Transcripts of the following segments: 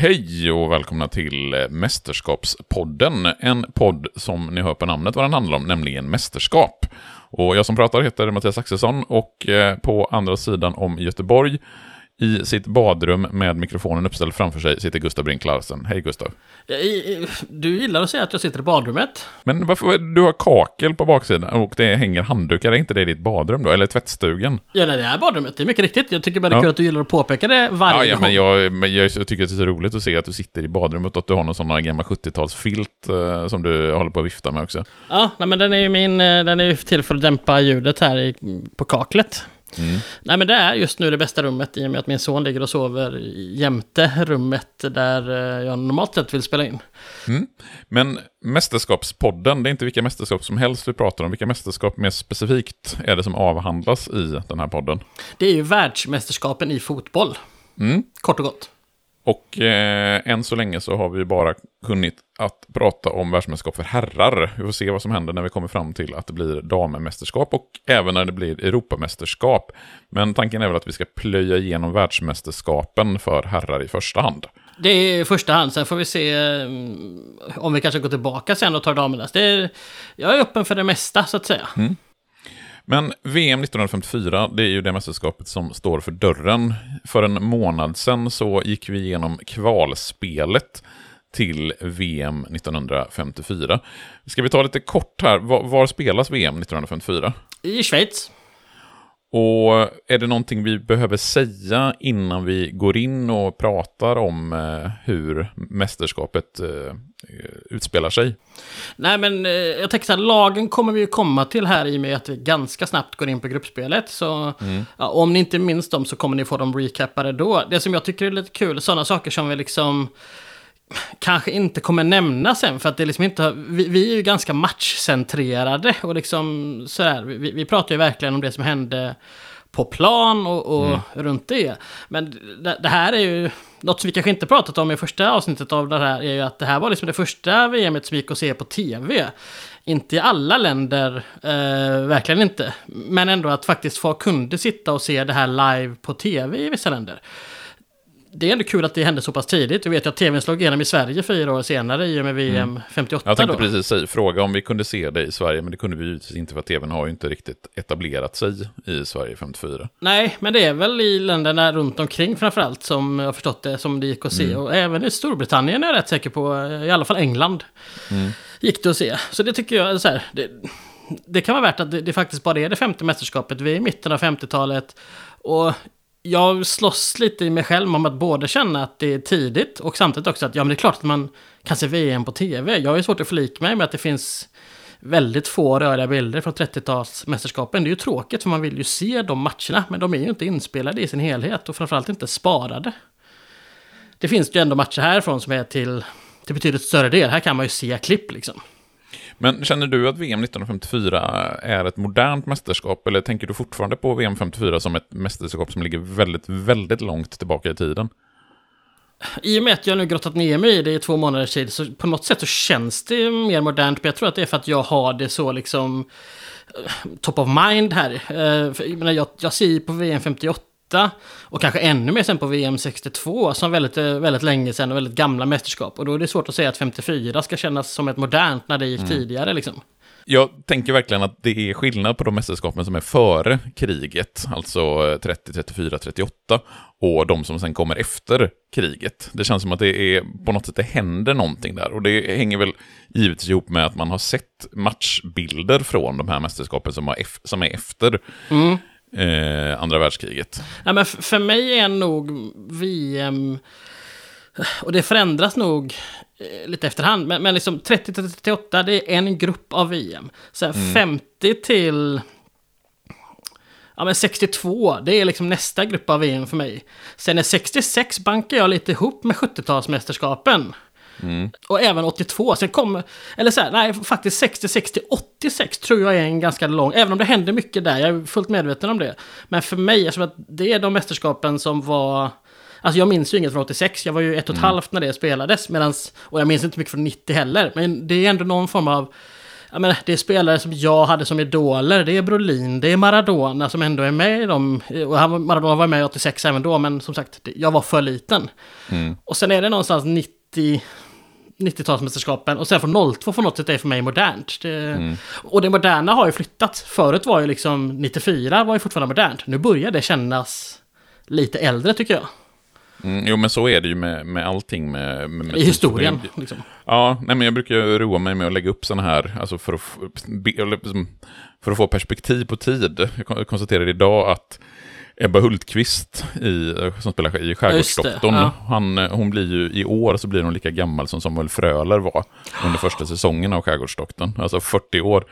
Hej och välkomna till Mästerskapspodden. En podd som ni hör på namnet vad den handlar om, nämligen mästerskap. Och jag som pratar heter Mattias Axelsson och eh, på andra sidan om Göteborg i sitt badrum med mikrofonen uppställd framför sig sitter Gustav Brink Larsen. Hej Gustav. Du gillar att säga att jag sitter i badrummet. Men varför, du har kakel på baksidan och det hänger handdukar, är inte det i ditt badrum då? Eller tvättstugan? Ja, nej, det är badrummet. Det är mycket riktigt. Jag tycker bara det är ja. kul att du gillar att påpeka det varje ja, ja, men jag, men jag, jag tycker att det är så roligt att se att du sitter i badrummet och att du har någon sån gammal 70-talsfilt uh, som du håller på att vifta med också. Ja, nej, men den är ju min, eh, den är ju till för att dämpa ljudet här i, på kaklet. Mm. Nej men det är just nu det bästa rummet i och med att min son ligger och sover jämte rummet där eh, jag normalt sett vill spela in. Mm. Men Mästerskapspodden, det är inte vilka mästerskap som helst vi pratar om. Vilka mästerskap mer specifikt är det som avhandlas i den här podden? Det är ju världsmästerskapen i fotboll. Mm. Kort och gott. Och eh, än så länge så har vi bara hunnit att prata om världsmästerskap för herrar. Vi får se vad som händer när vi kommer fram till att det blir dammästerskap och även när det blir Europamästerskap. Men tanken är väl att vi ska plöja igenom världsmästerskapen för herrar i första hand. Det är i första hand, sen får vi se um, om vi kanske går tillbaka sen och tar damernas. Det är, jag är öppen för det mesta så att säga. Mm. Men VM 1954, det är ju det mästerskapet som står för dörren. För en månad sedan så gick vi igenom kvalspelet till VM 1954. Ska vi ta lite kort här, var, var spelas VM 1954? I Schweiz. Och är det någonting vi behöver säga innan vi går in och pratar om eh, hur mästerskapet eh, utspelar sig? Nej, men eh, jag tänker så här, lagen kommer vi ju komma till här i och med att vi ganska snabbt går in på gruppspelet. Så mm. ja, om ni inte minns dem så kommer ni få dem recappade då. Det som jag tycker är lite kul, sådana saker som vi liksom kanske inte kommer nämna sen för att det liksom inte vi, vi är ju ganska matchcentrerade och liksom sådär. Vi, vi pratar ju verkligen om det som hände på plan och, och mm. runt det. Men det, det, här är ju något som vi kanske inte pratat om i första avsnittet av det här är ju att det här var liksom det första VMet som gick att se på tv. Inte i alla länder, eh, verkligen inte. Men ändå att faktiskt folk kunde sitta och se det här live på tv i vissa länder det är ändå kul att det hände så pass tidigt. Du vet att tvn slog igenom i Sverige fyra år senare i och med VM mm. 58. Jag tänkte då. precis säga, fråga om vi kunde se det i Sverige, men det kunde vi givetvis inte för att tvn har ju inte riktigt etablerat sig i Sverige 54. Nej, men det är väl i länderna runt omkring framförallt som jag har förstått det, som det gick att se. Mm. Och även i Storbritannien är jag rätt säker på, i alla fall England, mm. gick det att se. Så det tycker jag, så här, det, det kan vara värt att det, det faktiskt bara är det femte mästerskapet. Vi är i mitten av 50-talet. Och jag slåss lite i mig själv om att både känna att det är tidigt och samtidigt också att ja, men det är klart att man kan se VM på tv. Jag har ju svårt att förlika mig med att det finns väldigt få röriga bilder från 30-talsmästerskapen. Det är ju tråkigt för man vill ju se de matcherna, men de är ju inte inspelade i sin helhet och framförallt inte sparade. Det finns ju ändå matcher härifrån som är till, till betydligt större del. Här kan man ju se klipp liksom. Men känner du att VM 1954 är ett modernt mästerskap eller tänker du fortfarande på VM 54 som ett mästerskap som ligger väldigt, väldigt långt tillbaka i tiden? I och med att jag nu grottat ner mig i det i två månaders tid så på något sätt så känns det mer modernt. Men jag tror att det är för att jag har det så liksom eh, top of mind här. Eh, jag, jag ser på VM 58 och kanske ännu mer sen på VM 62 som väldigt, eh, väldigt länge sedan och väldigt gamla mästerskap. Och då är det svårt att säga att 54 ska kännas som ett modernt när det gick mm. tidigare liksom. Jag tänker verkligen att det är skillnad på de mästerskapen som är före kriget, alltså 30, 34, 38, och de som sen kommer efter kriget. Det känns som att det är på något sätt det händer någonting där. Och det hänger väl givetvis ihop med att man har sett matchbilder från de här mästerskapen som, har, som är efter. Mm eh, andra världskriget. Ja, men för mig är nog VM, och det förändras nog eh, lite efterhand, men, men liksom 30-38 det är en grupp av VM. Sen mm. 50 till Ja men 62, det är liksom nästa grupp av VM för mig. Sen är 66 bankar jag lite ihop med 70-talsmästerskapen. Mm. Och även 82. Sen kom, eller så här, nej faktiskt 60, 60, 86 tror jag är en ganska lång, även om det händer mycket där, jag är fullt medveten om det. Men för mig, eftersom att det är de mästerskapen som var, alltså jag minns ju inget från 86, jag var ju ett och ett mm. halvt när det spelades, medans, och jag minns inte mycket från 90 heller, men det är ändå någon form av jag menar, det är spelare som jag hade som idoler. Det är Brolin, det är Maradona som ändå är med i dem. Och han, Maradona var med i 86 även då, men som sagt, jag var för liten. Mm. Och sen är det någonstans 90... 90-talsmästerskapen och sen från 02 från något sätt är för mig modernt. Det, Mm. Och det moderna har ju flyttat. Förut var ju liksom 94 var ju fortfarande modernt. Nu börjar det kännas lite äldre tycker jag. Mm, jo, men så är det ju med, med allting. Med, med, med I historien. Liksom. Ja, nej, men jag brukar ju roa mig med att lägga upp sådana här, alltså för att, liksom, för att få perspektiv på tid. Jag kon- konstaterade idag att Ebba Hultqvist, i, som spelar i Skärgårdsdoktorn, ja. han, eh, hon blir ju i år så blir hon lika gammal som Samuel Fröler var under första säsongen av Skärgårdsdoktorn, alltså 40 år.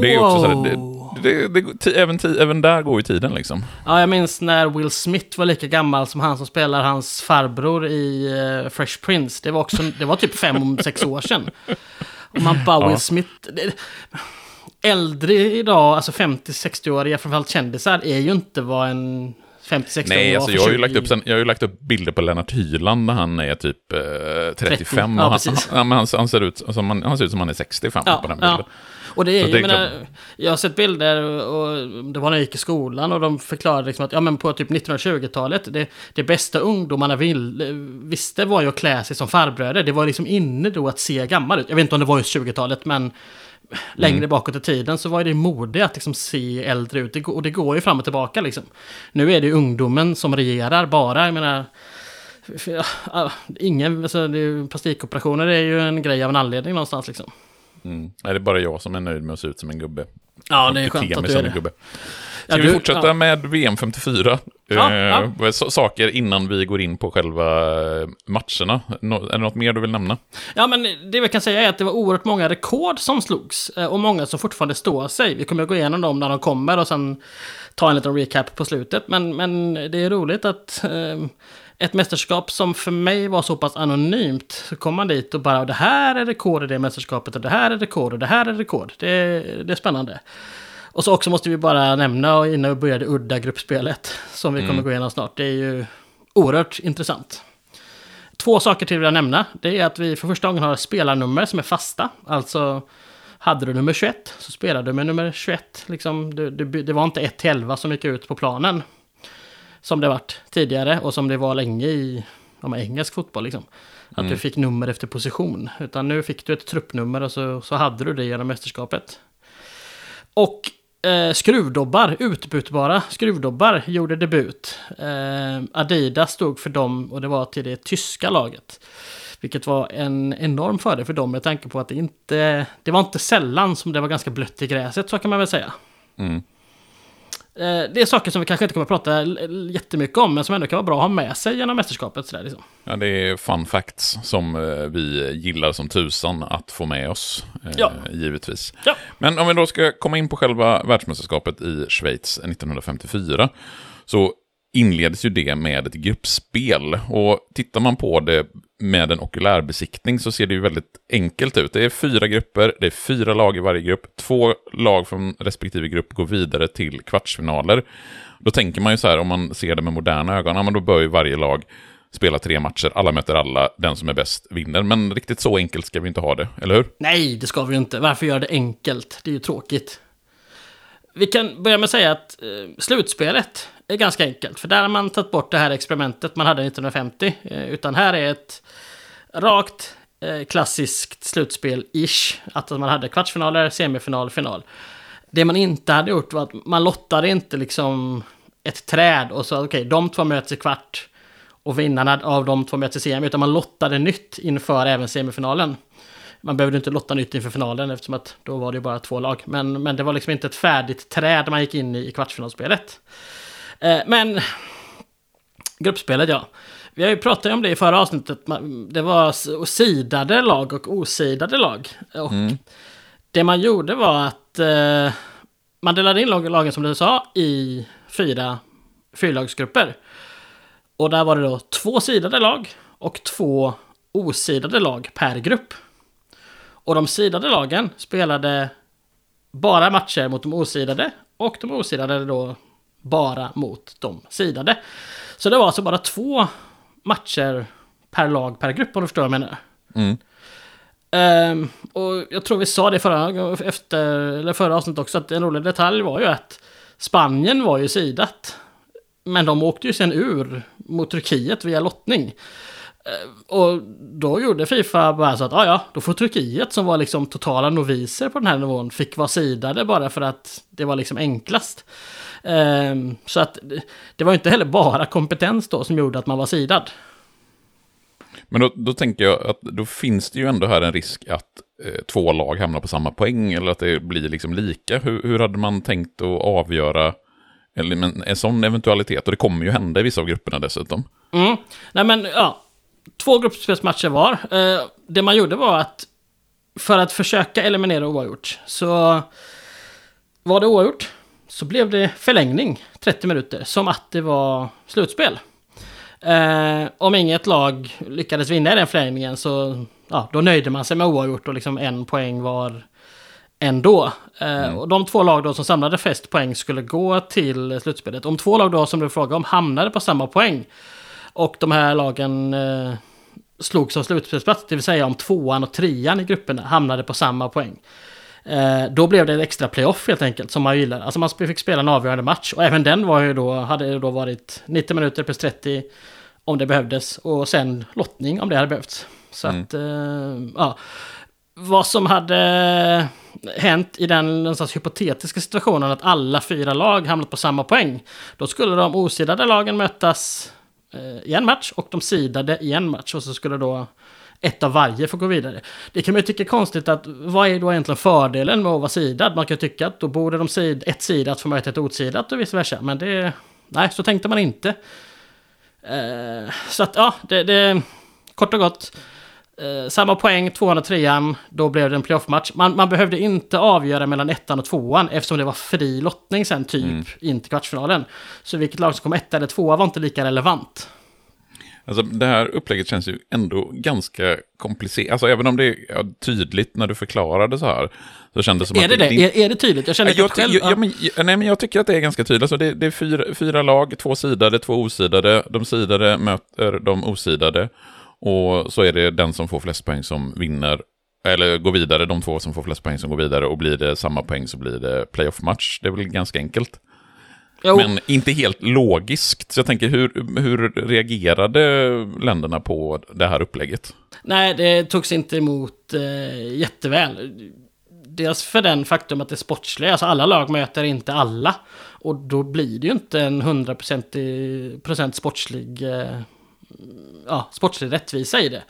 Det är också så här, det, det, det, även, även där går ju tiden liksom. Ja, jag minns när Will Smith var lika gammal som han som spelar hans farbror i eh, Fresh Prince. Det var, också, det var typ fem, sex år sedan. Och man bara, Ja. Will Smith... Äldre idag, alltså 50-60-åriga, framförallt kändisar, är ju inte vad en 50-60-åring Nej, alltså jag har, ju 20 lagt upp, sen, jag har ju lagt upp bilder på Lennart Hyland när han är typ eh, 35. Ja, han, han, men han, han, ser ut, alltså, man, han ser ut som han är 65 Ja, på den bilden. ja. Och det är ju, det är jag, menar, jag har sett bilder och det var när jag gick i skolan och de förklarade liksom att ja, men på typ 1920-talet, det, det bästa ungdomarna vill, visste var ju att klä sig som farbröder. Det var liksom inne då att se gammal ut. Jag vet inte om det var just 20-talet, men längre Mm. bakåt i tiden så var det mode att liksom se äldre ut. Det, och det går ju fram och tillbaka liksom. Nu är det ungdomen som regerar bara. Jag menar, ingen, alltså, det är plastikoperationer är ju en grej av en anledning någonstans liksom. Mm. Nej, det är bara jag som är nöjd med att se ut som en gubbe. Ja, det är skönt att du är det. gubbe. Ja, Ska vi du- fortsätta ja. med VM 54? Ja, eh, ja. Saker innan vi går in på själva eh, matcherna. Nå, är det något mer du vill nämna? Ja, men det vi kan säga är att det var oerhört många rekord som slogs. eh, Och många som fortfarande står sig. Vi kommer att gå igenom dem när de kommer och sen ta en liten recap på slutet. Men, men det är roligt att eh, ett mästerskap som för mig var så pass anonymt. Så kom man dit och bara det här är rekord i det mästerskapet och det här är rekord och det här är rekord. Det, det är spännande. Och så också måste vi bara nämna innan vi började udda gruppspelet. Som vi kommer gå igenom snart. Det är ju oerhört intressant. Två saker till vill jag nämna. Det är att vi för första gången har spelarnummer som är fasta. Alltså, hade du nummer 21 så spelade du med nummer 21. Liksom, det, det, det var inte 1 till 11 som gick ut på planen. Som det varit tidigare och som det var länge i ja, engelsk fotboll. Liksom. Att du fick nummer efter position. Utan nu fick du ett truppnummer och så, så hade du det genom mästerskapet. Och eh, skruvdobbar, utbytbara skruvdobbar, gjorde debut. Eh, Adidas stod för dem och det var till det tyska laget. Vilket var en enorm fördel för dem med tanke på att det inte... Det var inte sällan som det var ganska blött i gräset, så kan man väl säga. Mm. Eh, det är saker som vi kanske inte kommer att prata jättemycket om, men som ändå kan vara bra att ha med sig genom mästerskapet. Sådär, liksom. Ja, det är fun facts som eh, vi gillar som tusan att få med oss, eh, Ja. givetvis. Ja. Men om vi då ska komma in på själva världsmästerskapet i Schweiz 1954, så inleds ju det med ett gruppspel. Och tittar man på det med en okulärbesiktning så ser det ju väldigt enkelt ut. Det är fyra grupper, det är fyra lag i varje grupp. Två lag från respektive grupp går vidare till kvartsfinaler. Då tänker man ju så här, om man ser det med moderna ögon, ja, men då bör ju varje lag spela tre matcher, alla möter alla, den som är bäst vinner. Men riktigt så enkelt ska vi inte ha det, eller hur? Nej, det ska vi ju inte. Varför göra det enkelt? Det är ju tråkigt. Vi kan börja med att säga att eh, slutspelet är ganska enkelt. För där har man tagit bort det här experimentet man hade 1950. Eh, utan här är ett rakt eh, klassiskt slutspel-ish. Att man hade kvartsfinaler, semifinal, final. Det man inte hade gjort var att man lottade inte liksom ett träd och så okej, de två möts i kvart och vinnarna av de två möts i semi, utan man lottade nytt inför även semifinalen. Man behövde inte lotta nytt inför finalen eftersom att då var det bara två lag. Men, men det var liksom inte ett färdigt träd man gick in i i kvartsfinalspelet. Eh, men gruppspelet ja. Vi har ju pratat om det i förra avsnittet. Det var sidade lag och osidade lag. Och det man gjorde var att eh, man delade in lag- lagen som du sa i fyra fyrlagsgrupper. Och där var det då två sidade lag och två osidade lag per grupp. Och de sidade lagen spelade bara matcher mot de osidade och de osidade då bara mot de sidade. Så det var alltså bara två matcher per lag per grupp om du förstår vad jag menar. Mm. Um, och jag tror vi sa det förra, efter, eller förra avsnittet också, att en rolig detalj var ju att Spanien var ju sidat. Men de åkte ju sen ur mot Turkiet via lottning. Uh, och då gjorde Fifa bara så att, ja ja, då får Turkiet som var liksom totala noviser på den här nivån, fick vara sidade bara för att det var liksom enklast. Um, så att det var inte heller bara kompetens då som gjorde att man var sidad. Men då, då, tänker jag att då finns det ju ändå här en risk att eh, två lag hamnar på samma poäng eller att det blir liksom lika. Hur, hur hade man tänkt att avgöra eller, men, en sån eventualitet? Och det kommer ju hända i vissa av grupperna dessutom. Mm. Nej men, ja. Två gruppspelsmatcher var. Eh, det man gjorde var att för att försöka eliminera oavgjort så var det oavgjort så blev det förlängning 30 minuter som att det var slutspel. Eh, om inget lag lyckades vinna i den förlängningen så ja, då nöjde man sig med oavgjort och liksom en poäng var ändå. Eh, mm. Och de två lag då som samlade flest poäng skulle gå till slutspelet. Om två lag då som du frågade om hamnade på samma poäng och de här lagen eh, slog som slutspelsplats, det vill säga om tvåan och trean i grupperna hamnade på samma poäng. Eh, då blev det en extra playoff helt enkelt, som man gillar. Alltså man fick spela en avgörande match. Och även den var ju då, hade då varit 90 minuter plus 30 om det behövdes. Och sen lottning om det hade behövts. Så mm. att, eh, ja. Vad som hade hänt i den någonstans hypotetiska situationen att alla fyra lag hamnat på samma poäng. Då skulle de osidade lagen mötas eh, i en match och de sidade i en match. Och så skulle då ett av varje får gå vidare. Det kan man ju tycka är konstigt att vad är då egentligen fördelen med att vara sidad? Man kan tycka att då borde de sid ett sidat få möta ett otsidat och vice versa. Men det... Nej, så tänkte man inte. Eh, så att ja, det, det... Kort och gott. Eh, samma poäng, 203an, då blev det en playoff-match. Man, man, behövde inte avgöra mellan ettan och tvåan eftersom det var fri lottning sen typ mm. in till kvartsfinalen. Så vilket lag som kom etta eller tvåa var inte lika relevant. Alltså det här upplägget känns ju ändå ganska komplicerat. Alltså även om det är tydligt när du förklarar det så här. Så kändes det som är det det? det? Är, är, det tydligt? Jag känner jag, själv. Jag, jag, men, nej, men jag tycker att det är ganska tydligt. Alltså det, det är fyra, fyra lag, två sidade, två osidade. De sidade möter de osidade. Och så är det den som får flest poäng som vinner. Eller går vidare, de två som får flest poäng som går vidare. Och blir det samma poäng så blir det playoff-match. Det är väl ganska enkelt. Jo. Men inte helt logiskt. Så jag tänker, hur, hur reagerade länderna på det här upplägget? Nej, det togs inte emot eh, jätteväl. Dels för den faktum att det är sportsliga, alltså alla lag möter inte alla. Och då blir det ju inte en 100% procent sportslig eh, ja, sportslig rättvisa i det.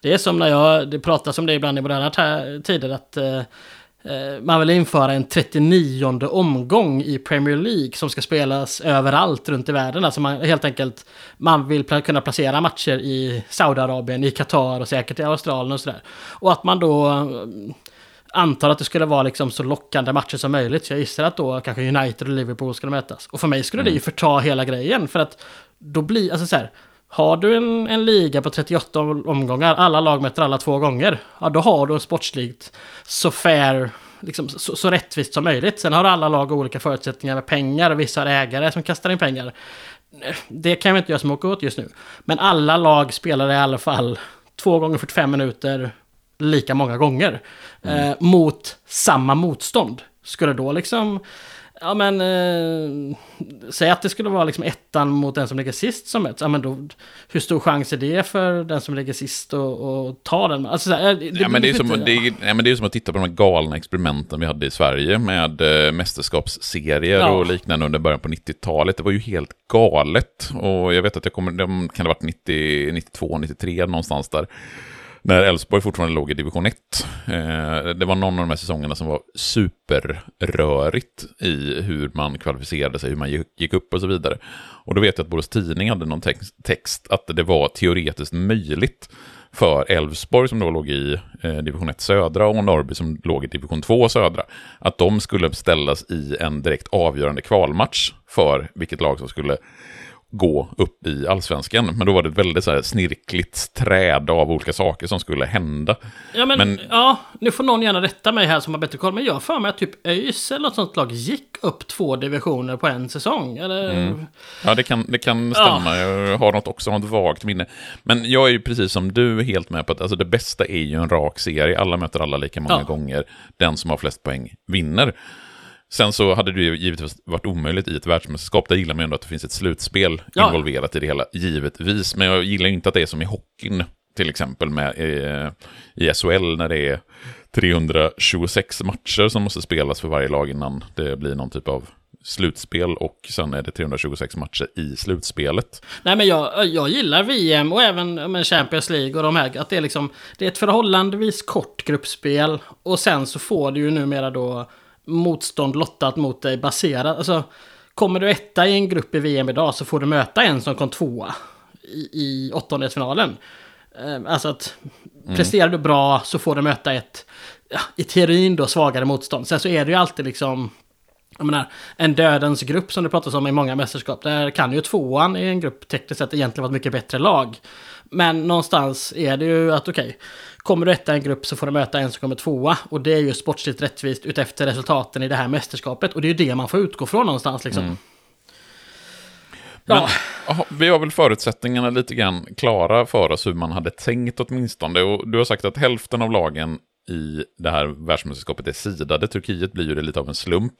Det är som när jag, det pratas om det ibland i moderna tider, att Eh, man vill införa en 39 omgång i Premier League som ska spelas överallt runt i världen. Alltså man helt enkelt, man vill kunna placera matcher i Saudiarabien, i Qatar och säkert i Australien och sådär. Och att man då eh, antar att det skulle vara liksom så lockande matcher som möjligt. Så jag gissar att då kanske United och Liverpool skulle mötas. Och för mig skulle mm. det ju förta hela grejen. För att då blir, alltså så här, har du en, en liga på 38 omgångar, alla lag möter alla två gånger, ja då har du en sportsligt så fair, liksom, så, så rättvist som möjligt. Sen har alla lag olika förutsättningar med pengar och vissa har ägare som kastar in pengar. Det kan vi inte göra så mycket åt just nu. Men alla lag spelar i alla fall två gånger 45 minuter lika många gånger. Mm. Eh, mot samma motstånd. Skulle då liksom Ja men, eh, säg att det skulle vara liksom ettan mot den som ligger sist som möts. Ja men då, hur stor chans är det för den som ligger sist att ta den? Alltså, så här, det, ja, men det, är som, det, är, ja, men det är som att titta på de här galna experimenten vi hade i Sverige med eh, mästerskapsserier ja. och liknande under början på 90-talet. Det var ju helt galet. Och jag vet att jag kommer, de kan det ha varit 90, 92, 93 någonstans där när Elfsborg fortfarande låg i division 1. Eh, det var någon av de här säsongerna som var superrörigt i hur man kvalificerade sig, hur man gick upp och så vidare. Och då vet jag att Borås Tidning hade någon text, att det var teoretiskt möjligt för Elfsborg som då låg i eh, division 1 södra och Norrby som låg i division 2 södra, att de skulle ställas i en direkt avgörande kvalmatch för vilket lag som skulle gå upp i allsvenskan. Men då var det ett väldigt så här snirkligt träd av olika saker som skulle hända. Ja, men, Men- ja, nu får någon gärna rätta mig här som har bättre koll. Men jag för mig att typ ÖIS eller något sånt lag gick upp två divisioner på en säsong. Eller? Ja, det kan, det kan stämma. Jag har något, också något vagt minne. Men jag är ju precis som du helt med på att alltså, det bästa är ju en rak serie. Alla möter alla lika många Ja. gånger. Den som har flest poäng vinner. Sen så hade det ju givetvis varit omöjligt i ett världsmästerskap. Där gillar man ju ändå att det finns ett slutspel Ja. involverat i det hela, givetvis. Men jag gillar ju inte att det är som i hockeyn, till exempel med eh, i SHL, när det är 326 matcher som måste spelas för varje lag innan det blir någon typ av slutspel och sen är det 326 matcher i slutspelet. Nej men jag, jag gillar VM och även men Champions League och de här. Att det är liksom, det är ett förhållandevis kort gruppspel. Och sen så får du ju numera då motstånd lottat mot dig baserat. Alltså, kommer du etta i en grupp i VM idag så får du möta en som kom tvåa i, i åttondelsfinalen. Eh, Alltså att presterar du bra så får du möta ett, ja, i teorin då, svagare motstånd. Sen så är det ju alltid liksom jag menar, en dödens grupp som det pratas om i många mästerskap. Där kan ju tvåan i en grupp tekniskt sett egentligen vara ett mycket bättre lag. Men någonstans är det ju att okej, kommer du etta i en grupp så får du möta en som kommer tvåa. Och det är ju sportsligt rättvist utefter resultaten i det här mästerskapet. Och det är ju det man får utgå från någonstans liksom. Men, Ja. aha, vi har väl förutsättningarna lite grann klara för oss hur man hade tänkt åtminstone. Och du har sagt att hälften av lagen i det här världsmästerskapet är sidade. Turkiet blir ju det lite av en slump.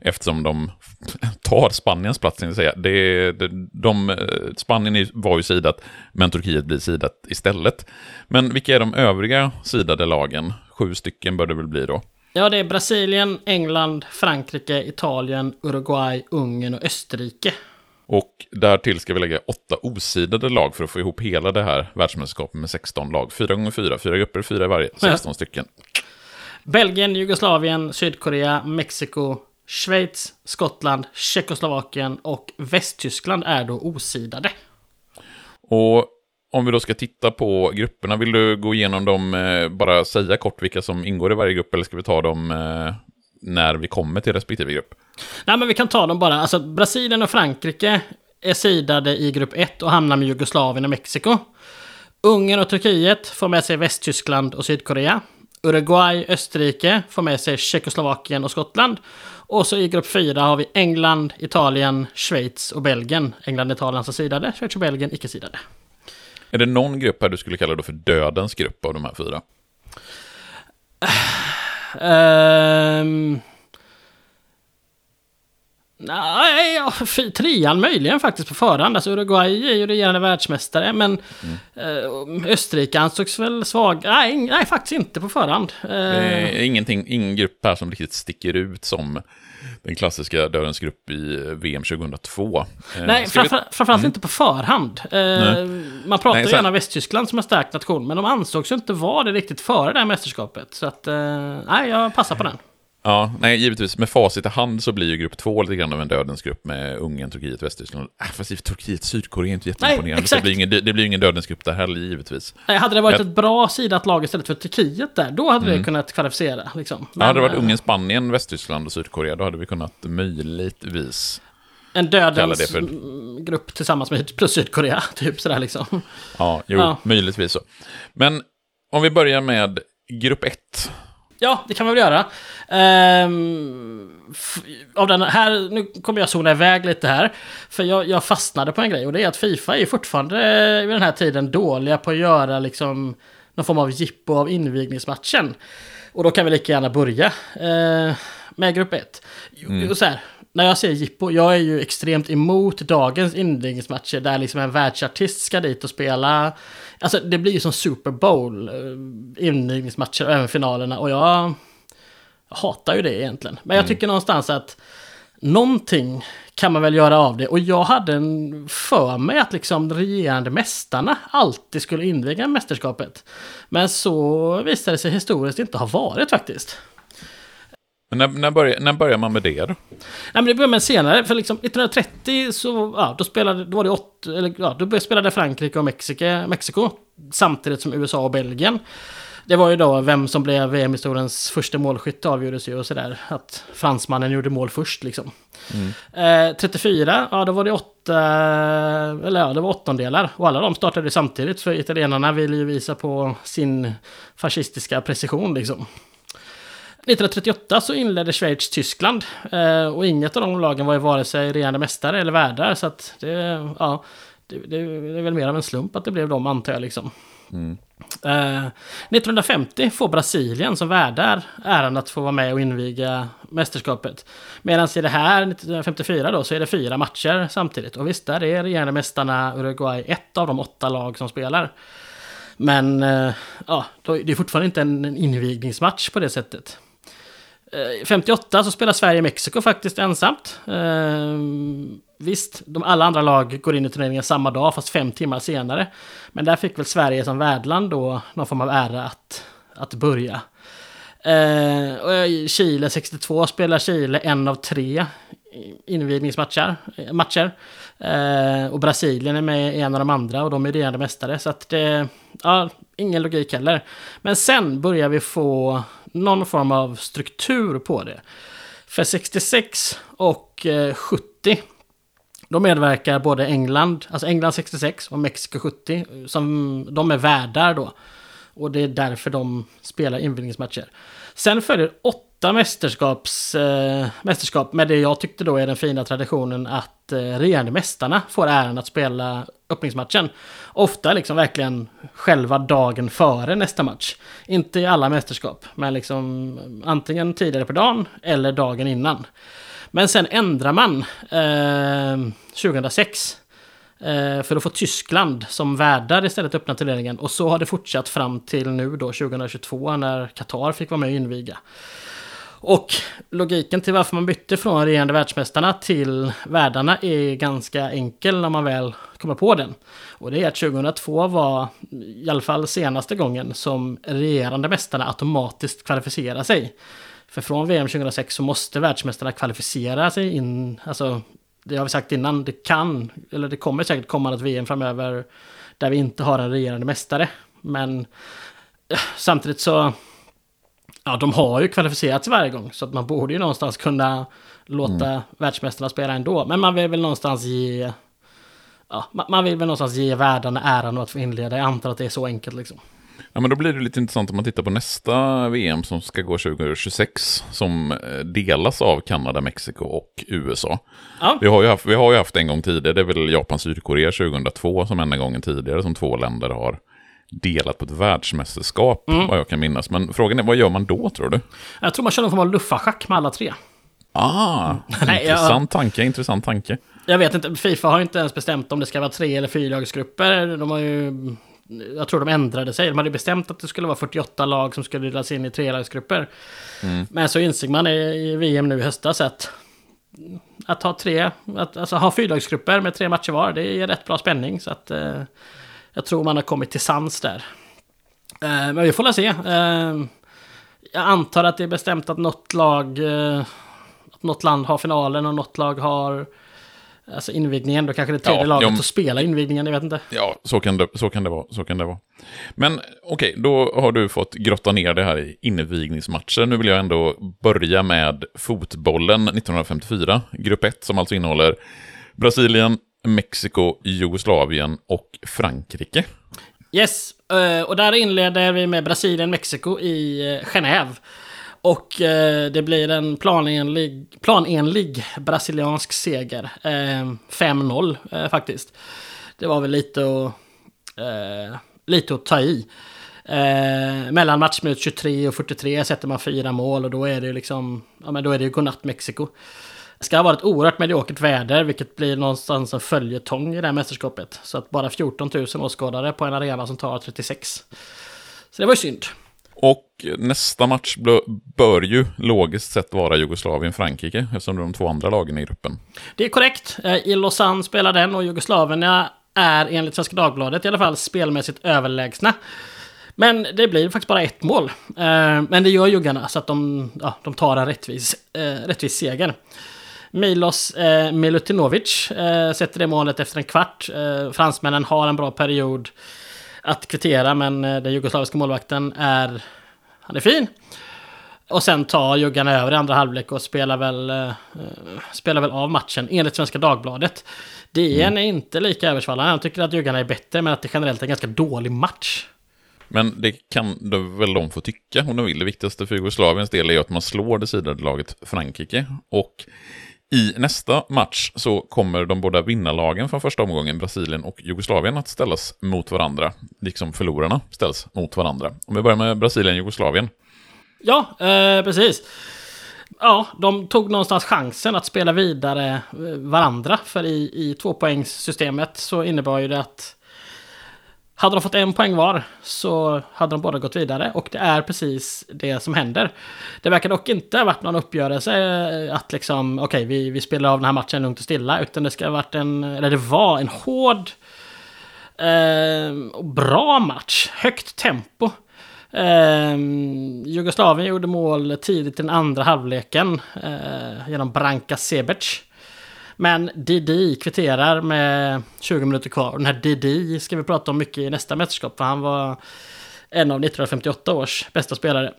Eftersom de tar Spaniens plats, jag säga. Det, det, de, eh, Spanien var ju sidat, men Turkiet blir sidat istället. Men vilka är de övriga sidade lagen? Sju stycken bör det väl bli då. Ja, det är Brasilien, England, Frankrike, Italien, Uruguay, Ungern och Österrike. Och därtill ska vi lägga åtta osidade lag för att få ihop hela det här världsmästerskapet med 16 lag. Fyra gånger fyra, fyra grupper, fyra i varje, 16 stycken. Belgien, Jugoslavien, Sydkorea, Mexiko, Schweiz, Skottland, Tjeckoslovakien och Västtyskland är då osidade. Och om vi då ska titta på grupperna, vill du gå igenom dem, eh, bara säga kort vilka som ingår i varje grupp, eller ska vi ta dem eh, när vi kommer till respektive grupp? Nej, men vi kan ta dem bara. Alltså, Brasilien och Frankrike är sidade i grupp 1 och hamnar med Jugoslavien och Mexiko. Ungern och Turkiet får med sig Västtyskland och Sydkorea. Uruguay, Österrike får med sig Tjeckoslovakien och Skottland. Och så i grupp 4 har vi England, Italien, Schweiz och Belgien. England och Italien alltså sidade, Schweiz och Belgien icke sidade. Är det någon grupp här du skulle kalla då för dödens grupp av de här fyra? Ehm... Nej, ja, trean möjligen faktiskt på förhand. Alltså Uruguay är ju regerande världsmästare, men eh, Österrike ansågs väl svag. Nej, nej, faktiskt inte på förhand. Eh, Det är ingenting, ingen grupp här som riktigt sticker ut som den klassiska dödens grupp i VM 2002. Eh, nej, vi- framför, framförallt inte på förhand. Eh, man pratar Nej, sen- gärna om Västtyskland som en stark nation, men de ansågs ju inte vara det riktigt före det här mästerskapet. Så att, eh, nej, jag passar på den. Ja, nej, givetvis. Med facit i hand så blir ju grupp två lite grann av en dödens grupp med Ungern, Turkiet, Västtyskland. Äh, fast i Turkiet, Sydkorea är inte jätteimponerande. exakt. det, blir ingen, det blir ingen dödens grupp där heller, givetvis. Nej, Hade det varit Jag- ett bra sidat lag istället för Turkiet där, då hade det kunnat kvalificera. Liksom. Ja, hade det varit eh, Ungern, Spanien, Västtyskland och Sydkorea, då hade vi kunnat möjligtvis... En dödens för- mm, grupp tillsammans med plus Sydkorea, typ sådär liksom. Ja, jo, Ja. möjligtvis så. Men om vi börjar med grupp ett. Ja, det kan man väl göra. Ehm, av den här, nu kommer jag zona iväg lite här. För jag, jag fastnade på en grej och det är att Fifa är fortfarande vid den här tiden dåliga på att göra liksom någon form av jippo av invigningsmatchen. Och då kan vi lika gärna börja eh, med grupp 1. Mm. Så här, när jag säger jippo, jag är ju extremt emot dagens invigningsmatcher där liksom en världsartist ska dit och spela. Alltså det blir ju som Super Bowl, eh, invigningsmatcher och även finalerna. Och jag, hatar ju det egentligen. Men jag tycker någonstans att någonting kan man väl göra av det. Och jag hade en för mig att liksom de regerande mästarna alltid skulle inviga mästerskapet. Men så visade det sig historiskt inte ha varit faktiskt. Men när, när, börjar, när börjar man med det då? Nej, men det började med senare, för liksom 1930 så, ja, då spelade, då var det åt, eller ja, då spelade Frankrike och Mexiko, Mexiko samtidigt som USA och Belgien. det var ju då vem som blev VM-historiens första målskytt avgjordes ju och sådär. Att fransmannen gjorde mål först liksom. Eh, 34, ja då var det åtta, eller ja det var åttondelar. Och alla de startade samtidigt för italienarna ville ju visa på sin fascistiska precision liksom. 1938 så inledde Schweiz Tyskland eh, och inget av de lagen var ju vare sig regerande mästare eller värdar så att det, ja, det, det, är väl mer av en slump att det blev de antar jag liksom. Eh, 1950 får Brasilien som värdar äran att få vara med och inviga mästerskapet. Medan i det här 1954 då så är det fyra matcher samtidigt. Och visst, där är regerande mästarna Uruguay ett av de åtta lag som spelar. Men eh, ja, det är fortfarande inte en invigningsmatch på det sättet. Eh, 58 så spelar Sverige-Mexiko faktiskt ensamt. Eh, visst, de alla andra lag går in i turneringen samma dag, fast fem timmar senare. Men där fick väl Sverige som värdland då någon form av ära att, att börja. Eh, och i Chile 62 spelar Chile en av tre invigningsmatcher. Eh, matcher. Eh, och Brasilien är med i en av de andra och de är regerande mästare. Så att det, ja, ingen logik heller. Men sen börjar vi få någon form av struktur på det. För 66 och eh, 70 då medverkar både England, alltså England 66 och Mexiko 70, som de är värdar då. Och det är därför de spelar invigningsmatcher. Sen följer åtta mästerskaps, eh, mästerskap med det jag tyckte då är den fina traditionen att eh, regerande mästarna får äran att spela öppningsmatchen. Ofta liksom verkligen själva dagen före nästa match. Inte i alla mästerskap, men liksom antingen tidigare på dagen eller dagen innan. Men sen ändrar man eh, 2006 Eh, för att få Tyskland som värdar istället öppna turneringen. Och så har det fortsatt fram till nu då 2022 när Qatar fick vara med och inviga. Och logiken till varför man bytte från regerande världsmästarna till värdarna är ganska enkel när man väl kommer på den. Och det är att 2002 var i alla fall senaste gången som regerande mästarna automatiskt kvalificerar sig. För från VM 2006 så måste världsmästarna kvalificera sig in, alltså det har vi sagt innan, det kan, eller det kommer säkert komma ett VM framöver där vi inte har en regerande mästare. Men eh, samtidigt så, ja de har ju kvalificerat sig varje gång så att man borde ju någonstans kunna låta mm. världsmästarna spela ändå. Men man vill väl någonstans ge, ja, man vill väl någonstans ge världarna äran att få inleda. Jag antar att det är så enkelt liksom. Ja, men då blir det lite intressant om man tittar på nästa VM som ska gå 2026, som eh, delas av Kanada, Mexiko och USA. Ja. Vi, har ju haft, vi har ju haft en gång tidigare, det är väl Japan-Sydkorea 2002 som enda gången tidigare som två länder har delat på ett världsmästerskap, mm. vad jag kan minnas. Men frågan är, vad gör man då tror du? Jag tror man kör någon form av luffarschack med alla tre. Ah, Nej, intressant jag... tanke, intressant tanke. Jag vet inte, Fifa har inte ens bestämt om det ska vara tre eller fyrlagsgrupper. De har ju jag tror de ändrade sig. De hade bestämt att det skulle vara 48 lag som skulle delas in i trelagsgrupper. Mm. Men så insåg man i VM nu i höstas att att ha tre, att, alltså ha fyrlagsgrupper med tre matcher var, det ger rätt bra spänning. Så att eh, jag tror man har kommit till sans där. Eh, men vi får väl se. Eh, jag antar att det är bestämt att något lag, eh, att något land har finalen och något lag har Alltså invigningen, då kanske det tredje ja, laget ja, att spela invigningen, jag vet inte. Ja, så kan det, så kan det vara. Så kan det vara. Men okej, okay, då har du fått grotta ner det här i invigningsmatcher. Nu vill jag ändå börja med fotbollen 1954, grupp 1, som alltså innehåller Brasilien, Mexiko, Jugoslavien och Frankrike. Yes, eh, och där inleder vi med Brasilien, Mexiko i eh, Genève. Och eh, det blir en planenlig, planenlig brasiliansk seger. Eh, 5-0 eh, faktiskt. Det var väl lite att, eh, lite att ta i. Eh, mellan matchminut 23 och 43 sätter man fyra mål och då är det liksom, ja men då är det ju godnatt Mexiko. Det ska ha varit oerhört mediokert väder, vilket blir någonstans en följetong i det här mästerskapet. Så att bara 14 000 åskådare på en arena som tar 36. Så det var ju synd. Nästa match bör ju logiskt sett vara Jugoslavien-Frankrike, eftersom det är de två andra lagen i gruppen. Det är korrekt. Eh, I Lausanne spelar den och Jugoslavien är enligt Svenska Dagbladet i alla fall spelmässigt överlägsna. Men det blir faktiskt bara ett mål. Eh, men det gör juggarna så att de, ja, de tar en rättvis, eh, rättvis seger. Milos Milutinovic sätter det målet efter en kvart. Fransmännen har en bra period. att kvittera, men eh, den jugoslaviska målvakten är... Han är fin. Och sen tar juggarna över i andra halvlek och spelar väl, eh, spelar väl av matchen enligt Svenska Dagbladet. DN mm. är inte lika översvallande. Han tycker att juggarna är bättre, men att det generellt är en ganska dålig match. Men det kan väl de få tycka om de vill. Det viktigaste för Jugoslaviens del är ju att man slår det sidade laget Frankrike. Och i nästa match så kommer de båda vinnarlagen från första omgången, Brasilien och Jugoslavien, att ställas mot varandra. Liksom förlorarna ställs mot varandra. Om vi börjar med Brasilien-Jugoslavien. Ja, eh, precis. Ja, de tog någonstans chansen att spela vidare eh, varandra. För i, i tvåpoängssystemet så innebar ju det att hade de fått en poäng var så hade de båda gått vidare och det är precis det som händer. Det verkar dock inte ha varit någon uppgörelse eh, att liksom, okej, okay, vi, vi spelar av den här matchen lugnt och stilla, utan det ska ha varit en, eller det var en hård eh, bra match, högt tempo. Eh, Jugoslavien gjorde mål tidigt i den andra halvleken eh, genom Branka Sebec. Men Didi kvitterar med 20 minuter kvar. Den här Didi ska vi prata om mycket i nästa mästerskap. För han var en av 1958 års bästa spelare.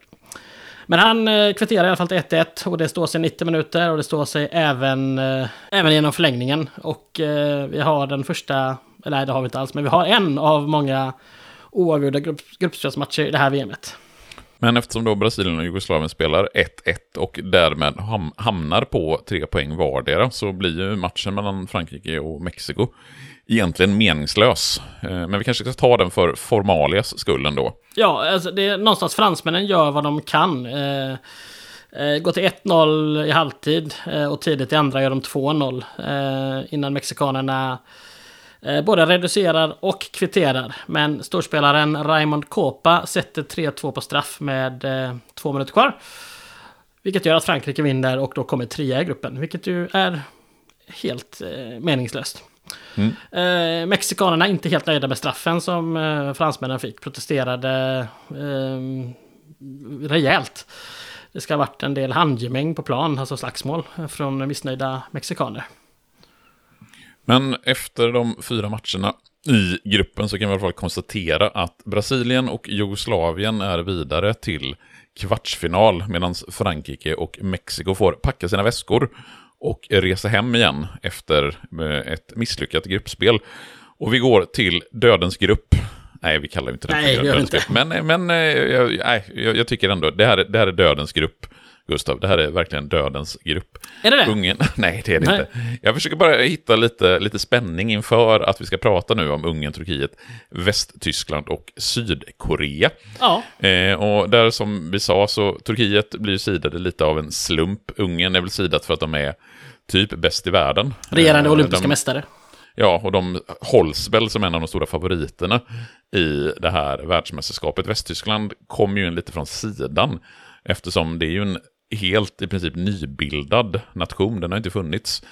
Men han eh, kvitterar i alla fall till 1-1 och det står sig 90 minuter och det står sig även, eh, även genom förlängningen. Och eh, vi har den första, eller nej det har vi inte alls, men vi har en av många oavgjorda grupp, gruppspelsmatcher i det här VMet. Men eftersom då Brasilien och Jugoslavien spelar 1-1 och därmed hamnar på tre poäng vardera så blir ju matchen mellan Frankrike och Mexiko egentligen meningslös. Eh, men vi kanske ska ta den för formalias skull ändå. Ja, alltså det är någonstans fransmännen gör vad de kan. Eh, eh, går till 1-0 i halvtid eh, och tidigt i andra gör de 2-0 eh, innan mexikanerna Eh, både reducerar och kvitterar. Men storspelaren Raymond Kopa sätter 3-2 på straff med eh, två minuter kvar. Vilket gör att Frankrike vinner och då kommer trea i gruppen. Vilket ju är helt eh, meningslöst. Mm. Eh, Mexikanerna är inte helt nöjda med straffen som eh, fransmännen fick. Protesterade eh, rejält. Det ska ha varit en del handgemäng på plan, alltså slagsmål, från missnöjda mexikaner. Men efter de fyra matcherna i gruppen så kan vi i alla fall konstatera att Brasilien och Jugoslavien är vidare till kvartsfinal medan Frankrike och Mexiko får packa sina väskor och resa hem igen efter eh, ett misslyckat gruppspel. Och vi går till dödens grupp. Nej, vi kallar inte det nej, för dödens grupp. Men, men eh, jag, nej, jag, tycker ändå, det här, det här är dödens grupp. Gustav. Det här är verkligen dödens grupp. Är det det? Ungen, nej, det är det nej. inte. Jag försöker bara hitta lite, lite spänning inför att vi ska prata nu om Ungern, Turkiet, Västtyskland och Sydkorea. Ja. Eh, och där som vi sa så Turkiet blir sidade lite av en slump. Ungern är väl sidat för att de är typ bäst i världen. Regerande eh, olympiska de, mästare. Ja, och de hålls väl som en av de stora favoriterna i det här världsmästerskapet. Västtyskland kom ju in lite från sidan eftersom det är ju en helt i princip nybildad nation. Den har inte funnits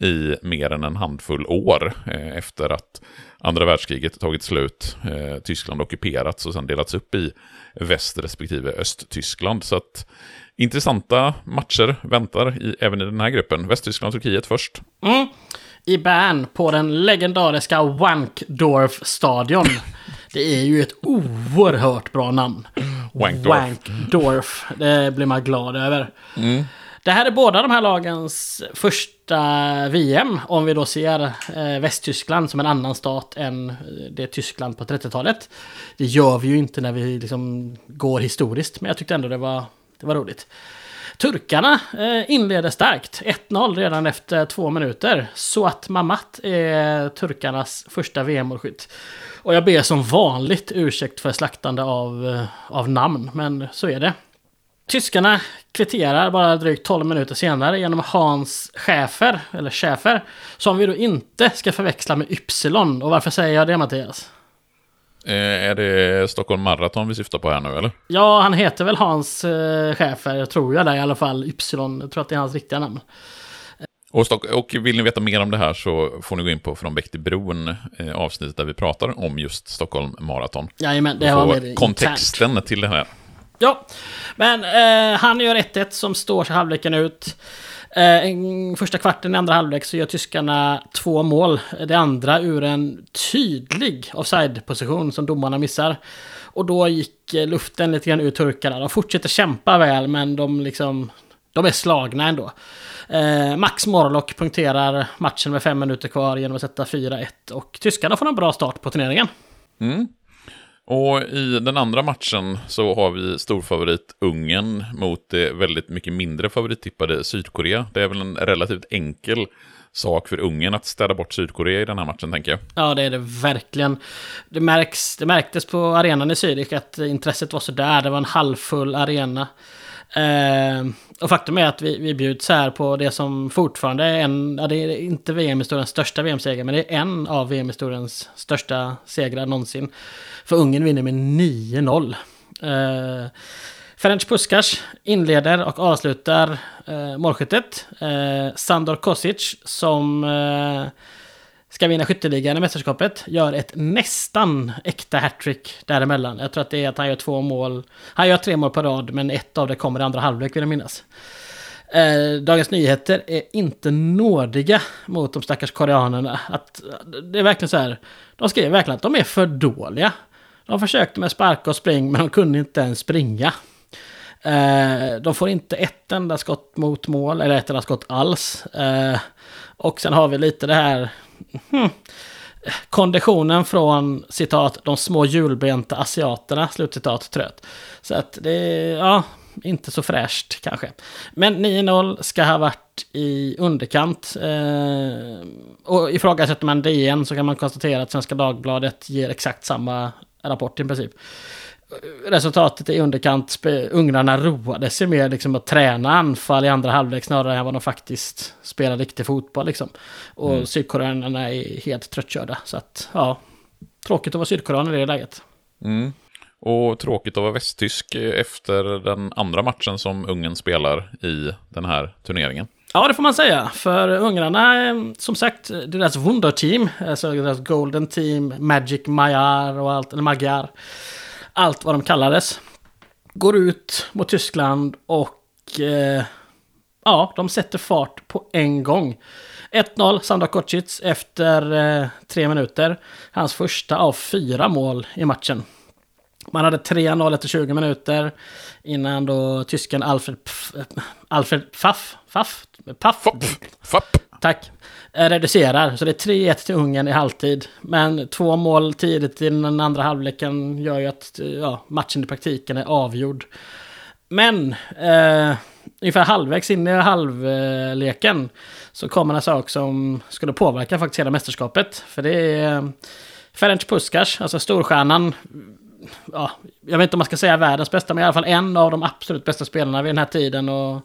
i mer än en handfull år eh, efter att andra världskriget tagit slut, eh, Tyskland ockuperats och sen delats upp i väst respektive Östtyskland. Så att intressanta matcher väntar i, även i den här gruppen. Västtyskland och Turkiet först. Mm. I Bern på den legendariska Wankdorf-stadion. Det är ju ett oerhört bra namn. Wankdorf. Wankdorf. Det blir man glad över. Mm. Det här är båda de här lagens första VM. Om vi då ser eh, Västtyskland som en annan stat än det Tyskland på 30-talet. Det gör vi ju inte när vi liksom går historiskt. Men jag tyckte ändå det var, det var roligt. Turkarna eh, inleder starkt. 1-0 redan efter två minuter. Suat Mamat är turkarnas första VM-målskytt. Och jag ber som vanligt ursäkt för slaktande av, eh, av namn, men så är det. Tyskarna kvitterar bara drygt 12 minuter senare genom Hans Schäfer, eller Schäfer, som vi då inte ska förväxla med Ypsilon. Och varför säger jag det Mattias? Eh, är det Stockholm Marathon vi syftar på här nu eller? Ja, han heter väl Hans eh, Schäfer, tror jag det i alla fall. Ypsilon, jag tror att det är hans riktiga namn. Och, och vill ni veta mer om det här så får ni gå in på Från Bäck till bron eh, avsnittet där vi pratar om just Stockholm Marathon. Jajamän, det har med kontexten internt. till det här. Ja, men eh, han gör 1-1 som står sig halvleken ut. Eh, första kvarten i andra halvlek så gör tyskarna två mål. Det andra ur en tydlig offside-position som domarna missar. Och då gick eh, luften lite grann ur turkarna. De fortsätter kämpa väl, men de liksom... De är slagna ändå. Eh, Max Morlock punkterar matchen med fem minuter kvar genom att sätta 4-1. Och tyskarna får en bra start på turneringen. Mm. Och i den andra matchen så har vi storfavorit Ungern mot det väldigt mycket mindre favorittippade Sydkorea. Det är väl en relativt enkel sak för Ungern att städa bort Sydkorea i den här matchen, tänker jag. Ja, det är det verkligen. Det, märks, det märktes på arenan i Zürich att intresset var sådär. Det var en halvfull arena. Eh, och faktum är att vi, vi bjuds här på det som fortfarande är en, ja det är inte VM-historiens största VM-seger, men det är en av VM-historiens största segrar någonsin. För Ungern vinner med 9-0. Eh, Ferenc Puskas inleder och avslutar eh, målskyttet. Eh, Sandor Kosic som eh, ska vinna skytteligan i mästerskapet gör ett nästan äkta hattrick däremellan. Jag tror att det är att han gör två mål. Han gör tre mål på rad, men ett av det kommer i andra halvlek vill jag minnas. Eh, Dagens Nyheter är inte nådiga mot de stackars koreanerna. Att, det är verkligen så här, de skriver verkligen att de är för dåliga. De försökte med sparka och spring, men de kunde inte ens springa. Eh, de får inte ett enda skott mot mål, eller ett enda skott alls. Eh, och sen har vi lite det här... Hmm, konditionen från citat de små hjulbenta asiaterna, slutcitat, trött. Så att det är, ja, inte så fräscht kanske. Men 9-0 ska ha varit i underkant. Eh, och ifrågasätter man DN så kan man konstatera att Svenska Dagbladet ger exakt samma rapport i princip resultatet i underkant. Ungrarna roade sig med liksom att träna anfall i andra halvlek snarare än vad de faktiskt spelar riktig fotboll. Liksom. Och mm. sydkoreanerna är helt tröttkörda. Så att, ja, tråkigt att vara sydkoreaner i det läget. Mm. Och tråkigt att vara västtysk efter den andra matchen som Ungern spelar i den här turneringen. Ja, det får man säga. För ungrarna, som sagt, deras Wunderteam, alltså deras Golden Team, Magic Magyar och allt, eller Magyar allt vad de kallades. Går ut mot Tyskland och eh, ja, de sätter fart på en gång. 1-0 Sandra Kocic efter eh, tre minuter. Hans första av fyra mål i matchen. Man hade 3-0 efter 20 minuter innan då tysken Alfred Pf, Alfred Pfaff, Pfaff, Pfaff, Pfaff, Tack. Reducerar. Så det är 3-1 till Ungern i halvtid. Men två mål tidigt i den andra halvleken gör ju att ja, matchen i praktiken är avgjord. Men eh, ungefär halvvägs in i halvleken så kommer en sak som skulle påverka faktiskt hela mästerskapet. För det är eh, Ferenc Puskas, alltså storstjärnan. Ja, jag vet inte om man ska säga världens bästa, men i alla fall en av de absolut bästa spelarna vid den här tiden. Och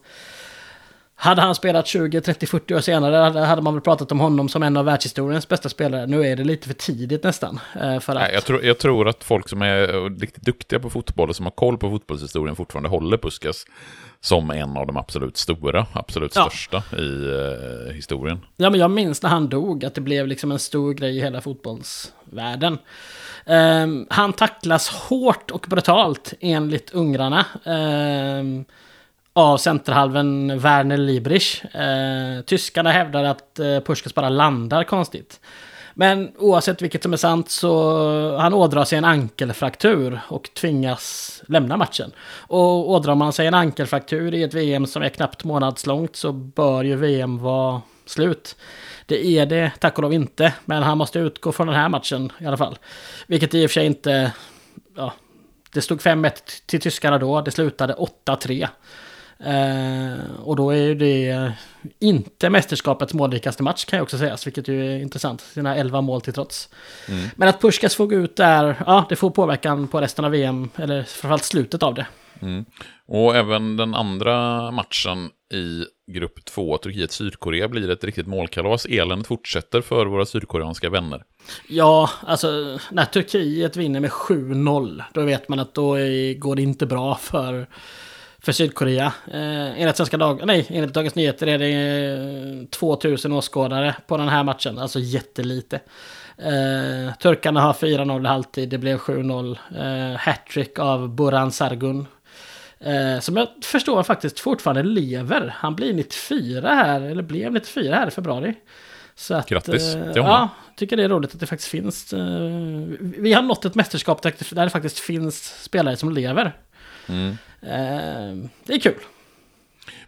hade han spelat 20, 30, 40 år senare hade man väl pratat om honom som en av världshistoriens bästa spelare. Nu är det lite för tidigt nästan. Eh, för att... Nej, jag, tror, jag tror att folk som är riktigt duktiga på fotboll och som har koll på fotbollshistorien fortfarande håller Puskas som en av de absolut stora, absolut ja. största i uh, historien. Ja, men jag minns när han dog, att det blev liksom en stor grej i hela fotbollsvärlden. Um, han tacklas hårt och brutalt enligt ungrarna. Um, av centerhalven Werner Liebrich. Eh, tyskarna hävdar att eh, Puskas bara landar konstigt. Men oavsett vilket som är sant så han ådrar sig en ankelfraktur och tvingas lämna matchen. Och ådrar man sig en ankelfraktur i ett VM som är knappt månadslångt så bör ju VM vara slut. Det är det tack och lov inte, men han måste utgå från den här matchen i alla fall. Vilket i och för sig inte... Ja, det stod 5-1 till tyskarna då, det slutade 8-3. Eh, och då är ju det inte mästerskapets målrikaste match kan jag också säga, vilket ju är intressant. Sina 11 mål till trots. Mm. Men att Puskas får gå ut där, ja, det får påverkan på resten av VM, eller framförallt slutet av det. Mm. Och även den andra matchen i grupp 2, Turkiet-Sydkorea, blir ett riktigt målkalas. Eländet fortsätter för våra sydkoreanska vänner. Ja, alltså när Turkiet vinner med 7-0, då vet man att då går det inte bra för för Sydkorea. Eh, enligt, Svenska Dag nej, enligt Dagens Nyheter är det 2000 åskådare på den här matchen, alltså jättelite. Eh, turkarna har 4-0 i halvtid, det blev 7-0. Eh, Hattrick av Buran Sargun. Eh, som jag förstår faktiskt fortfarande lever. Han blir 94 här, eller blev 94 här i februari. Så att, Grattis eh, till honom. Ja, tycker det är roligt att det faktiskt finns. Eh, vi har nått ett mästerskap där där det faktiskt finns spelare som lever. Mm. Eh, det är kul.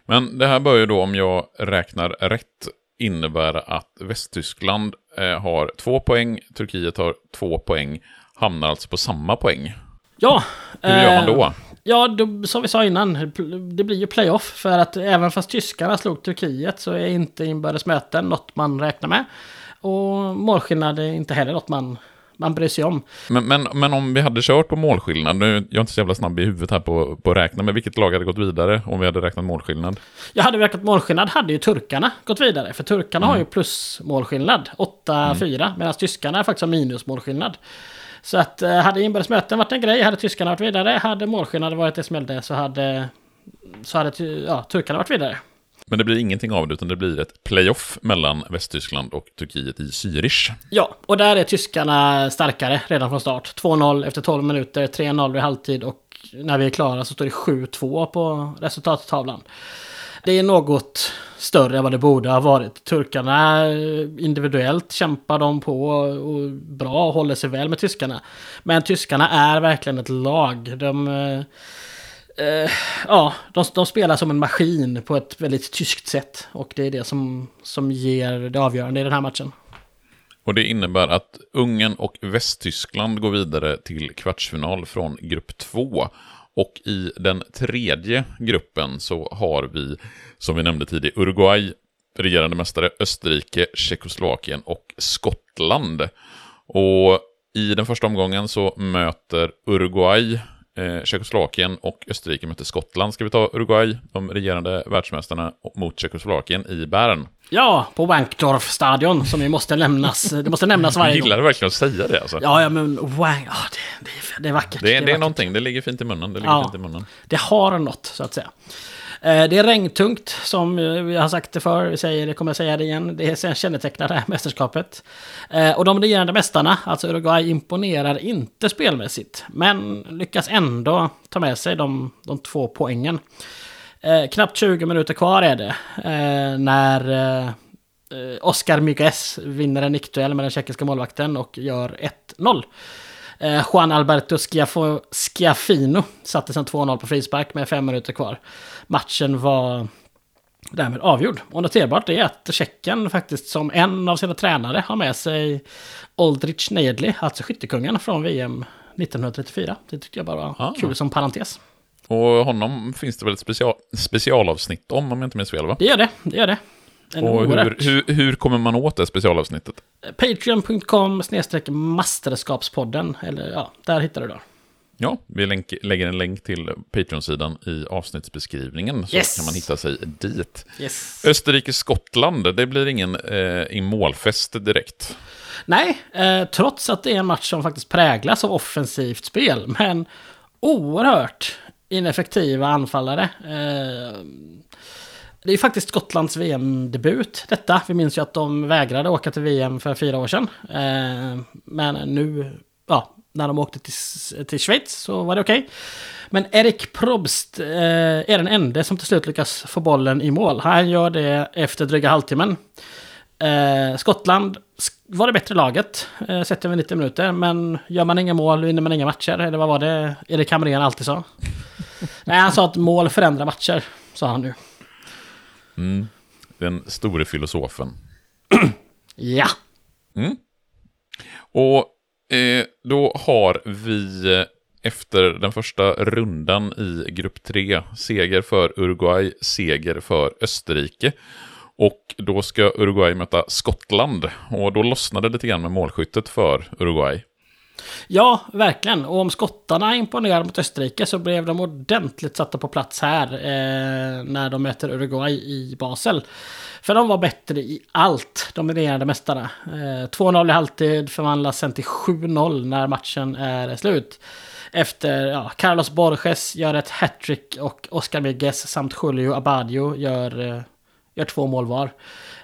Men det här bör ju då, om jag räknar rätt, innebära att Västtyskland eh, har två poäng, Turkiet har två poäng, hamnar alltså på samma poäng. Ja. Hur gör man eh, då? Ja, då, som vi sa innan, det blir ju playoff. För att även fast tyskarna slog Turkiet så är inte inbördes möten något man räknar med. Och målskillnad är inte heller något man, man bryr sig om. Men, men, men om vi hade kört på målskillnad, nu jag är inte så jävla snabb i huvudet här på, på att räkna, men vilket lag hade gått vidare om vi hade räknat målskillnad? Jag hade räknat målskillnad hade ju turkarna gått vidare. För turkarna har ju plus målskillnad, 8-4. Medan tyskarna faktiskt har minus målskillnad. Så att eh, hade inbördes möten varit en grej, hade tyskarna varit vidare, hade målskillnad varit det som gällde så hade, så hade ja, turkarna varit vidare. Men det blir ingenting av det, utan det blir ett playoff mellan Västtyskland och Turkiet i Zürich. Ja, och där är tyskarna starkare redan från start. 2-0 efter 12 minuter, 3-0 vid halvtid och när vi är klara så står det 7-2 på resultattavlan. Det är något större än vad det borde ha varit. Turkarna individuellt kämpar de på och bra och håller sig väl med tyskarna. Men tyskarna är verkligen ett lag. De, eh, Uh, ja, de, de spelar som en maskin på ett väldigt tyskt sätt. Och det är det som, som ger det avgörande i den här matchen. Och det innebär att Ungern och Västtyskland går vidare till kvartsfinal från grupp 2. Och i den tredje gruppen så har vi, som vi nämnde tidigare, Uruguay, regerande mästare, Österrike, Tjeckoslovakien och Skottland. Och i den första omgången så möter Uruguay eh, Tjeckoslovakien och Österrike möter Skottland. Ska vi ta Uruguay, de regerande världsmästarna, mot Tjeckoslovakien i Bern. Ja, på Wankdorf-stadion som ju måste nämnas. Det måste nämnas Jag varje gång. gillar verkligen att säga det alltså. Ja, ja, men Wank... Ja, det, det, är, det är vackert. Det, är, det är någonting, det ligger fint i munnen. Det ligger Ja. fint i munnen. Det har något, så att säga. Eh, det är regntungt, som vi har sagt det förr. Vi säger det, kommer jag säga det igen. Det kännetecknar det här mästerskapet. Eh, och de regerande mästarna, alltså Uruguay, imponerar inte spelmässigt. Men lyckas ändå ta med sig de, de två poängen. Eh, knappt 20 minuter kvar är det. När Oscar Miguez vinner en nickduell med den tjeckiska målvakten och gör 1-0. Eh, Juan Alberto Schiaffo, Schiaffino satte sen 2-0 på frispark med fem minuter kvar. Matchen var därmed avgjord. Och noterbart är att Tjeckien faktiskt som en av sina tränare har med sig Oldrich Nejedly, alltså skyttekungen från VM 1934. Det tyckte jag bara var Ah. kul som parentes. Och honom finns det väl ett special, specialavsnitt om, om jag inte minns fel va? Det gör det, det gör det. En Och hur, hur, hur kommer man åt det specialavsnittet? Patreon.com masterskapspodden. Eller ja, där hittar du det. Ja, vi länk, lägger en länk till Patreon-sidan i avsnittsbeskrivningen, så Yes. kan man hitta sig dit. Yes. Österrike-Skottland, det blir ingen eh, målfest direkt. Nej, eh, trots att det är en match som faktiskt präglas av offensivt spel. Men oerhört ineffektiva anfallare. Eh, det är faktiskt Skottlands VM-debut detta. Vi minns ju att de vägrade åka till VM för fyra år sedan. Eh, men nu, ja, när de åkte till, till Schweiz så var det okej. Men Erik Probst eh, är den enda som till slut lyckas få bollen i mål. Han gör det efter dryga halvtimmen. Eh, Skottland var det bättre laget, eh, sett över 90 minuter. Men gör man inga mål vinner man inga matcher. Eller vad var det Erik Hamrén alltid sa? Nej, han sa att mål förändrar matcher, sa han nu. Mm. Den store filosofen. Ja. Och eh, då har vi eh, efter den första rundan i grupp 3 seger för Uruguay, seger för Österrike. Och då ska Uruguay möta Skottland. Och då lossnade det lite grann med målskyttet för Uruguay. Ja, verkligen. Och om skottarna imponerade mot Österrike så blev de ordentligt satta på plats här eh, när de möter Uruguay i Basel. För de var bättre i allt, de regerande mästarna. Eh, 2-0 i halvtid förvandlas sen till 7-0 när matchen är slut. Efter ja, Carlos Borges gör ett hattrick och Oscar Miguez samt Julio Abadio gör eh, gör två mål var.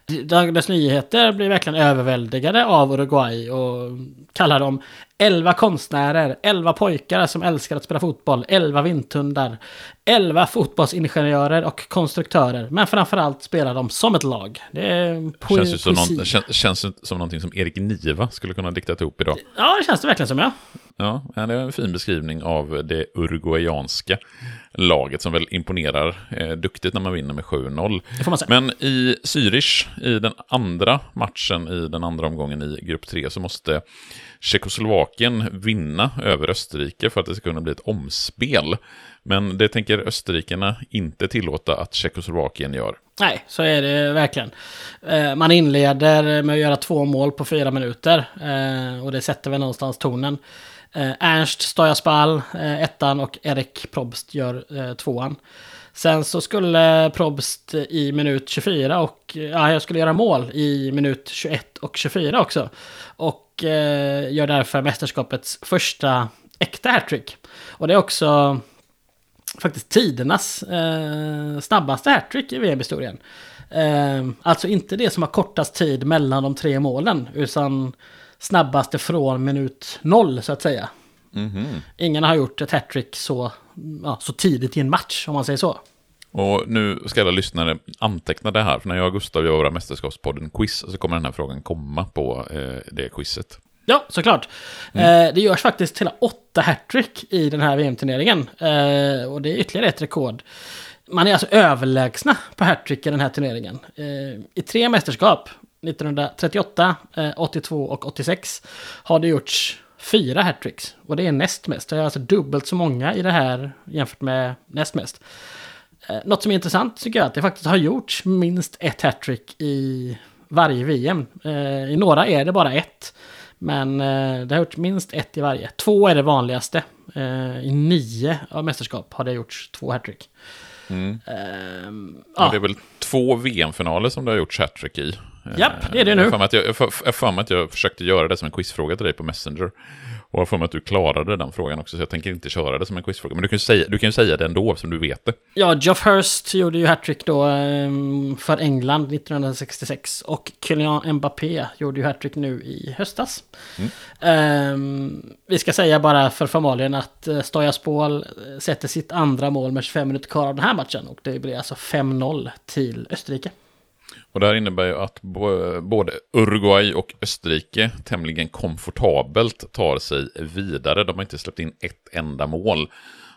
Dagens Nyheter blir verkligen överväldigade av Uruguay och kallar dem 11 konstnärer, 11 pojkar som älskar att spela fotboll, 11 vindtundar, 11 fotbollsingenjörer och konstruktörer. Men framförallt spelar de som ett lag. Det känns, som någon, känns, känns som någonting som Erik Niva skulle kunna diktat ihop idag. Ja, det känns det verkligen som, ja. Ja, det är en fin beskrivning av det uruguayanska laget som väl imponerar eh, duktigt när man vinner med 7-0. Men i Zürich, i den andra matchen i den andra omgången i grupp 3, så måste Tjeckoslovakien vinna över Österrike för att det ska kunna bli ett omspel. Men det tänker österrikerna inte tillåta att Tjeckoslovakien gör. Nej, så är det verkligen. Eh, man inleder med att göra två mål på fyra minuter. Eh, och det sätter väl någonstans tonen. Eh, Ernst Stojaspal, eh, ettan och Erik Probst gör eh, tvåan. Sen så skulle Probst i minut 24 och ja, jag skulle göra mål i minut 21 och 24 också. Och eh, gör därför mästerskapets första äkta hattrick. Och det är också faktiskt tidernas eh, snabbaste hattrick i VM-historien. Eh, alltså inte det som har kortast tid mellan de tre målen, utan snabbaste från minut noll så att säga. Mm -hmm. Ingen har gjort ett hattrick så, ja, så tidigt i en match om man säger så. Och nu ska alla lyssnare anteckna det här, för när jag och Gustav gör våra Mästerskapspodden quiz så kommer den här frågan komma på eh, det quizet. Ja, såklart. Mm. Eh, det görs faktiskt hela åtta hattrick i den här VM-turneringen. Eh, och det är ytterligare ett rekord. Man är alltså överlägsna på hattrick i den här turneringen. Eh, I tre mästerskap 1938, 82 eh, och 86 har det gjorts fyra hattricks. Och det är näst mest. Det är alltså dubbelt så många i det här jämfört med näst mest. Eh, något som är intressant tycker jag att det faktiskt har gjorts minst ett hattrick i varje VM. Eh, I några är det bara ett. Men det har gjorts minst ett i varje. Två är det vanligaste. I nio av mästerskap har det gjorts två hattrick. Mm. Um, ja. Det är väl två VM-finaler som det har gjorts hattrick i. Japp, det är det nu. Jag har för mig att jag försökte göra det som en quizfråga till dig på Messenger. Och jag för mig att du klarade den frågan också, så jag tänker inte köra det som en quizfråga. Men du kan ju säga, du kan säga det ändå, som du vet det. Ja, Geoff Hurst gjorde ju hattrick då ehm, för England 1966. Och Kylian Mbappé gjorde ju hattrick nu i höstas. Mm. Um, vi ska säga bara för formalien att uh, Stoja Spål eh, sätter sitt andra mål med 25 minuter kvar av den här matchen. Och det blir alltså 5-0 till Österrike. Och det här innebär ju att både Uruguay och Österrike tämligen komfortabelt tar sig vidare. De har inte släppt in ett enda mål.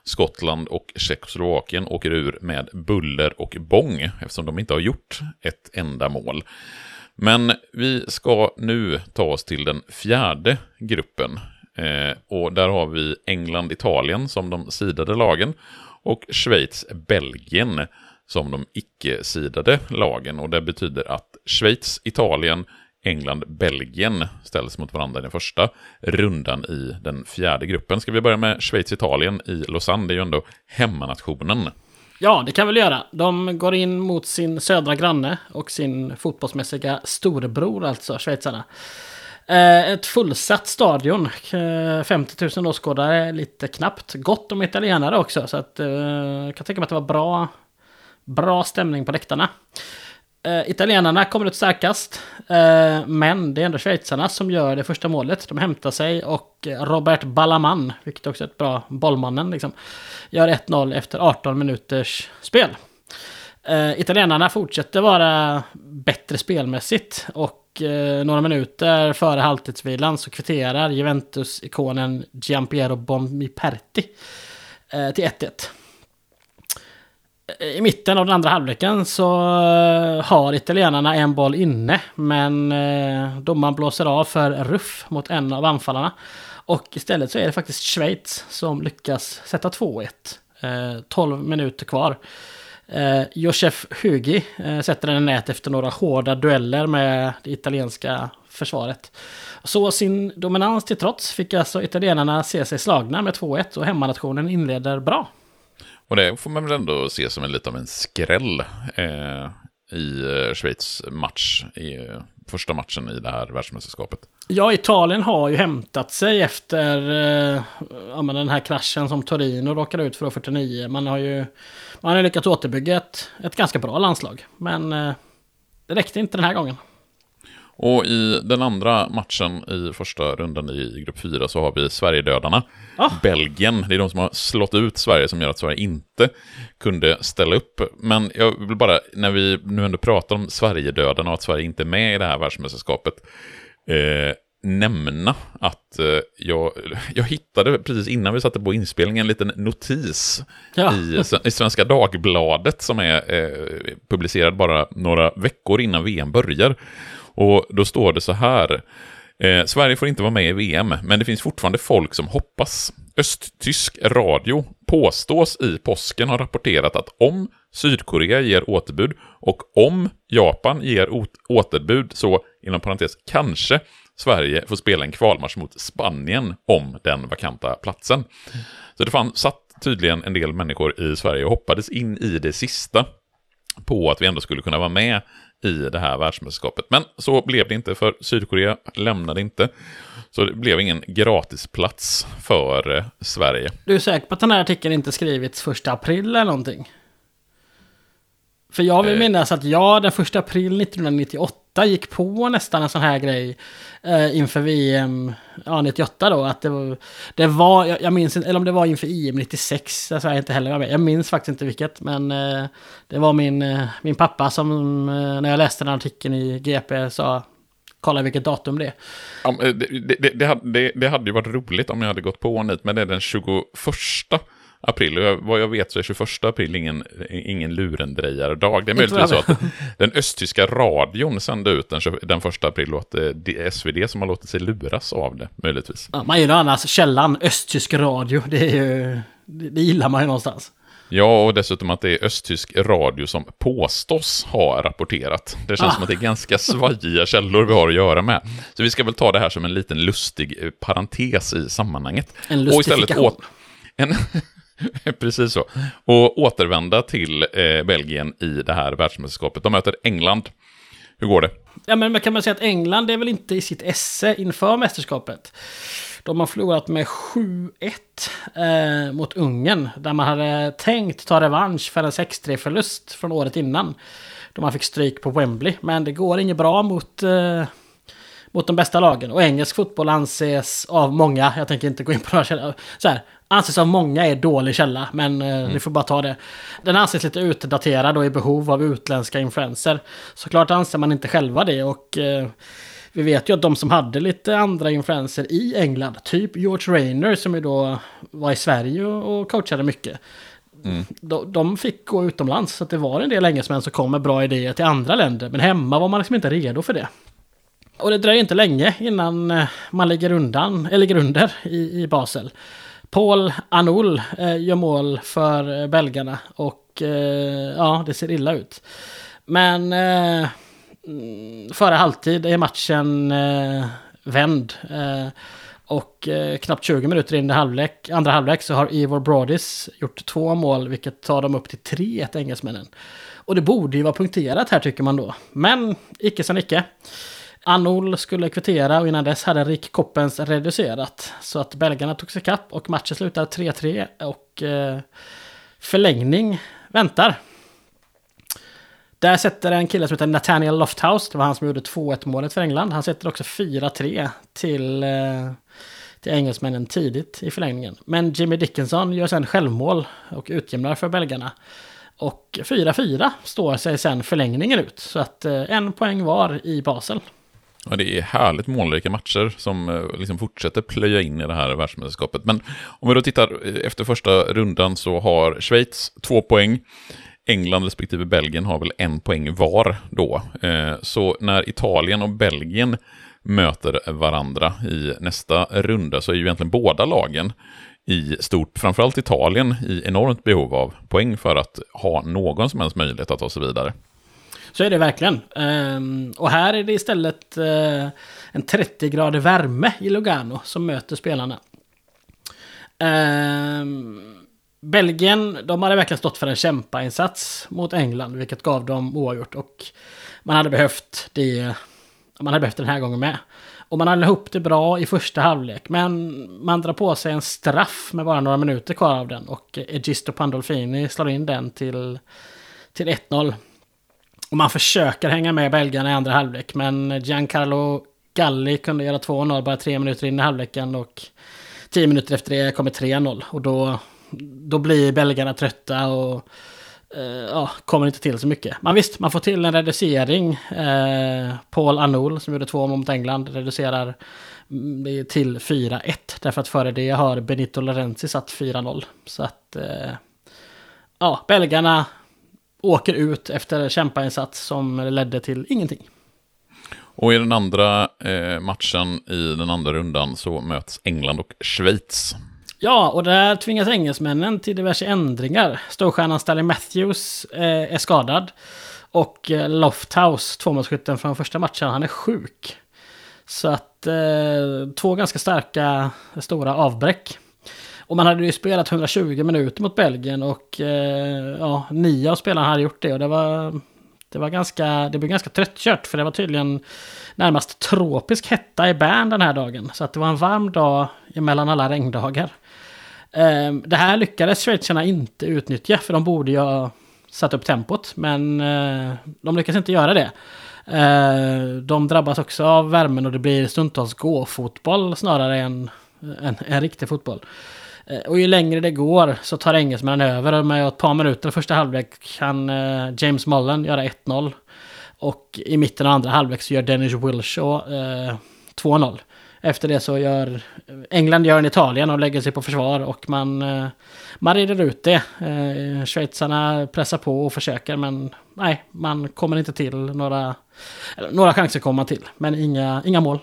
Skottland och Tjeckoslovakien åker ur med buller och bång eftersom de inte har gjort ett enda mål. Men vi ska nu ta oss till den fjärde gruppen. Eh, och där har vi England-Italien som de sidade lagen och Schweiz-Belgien som de icke-sidade lagen. Och det betyder att Schweiz, Italien, England, Belgien ställs mot varandra i den första rundan i den fjärde gruppen. Ska vi börja med Schweiz, Italien i Lausanne? Det är ju ändå hemmanationen. Ja, det kan vi göra. De går in mot sin södra granne och sin fotbollsmässiga storebror, alltså schweizarna. Eh, ett fullsatt stadion, eh, 50 000 åskådare, lite knappt. Gott om italienare också, så att, eh, jag kan tänka mig att det var bra Bra stämning på läktarna. Eh, italienarna kommer ut starkast. Eh, men det är ändå schweizarna som gör det första målet. De hämtar sig och Robert Ballaman, vilket också är ett bra bollmannen, liksom, gör 1-0 efter 18 minuters spel. Eh, italienarna fortsätter vara bättre spelmässigt och några minuter före halvtidsvilan så kvitterar Juventus-ikonen Giampiero Bommiperti till 1-1 i mitten av den andra halvleken så eh, har italienarna en boll inne. Men eh, domaren blåser av för ruff mot en av anfallarna. Och istället så är det faktiskt Schweiz som lyckas sätta 2-1. 12 eh, minuter kvar. Josef Hugi sätter den i nät efter några hårda dueller med det italienska försvaret. Så sin dominans till trots fick alltså italienarna se sig slagna med 2-1 och hemmanationen inleder bra. Och det får man väl ändå se som en lite av en skräll. Eh, i eh, Schweiz match, i eh, första matchen i det här världsmästerskapet. Ja, Italien har ju hämtat sig efter eh, ja, den här kraschen som Torino råkade ut för 49. Man har ju man har lyckats återbygga ett, ett ganska bra landslag. Men eh, det räckte inte den här gången. Och i den andra matchen i första rundan i grupp 4 så har vi Sverigedödarna. Ah. Belgien, det är de som har slått ut Sverige som gör att Sverige inte kunde ställa upp. Men jag vill bara, när vi nu ändå pratar om Sverigedödarna och att Sverige inte är med i det här världsmästerskapet, eh, nämna att eh, jag, jag hittade precis innan vi satte på inspelningen en liten notis ja. i, i Svenska Dagbladet som är eh, publicerad bara några veckor innan VM börjar. Och då står det så här. Eh, Sverige får inte vara med i VM, men det finns fortfarande folk som hoppas. Östtysk radio påstås i påsken ha rapporterat att om Sydkorea ger återbud och om Japan ger återbud så, inom parentes, kanske Sverige får spela en kvalmatch mot Spanien om den vakanta platsen. Så det fann, satt tydligen en del människor i Sverige och hoppades in i det sista på att vi ändå skulle kunna vara med i det här världsmästerskapet. Men så blev det inte, för Sydkorea lämnade inte. Så det blev ingen gratisplats för eh, Sverige. Du är säker på att den här artikeln inte skrivits första april eller någonting? För jag vill eh. minnas att jag den första april 1998 gick på nästan en sån här grej eh, inför VM ja, 98 då. Att det var, det var jag, jag minns inte, eller om det var inför EM 96, alltså jag inte heller med. Jag minns faktiskt inte vilket, men eh, det var min, eh, min pappa som eh, när jag läste den artikeln i GP sa Kolla vilket datum det är. Ja, eh, det, det, det, det, det hade ju varit roligt om jag hade gått på dit, men det är den 21 april. Och jag, vad jag vet så är 21 april ingen, ingen lurendrejardag. Det är möjligtvis så att den östtyska radion sände ut den, den 1 april och att det är SvD som har låtit sig luras av det, möjligtvis. Ja, man gillar annars källan östtysk radio. Det, är ju, det, det gillar man ju någonstans. Ja, och dessutom att det är östtysk radio som påstås ha rapporterat. Det känns ah. som att det är ganska svajiga källor vi har att göra med. Så vi ska väl ta det här som en liten lustig parentes i sammanhanget. En lustifikation. Och istället åt... En Precis så. Och återvända till eh, Belgien i det här världsmästerskapet. De möter England. Hur går det? Ja, men kan man säga att England är väl inte i sitt esse inför mästerskapet. De har förlorat med 7-1 eh, mot Ungern. Där man hade tänkt ta revansch för en 6-3-förlust från året innan. Då man fick stryk på Wembley. Men det går inget bra mot... Eh, mot de bästa lagen. Och engelsk fotboll anses av många, jag tänker inte gå in på några källor, så här, anses av många är dålig källa, men eh, mm. ni får bara ta det. Den anses lite utdaterad och i behov av utländska influenser. Såklart anser man inte själva det och eh, vi vet ju att de som hade lite andra influenser i England, typ George Rayner som ju då var i Sverige och coachade mycket. Mm. De, de, fick gå utomlands, så det var en del engelsmän som kom med bra idéer till andra länder. Men hemma var man liksom inte redo för det. Och det dröjer inte länge innan eh, man ligger undan, eller ligger under i, i Basel. Paul Anul eh, gör mål för eh, belgarna och eh, ja, det ser illa ut. Men eh, mm, före halvtid är matchen eh, vänd. Eh, och eh, knappt 20 minuter in i halvlek, andra halvlek så har Ivor Brodis gjort två mål, vilket tar dem upp till 3-1 engelsmännen. Och det borde ju vara punkterat här tycker man då. Men icke som icke. Anol skulle kvittera och innan dess hade Rick Koppens reducerat. Så att belgarna tog sig kapp och matchen slutar 3-3 och eh, förlängning väntar. Där sätter en kille som heter Nathaniel Lofthouse, det var han som gjorde 2-1 målet för England. Han sätter också 4-3 till, eh, till engelsmännen tidigt i förlängningen. Men Jimmy Dickinson gör sen självmål och utjämnar för belgarna. Och 4-4 står sig sen förlängningen ut. Så att eh, en poäng var i Basel. Ja, det är härligt målrika matcher som eh, liksom fortsätter plöja in i det här världsmästerskapet. Men om vi då tittar eh, efter första rundan så har Schweiz två poäng. England respektive Belgien har väl en poäng var då. Eh, så när Italien och Belgien möter varandra i nästa runda så är ju egentligen båda lagen i stort, framförallt Italien, i enormt behov av poäng för att ha någon som helst möjlighet att ta sig vidare. Så är det verkligen. Um, och här är det istället uh, en 30 grader värme i Lugano som möter spelarna. Um, Belgien, de hade verkligen stått för en kämpainsats mot England, vilket gav dem oavgjort. Och man hade behövt det, man hade behövt den här gången med. Och man hade ihop det bra i första halvlek, men man drar på sig en straff med bara några minuter kvar av den. Och Egisto Pandolfini slår in den till, till 1-0. Och man försöker hänga med belgarna i andra halvlek, men Giancarlo Galli kunde göra 2-0 bara tre minuter in i halvleken. Och tio minuter efter det kommer 3-0. Och då, då blir belgarna trötta och eh, ja, kommer inte till så mycket. Men visst, man får till en reducering. Eh, Paul Anoul, som gjorde två mot England reducerar mm, till 4-1. Därför att före det har Benito Lorenzi satt 4-0. Så att eh, ja, belgarna åker ut efter kämpainsats som ledde till ingenting. Och i den andra eh, matchen i den andra rundan så möts England och Schweiz. Ja, och där tvingas engelsmännen till diverse ändringar. Storstjärnan Stanley Matthews eh, är skadad. Och eh, Lofthouse, tvåmålsskytten från första matchen, han är sjuk. Så att eh, två ganska starka, stora avbräck. Och man hade ju spelat 120 minuter mot Belgien och eh, ja, nio av spelarna hade gjort det. Och det var, det var ganska, det blev ganska tröttkört för det var tydligen närmast tropisk hetta i Bern den här dagen. Så att det var en varm dag emellan alla regndagar. Eh, det här lyckades schweizarna inte utnyttja för de borde ju ha satt upp tempot. Men eh, de lyckas inte göra det. Eh, de drabbas också av värmen och det blir stundtals gå-fotboll snarare än en, en riktig fotboll. Eh, och ju längre det går så tar engelsmännen över. Och med ett par minuter första halvlek kan eh, James Mullen göra 1-0. Och i mitten av andra halvlek så gör Dennis Wilshaw eh, 2-0. Efter det så gör eh, England gör en Italien och lägger sig på försvar och man, eh, man rider ut det. Eh, Schweizarna pressar på och försöker men nej, man kommer inte till några, några chanser kommer till. Men inga, inga mål.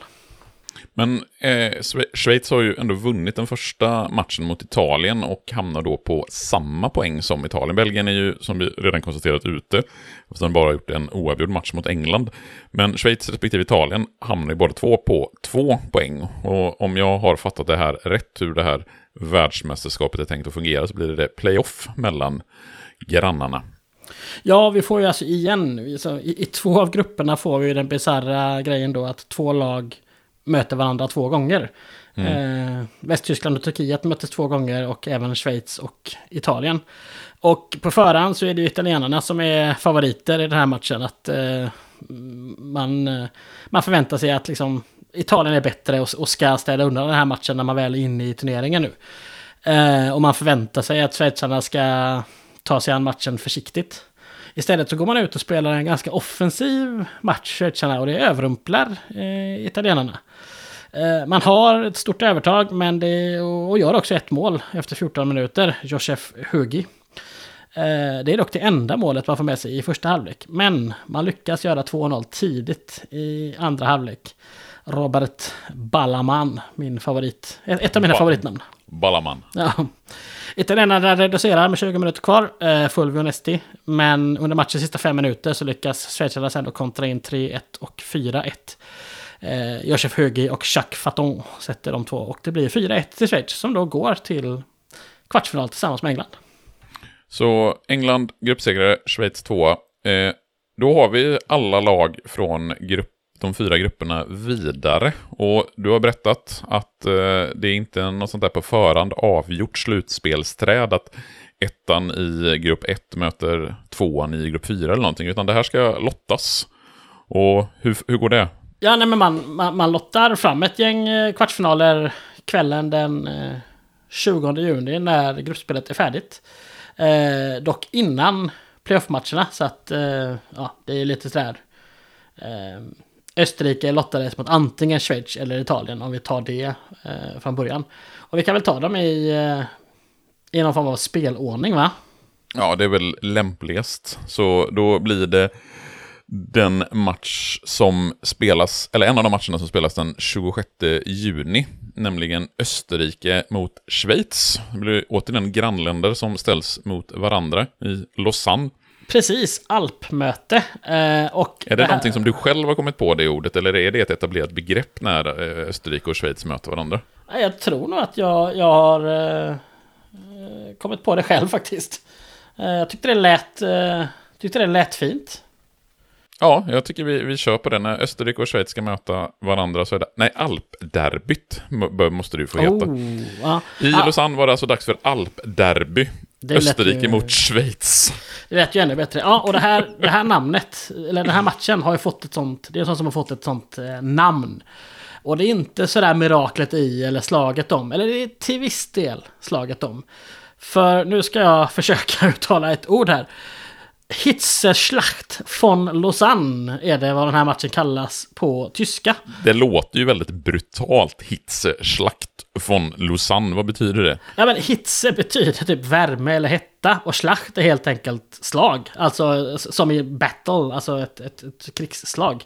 Men eh, Schweiz har ju ändå vunnit den första matchen mot Italien och hamnar då på samma poäng som Italien. Belgien är ju, som vi redan konstaterat, ute. Fast de bara gjort en oavgjord match mot England. Men Schweiz respektive Italien hamnar ju båda två på två poäng. Och om jag har fattat det här rätt, hur det här världsmästerskapet är tänkt att fungera, så blir det playoff mellan grannarna. Ja, vi får ju alltså igen, i, i två av grupperna får vi den bisarra grejen då att två lag möter varandra två gånger. Mm. Eh, Västtyskland och Turkiet möttes två gånger och även Schweiz och Italien. Och på förhand så är det italienarna som är favoriter i den här matchen. Att eh, man, eh, man förväntar sig att liksom, Italien är bättre och, och ska städa undan den här matchen när man väl är inne i turneringen nu. Eh, och man förväntar sig att schweizarna ska ta sig an matchen försiktigt. Istället så går man ut och spelar en ganska offensiv match, och det överrumplar eh, italienarna. Eh, man har ett stort övertag men det, och gör också ett mål efter 14 minuter, Josef Hugi. Eh, det är dock det enda målet man får med sig i första halvlek. Men man lyckas göra 2-0 tidigt i andra halvlek. Robert Ballaman, min favorit. Ett av mina ba favoritnamn. Ballaman. Ja. Italienarna reducerar med 20 minuter kvar, eh, Fulvio Nesti. Men under matchens sista fem minuter så lyckas schweizarna ändå kontra in 3-1 och 4-1. Eh, Josef Högi och Jacques Faton sätter de två och det blir 4-1 till Schweiz som då går till kvartsfinal tillsammans med England. Så England gruppsegrare, Schweiz tvåa. Eh, då har vi alla lag från grupp, de fyra grupperna vidare. Och du har berättat att eh, det är inte något sånt där på förhand avgjort slutspelsträd. Att ettan i grupp ett möter tvåan i grupp 4 eller någonting. Utan det här ska lottas. Och hur, hur går det? Ja, nej, men man, man, man lottar fram ett gäng eh, kvartsfinaler kvällen den eh, 20 juni när gruppspelet är färdigt. Eh, dock innan playoff-matcherna, så att eh, ja, det är lite sådär. Eh, Österrike lottades mot antingen Schweiz eller Italien om vi tar det eh, från början. Och vi kan väl ta dem i, eh, i någon form av spelordning va? Ja, det är väl lämpligast. Så då blir det den match som spelas, eller en av de matcherna som spelas den 26 juni, nämligen Österrike mot Schweiz. Det blir återigen grannländer som ställs mot varandra i Lausanne. Precis, alpmöte. Eh, och är det, det här... någonting som du själv har kommit på det ordet, eller är det ett etablerat begrepp när eh, Österrike och Schweiz möter varandra? Jag tror nog att jag, jag har... Eh kommit på det själv faktiskt. Eh, jag tyckte det lät, eh, tyckte det lät fint. Ja, jag tycker vi, vi kör på det. När Österrike och Schweiz ska möta varandra så är det... Nej, Alpderbyt måste du få heta. Oh, ja. I Ah, Lausanne var det alltså dags för Alpderby. Österrike ju- mot Schweiz. Det lät ju ännu bättre. Ja, och det här, det här namnet, eller den här matchen har ju fått ett sånt, det är en sån som har fått ett sånt eh, namn. Och det är inte sådär miraklet i eller slaget om, eller det är till viss del slaget om. För nu ska jag försöka uttala ett ord här. Hitzeschlacht von Lausanne är det vad den här matchen kallas på tyska. Det låter ju väldigt brutalt. Hitzeschlacht von Lausanne. Vad betyder det? Ja men hitze betyder typ värme eller hetta och schlacht är helt enkelt slag. Alltså som i battle, alltså ett, ett, ett krigsslag.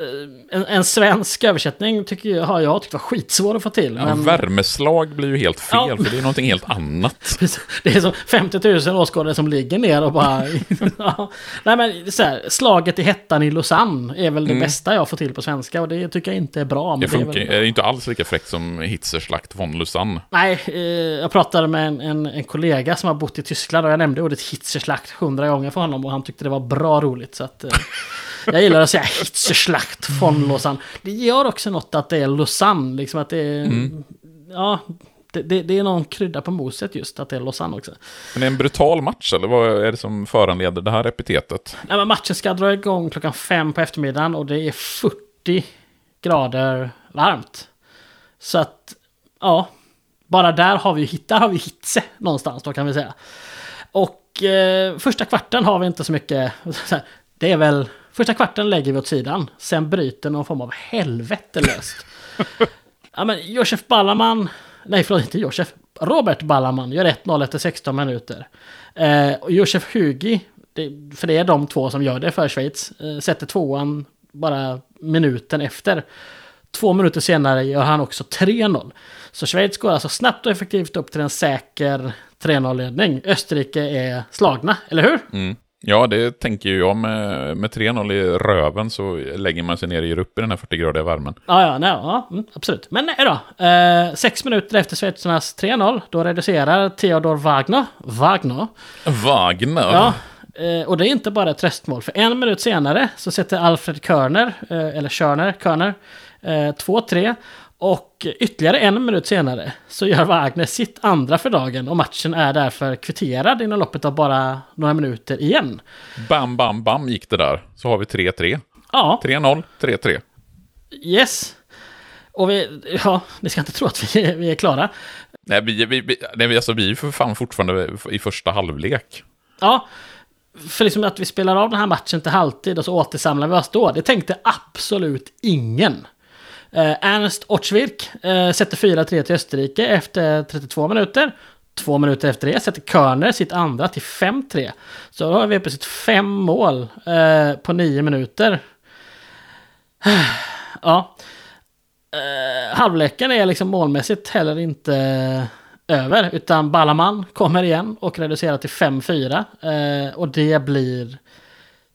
Eh, En, en svensk översättning tycker jag, har jag tyckt var skitsvår att få till. Ja, men Värmeslag blir ju helt fel, Ja. för det är någonting helt annat. det är som 50 000 åskådare som ligger ner och bara... ja. Nej men så här, slaget i hettan i Lausanne är väl det bästa jag får till på svenska och det tycker jag inte är bra. Det det är funkar väl- är inte alls lika fräckt som Hitzeschlacht von Lausanne. Nej, eh, jag pratade med en, en, en kollega som har bott i Tyskland och jag nämnde ordet Hitzerschlacht hundra gånger för honom och han tyckte det var bra roligt. Så att, eh, jag gillar att säga Hitzerschlacht von Lausanne. Det gör också något att det är Lausanne, liksom att det är... Ja, det, det, det är någon krydda på moset just att det är Lausanne också. Men det är en brutal match, eller vad är det som föranleder det här epitetet? Nej, men matchen ska dra igång klockan fem på eftermiddagen och det är 40 grader varmt. Så att, ja, bara där har vi, där har vi hitse någonstans då kan vi säga. Och eh, första kvarten har vi inte så mycket, så här, det är väl, första kvarten lägger vi åt sidan. Sen bryter någon form av helvete löst. ja men Josef Ballaman, nej förlåt inte Josef, Robert Ballaman gör 1-0 efter 16 minuter. Eh, och Josef Hugi, det, för det är de två som gör det för Schweiz, eh, sätter tvåan bara minuten efter. Två minuter senare gör han också 3-0. Så Schweiz går alltså snabbt och effektivt upp till en säker 3-0-ledning. Österrike är slagna, eller hur? Mm. Ja, det tänker ju jag. Med, med 3-0 i röven så lägger man sig ner och ger upp i den här 40-gradiga värmen. Ja, ja, nej, ja mm, absolut. Men nej då. Eh, sex minuter efter schweizarnas 3-0, då reducerar Theodor Wagner, Wagner, Wagner. ja, eh, och det är inte bara ett tröstmål. För en minut senare så sätter Alfred Körner, eh, eller Körner, Körner, eh, 2-3. Och ytterligare en minut senare så gör Wagner sitt andra för dagen och matchen är därför kvitterad inom loppet av bara några minuter igen. Bam, bam, bam gick det där. Så har vi 3-3. Ja, 3-0, 3-3. yes. Och vi, ja, ni ska inte tro att vi, vi är klara. Nej, vi, vi, vi, nej, alltså, vi är för fan fortfarande i första halvlek. Ja, för liksom att vi spelar av den här matchen till halvtid och så återsamlar vi oss då. Det tänkte absolut ingen. Eh, Ernst Ortsvirk eh, sätter 4-3 till Österrike efter 32 minuter. Två minuter efter det sätter Körner sitt andra till 5-3. Så då har vi plötsligt fem mål eh, på nio minuter. ja. Eh, halvleken är liksom målmässigt heller inte eh, över. Utan Ballaman kommer igen och reducerar till 5-4. Eh, och det blir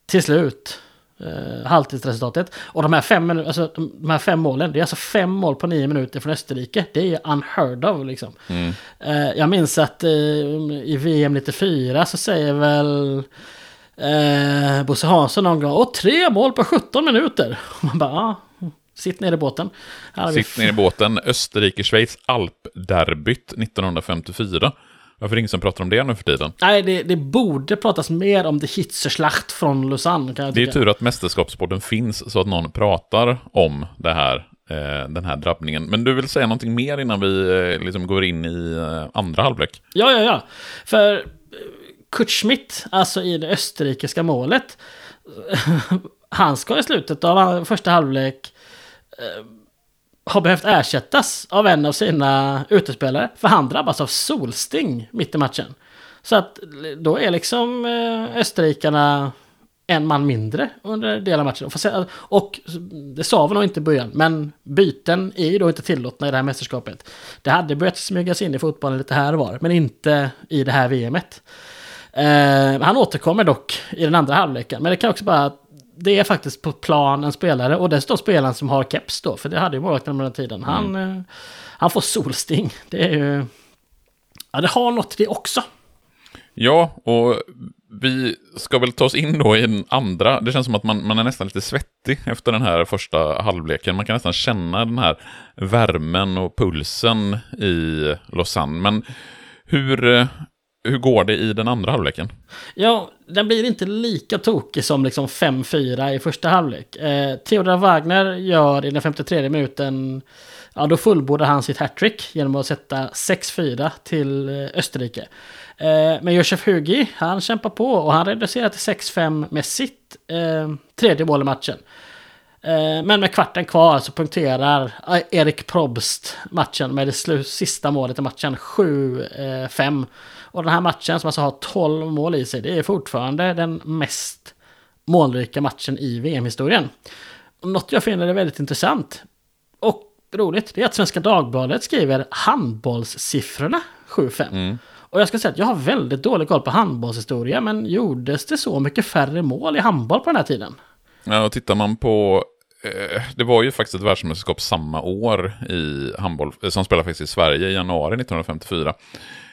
till slut eh, halvtidsresultatet. Och de här, fem, alltså, de, här fem målen, det är alltså fem mål på nio minuter från Österrike. Det är unheard of liksom. Eh, jag minns att eh, i VM 94 så säger väl eh, Bosse Hansson någon gång, och tre mål på 17 minuter. Och man bara, ja, sitt ner i båten. Sitt ner i båten. Österrike-Schweiz alpderbyt 1954. Varför är det ingen som pratar om det nu för tiden? Nej, det, det borde pratas mer om det Hitzerschlacht från Lausanne. Kan jag Det är tycka. tur att mästerskapspodden finns så att någon pratar om det här, eh, den här drabbningen. Men du vill säga någonting mer innan vi eh, liksom går in i eh, andra halvlek? Ja, ja, ja. För eh, Kurt Schmidt, alltså i det österrikiska målet, han ska i slutet av första halvlek har behövt ersättas av en av sina utespelare. För han drabbas av solsting mitt i matchen. Så att då är liksom eh, österrikarna en man mindre under del av matchen. Och Och det sa vi nog inte i början, men byten är ju då inte tillåtna i det här mästerskapet. Det hade börjat smygas in i fotbollen lite här och var, men inte i det här VMet. Eh, han återkommer dock i den andra halvleken, men det kan också bara... Det är faktiskt på plan en spelare, och dessutom spelaren som har keps då, för det hade ju målvakten under den tiden. Han, eh, han får solsting. Det är ju... Ja, det har något det också. Ja, och vi ska väl ta oss in då i den andra. Det känns som att man, man är nästan lite svettig efter den här första halvleken. Man kan nästan känna den här värmen och pulsen i Lausanne. Men hur, hur går det i den andra halvleken? Ja, den blir inte lika tokig som liksom 5-4 i första halvlek. Eh, Theodor Wagner gör i den 53 minuten, ja då fullbordar han sitt hattrick genom att sätta 6-4 till eh, Österrike. Eh, men Josef Hugi, han kämpar på och han reducerar till 6-5 med sitt eh, tredje mål i matchen. Eh, men med kvarten kvar så punkterar eh, Erik Probst matchen med det sista målet i matchen 7-5. Och den här matchen som alltså har 12 mål i sig, det är fortfarande den mest målrika matchen i VM-historien. Något jag finner är väldigt intressant och roligt, det är att Svenska Dagbladet skriver handbollssiffrorna 7-5. Mm. Och jag ska säga att jag har väldigt dålig koll på handbollshistoria, men gjordes det så mycket färre mål i handboll på den här tiden? Ja, och tittar man på eh, det var ju faktiskt ett världsmästerskap samma år i handboll, eh, som spelade faktiskt i Sverige i januari 1954.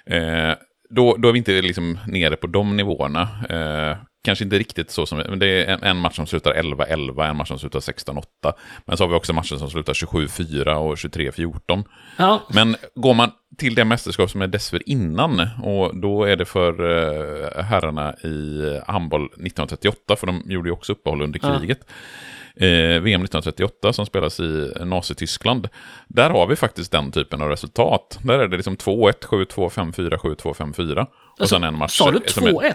Eh, då, då är vi inte liksom nere på de nivåerna. Eh, kanske inte riktigt så som, men det är en, en match som slutar 11-11, en match som slutar 16-8. Men så har vi också matcher som slutar 27-4 och 23-14. Ja. Men går man till det mästerskap som är dessförinnan, och då är det för eh, herrarna i handboll 1938, för de gjorde ju också uppehåll under kriget. Ja eh, VM 1938 som spelas i Nazityskland. Där har vi faktiskt den typen av resultat. Där är det liksom 2-1, 7-2, 5-4, 7-2, 5-4. Och alltså, sen en match. Sa du 2-1?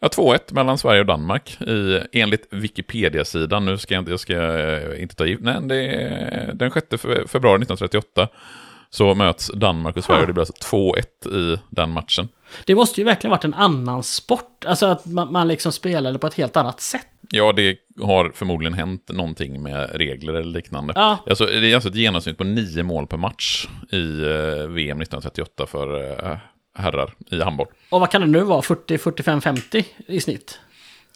Ja, 2-1 mellan Sverige och Danmark i, enligt Wikipedia-sidan. Nu ska jag inte, jag ska eh, inte ta i, nej, är den 6 februari 1938 så möts Danmark och Sverige och det blir alltså 2-1 i den matchen. Det måste ju verkligen varit en annan sport, alltså att man, man liksom spelade på ett helt annat sätt. Ja, det har förmodligen hänt någonting med regler eller liknande. Ja. Alltså, det är alltså ett genomsnitt på nio mål per match i eh, VM 1938 för eh, herrar i handboll. Och vad kan det nu vara? 40, 45, 50 i snitt?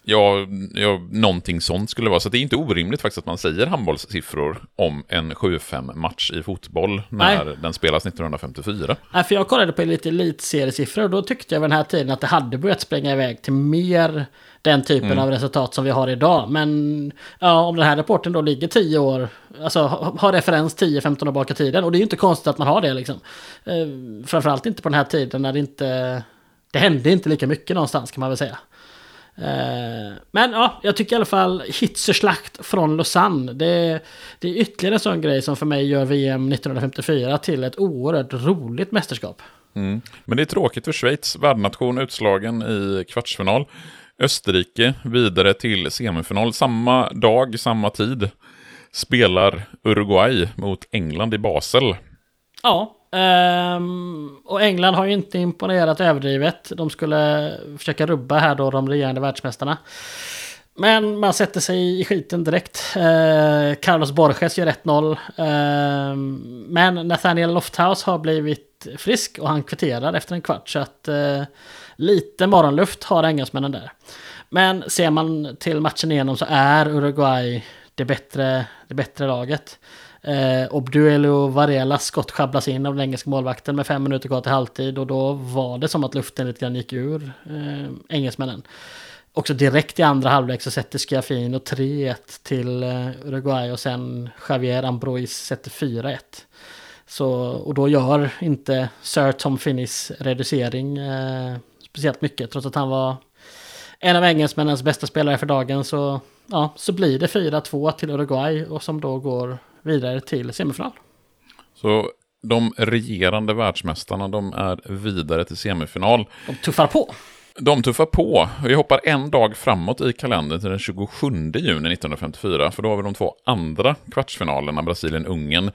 Ja, ja, någonting sånt skulle det vara. Så det är inte orimligt faktiskt att man säger handbollssiffror om en 7-5 match i fotboll när Nej. den spelas 1954. Nej, för jag kollade på lite elitseriesiffror och då tyckte jag vid den här tiden att det hade börjat spränga iväg till mer den typen mm. av resultat som vi har idag. Men ja, om den här rapporten då ligger 10 år, alltså har referens 10-15 år bak i tiden. Och det är ju inte konstigt att man har det liksom. Eh, framförallt inte på den här tiden när det inte... Det hände inte lika mycket någonstans kan man väl säga. Eh, men ja, jag tycker i alla fall Hitserslakt från Lausanne. Det, det är ytterligare en sån grej som för mig gör VM 1954 till ett oerhört roligt mästerskap. Mm. Men det är tråkigt för Schweiz, värdnation utslagen i kvartsfinal. Österrike vidare till semifinal. Samma dag, samma tid spelar Uruguay mot England i Basel. Ja, Um, och England har ju inte imponerat överdrivet. De skulle försöka rubba här då de regerande världsmästarna. Men man sätter sig i skiten direkt. Uh, Carlos Borges gör 1-0. Uh, ehm, men Nathaniel Lofthouse har blivit frisk och han kvitterar efter en kvart. Så att uh, lite morgonluft har engelsmännen där. Men ser man till matchen igenom så är Uruguay det bättre, det bättre laget. Eh, Obduelo Varelas skott sjabblas in av den engelska målvakten med fem minuter kvar till halvtid och då var det som att luften lite grann gick ur eh, engelsmännen. Också direkt i andra halvlek så sätter Schiaffino 3-1 till eh, Uruguay och sen Javier Ambrois sätter 4-1. Så, och då gör inte Sir Tom Finnis reducering eh, speciellt mycket trots att han var en av engelsmännens bästa spelare för dagen så, ja, så blir det 4-2 till Uruguay och som då går vidare till semifinal. Så de regerande världsmästarna, de är vidare till semifinal. De tuffar på. De tuffar på. Vi hoppar en dag framåt i kalendern till den 27 juni 1954. För då har vi de två andra kvartsfinalerna, Brasilien-Ungern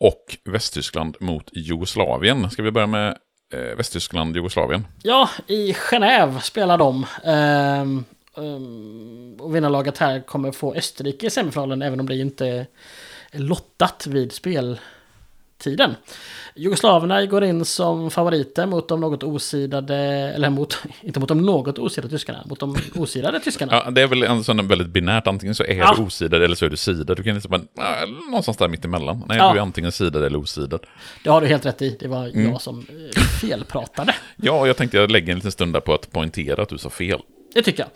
och Västtyskland mot Jugoslavien. Ska vi börja med eh, Västtyskland-Jugoslavien? Ja, i Genève spelar de. Um, um, och vinnarlaget här kommer få Österrike i semifinalen, även om det inte är lottat vid spel tiden. Jugoslaverna går in som favoriter mot de något osidade, eller mot, inte mot de något osidade tyskarna, mot de osidade tyskarna. Ja, det är väl en sån väldigt binärt, antingen så är Ja. du osidad eller så är du sidad. Du kan liksom bara, någonstans där mittemellan. Nej, Ja. du är antingen sidad eller osidad. Det har du helt rätt i, det var Mm. jag som eh, felpratade. Ja, jag tänkte jag lägger en liten stund där på att poängtera att du sa fel. Det tycker jag.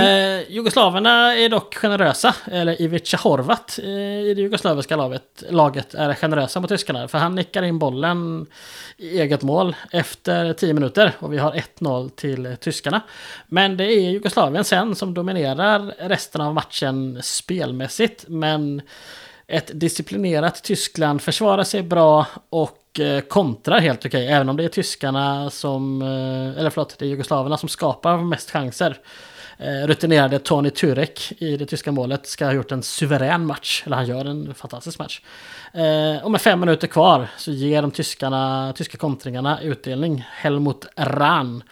Mm. Eh, jugoslaverna är dock generösa. Eller Ivica Horvat eh, i det jugoslaviska laget, laget är generösa mot tyskarna. För han nickar in bollen i eget mål efter 10 minuter. Och vi har 1-0 till tyskarna. Men det är Jugoslavien sen som dominerar resten av matchen spelmässigt. Men ett disciplinerat Tyskland försvarar sig bra och Eh, kontrar helt okej. Även om det är tyskarna som, eh, eller förlåt, det är jugoslaverna som skapar mest chanser. Eh, rutinerade Tony Turek i det tyska målet ska ha gjort en suverän match. Eller han gör en fantastisk match. Och med fem minuter kvar så ger de tyskarna, tyska kontringarna utdelning. Helmut Rahn.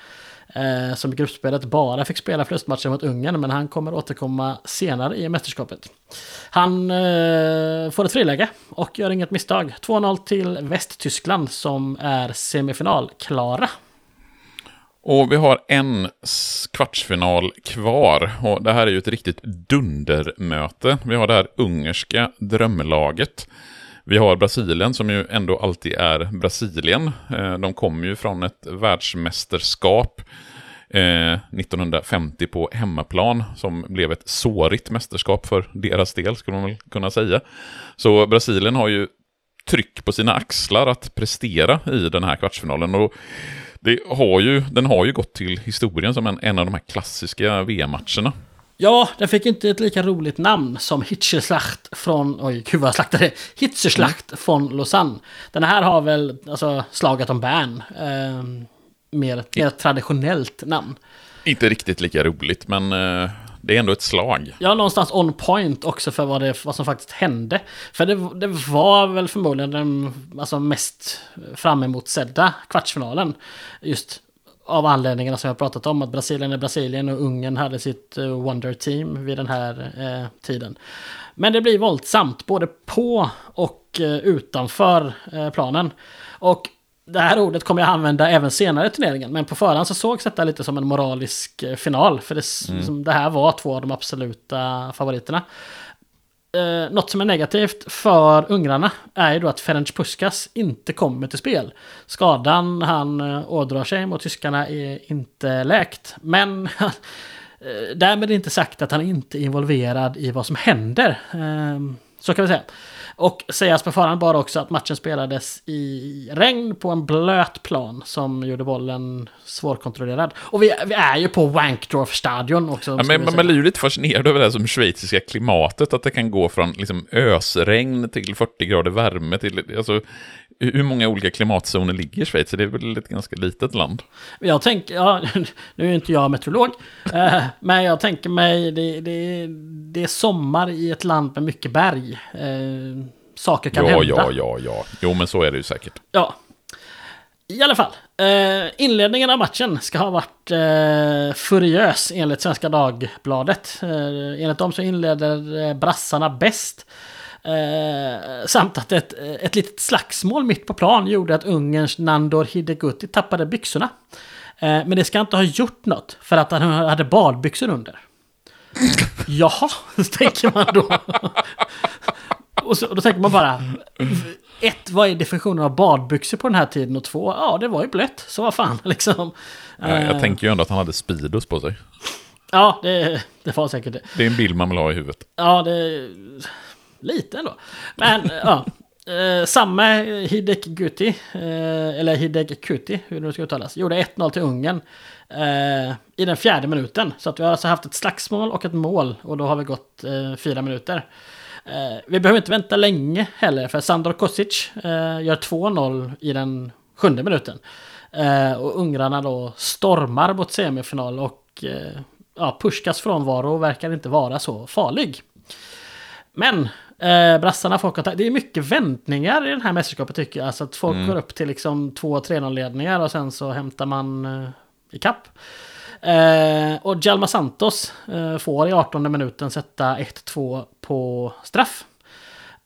Eh, som i gruppspelet bara fick spela förlustmatchen mot Ungern, men han kommer återkomma senare i mästerskapet. Han eh, får ett friläge och gör inget misstag. 2-0 till Västtyskland som är semifinalklara. Och vi har en kvartsfinal kvar. Och det här är ju ett riktigt dundermöte. Vi har det här ungerska drömlaget. Vi har Brasilien som ju ändå alltid är Brasilien. Eh, De kommer ju från ett världsmästerskap eh, 1950 på hemmaplan som blev ett sårigt mästerskap för deras del, skulle man väl kunna säga. Så Brasilien har ju tryck på sina axlar att prestera i den här kvartsfinalen. Och det har ju, den har ju gått till historien som en, en av de här klassiska VM-matcherna. Ja, den fick inte ett lika roligt namn som Hitzerslacht från... Oj, gud vad jag slaktade. Hitzerslacht från Lausanne. Den här har väl, alltså, slaget om Bern. Eh, mer, mer traditionellt namn. Inte riktigt lika roligt, men eh, det är ändå ett slag. Ja, någonstans on point också för vad, det, vad som faktiskt hände. För det, det var väl förmodligen den alltså, mest fram emotsedda kvartsfinalen. Just av anledningarna som jag pratat om. Att Brasilien är Brasilien och Ungern hade sitt eh, Wonder Team vid den här eh, tiden. Men det blir våldsamt både på och eh, utanför eh, planen. Och det här ordet kommer jag använda även senare i turneringen. Men på förhand så sågs detta lite som en moralisk eh, final. För det, som det här var två av de absoluta favoriterna. Eh, något som är negativt för ungrarna är ju då att Ferenc Puskas inte kommer till spel. Skadan han eh, ådrar sig mot tyskarna är inte läkt. Men eh, därmed inte sagt att han inte är involverad i vad som händer. Eh, så kan vi säga. Och sägas på förhand bara också att matchen spelades i regn på en blöt plan som gjorde bollen svårkontrollerad. Och vi, vi är ju på Wankdorf-stadion också. Ja, men man blir ju lite fascinerad över det här som schweiziska klimatet, att det kan gå från liksom, ösregn till 40 grader värme till... Alltså, hur många olika klimatzoner ligger i Schweiz? Det är väl ett ganska litet land? Jag tänker, ja, nu är inte jag meteorolog, eh, men jag tänker mig det, det, det är sommar i ett land med mycket berg. Eh, saker kan ja, hända. ja, ja, ja. Jo, men så är det ju säkert. Ja. I alla fall. Eh, inledningen av matchen ska ha varit eh, furiös enligt Svenska Dagbladet. Eh, enligt dem så inleder eh, brassarna bäst. Eh, samt att ett, ett litet slagsmål mitt på plan gjorde att Ungerns Nandor Hideguti tappade byxorna. Eh, men det ska inte ha gjort något för att han hade badbyxor under. Jaha, tänker man då. Och så, då tänker man bara... Ett, vad är definitionen av badbyxor på den här tiden? Och två, ja det var ju blött. Så vad fan liksom. Ja, jag Eh, tänker ju ändå att han hade Speedos på sig. Ja, det, det var säkert det. Det är en bild man vill ha i huvudet. Ja, det... Lite ändå. Men, ja. Eh, samma Hidek Guti, eh, eller Hidek Kuti, hur det nu ska uttalas, gjorde 1-0 till Ungern eh, i den fjärde minuten. Så att vi har alltså haft ett slagsmål och ett mål och då har vi gått eh, fyra minuter. Eh, vi behöver inte vänta länge heller, för Sandor Kosic eh, gör 2-0 i den sjunde minuten. Eh, och ungrarna då stormar mot semifinal och eh, ja, Puskas frånvaro verkar inte vara så farlig. Men eh, brassarna får kontakt. Det är mycket vändningar i det här mästerskapet tycker jag. Alltså att folk går upp till liksom 2-3 ledningar och sen så hämtar man eh, ikapp. Eh, och Jalma Santos eh, får i 18 minuten sätta 1-2 på straff.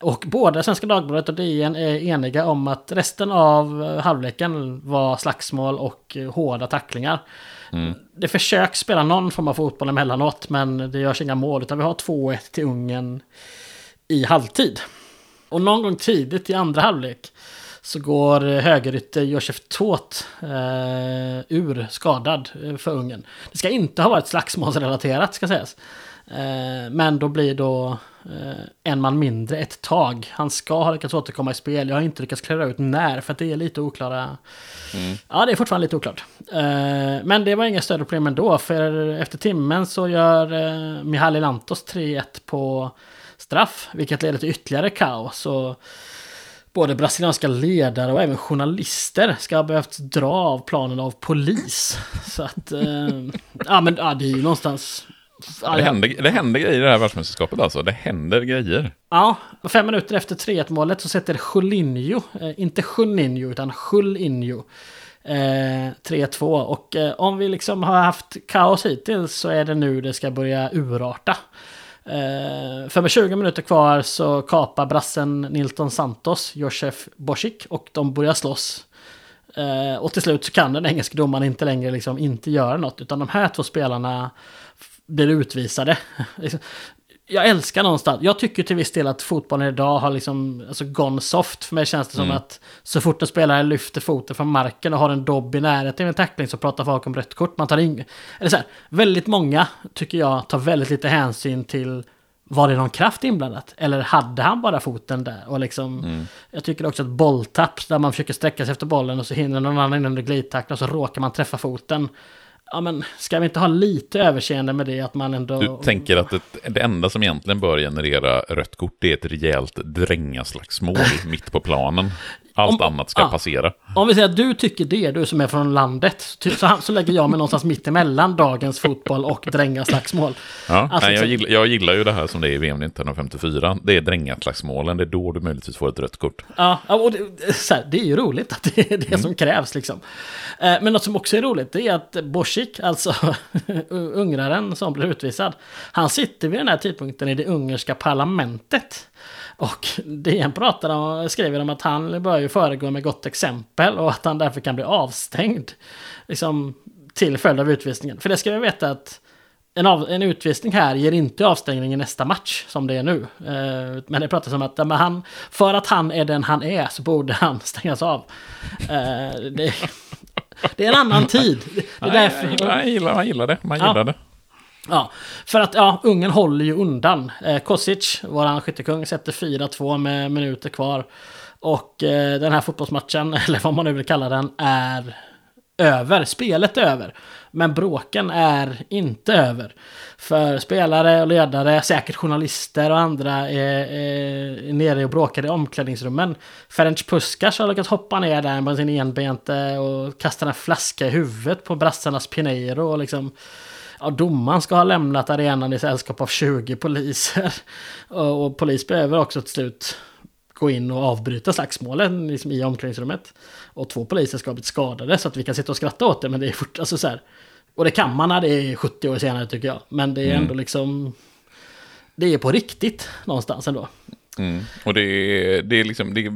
Och både Svenska Dagbladet och DN är eniga om att resten av eh, halvleken var slagsmål och eh, hårda tacklingar. Mm. Det försöks spela någon form av fotboll emellanåt, men det görs inga mål, utan vi har 2-1 till Ungern i halvtid. Och någon gång tidigt i andra halvlek så går högerytter Josef Tåt eh, ur skadad eh, för Ungern. Det ska inte ha varit slagsmålsrelaterat ska sägas. Eh, men då blir då eh, en man mindre ett tag. Han ska ha lyckats återkomma i spel. Jag har inte lyckats klara ut när för att det är lite oklara. Mm. Ja, det är fortfarande lite oklart. Eh, men det var inga större problem ändå. För efter timmen så gör eh, Mihaly Lantos 3-1 på straff. Vilket leder till ytterligare kaos. Och både brasilianska ledare och även journalister ska ha behövt dra av planen av polis. Så att, eh, ja men ja, det är ju någonstans... Ja, det, händer, det händer grejer i det här världsmästerskapet alltså. Det händer grejer. Ja, fem minuter efter 3-1 målet så sätter Julinho, eh, inte Juninho utan Julinho, eh, 3-2. Och eh, om vi liksom har haft kaos hittills så är det nu det ska börja urarta. För med 20 minuter kvar så kapar brassen Nilton Santos Josef Bosik och de börjar slåss. Eh, och till slut så kan den engelska domaren inte längre liksom inte göra något utan de här två spelarna blir utvisade. Liksom, jag älskar någonstans, jag tycker till viss del att fotbollen idag har liksom alltså gone soft. För mig känns det som mm. att så fort en spelare lyfter foten från marken och har en dobb i närheten av en tackling så pratar folk om rött kort. Man tar in, eller så här, väldigt många tycker jag tar väldigt lite hänsyn till var det någon kraft inblandat? Eller hade han bara foten där? Och liksom, mm. Jag tycker också att bolltapp, där man försöker sträcka sig efter bollen och så hinner någon annan in under glidtackla och så råkar man träffa foten ja men ska vi inte ha lite överseende med det att man ändå... Du tänker att det, det enda som egentligen bör generera rött kort det är ett rejält drängaslagsmål mitt på planen. Allt om, annat ska ja, passera. Om vi säger att du tycker det, du som är från landet, så, så lägger jag mig någonstans mitt emellan dagens fotboll och drängaslagsmål. Ja, alltså, nej, jag, gillar, jag gillar ju det här som det är i VM 1954. Det är drängaslagsmålen, det är då du möjligtvis får ett rött kort. Ja, och det, här, det är ju roligt att det är det mm. som krävs liksom. Eh, men något som också är roligt det är att Bosik, alltså ungraren som blir utvisad, han sitter vid den här tidpunkten i det ungerska parlamentet. Och DN pratar om, skriver om att han bör ju föregå med gott exempel och att han därför kan bli avstängd. Liksom till följd av utvisningen. För det ska vi veta att en, av, en utvisning här ger inte avstängning i nästa match som det är nu. Eh, men det pratas om att men han, för att han är den han är så borde han stängas av. Eh, det, det, är en annan tid. Det är därför, man, gillar, man gillar det. Man gillar ja. det. Ja, för att ja, Ungern håller ju undan. Eh, Kosic, våran skyttekung, sätter 4-2 med minuter kvar. Och eh, den här fotbollsmatchen, eller vad man nu vill kalla den, är över. Spelet är över. Men bråken är inte över. För spelare och ledare, säkert journalister och andra är, är nere och bråkar i omklädningsrummen. Ferenc Puskas har lyckats hoppa ner där med sin enbente och kasta en flaska i huvudet på brassarnas Pineiro och liksom ja, domaren ska ha lämnat arenan i sällskap av 20 poliser. Och, och polis behöver också till slut gå in och avbryta slagsmålen liksom i omklädningsrummet. Och två poliser ska ha blivit skadade så att vi kan sitta och skratta åt det. Men det är fort, alltså så här, Och det kan man när det är 70 år senare tycker jag. Men det är mm. ändå liksom... Det är på riktigt någonstans ändå. Mm. Och det är, det, är liksom, det är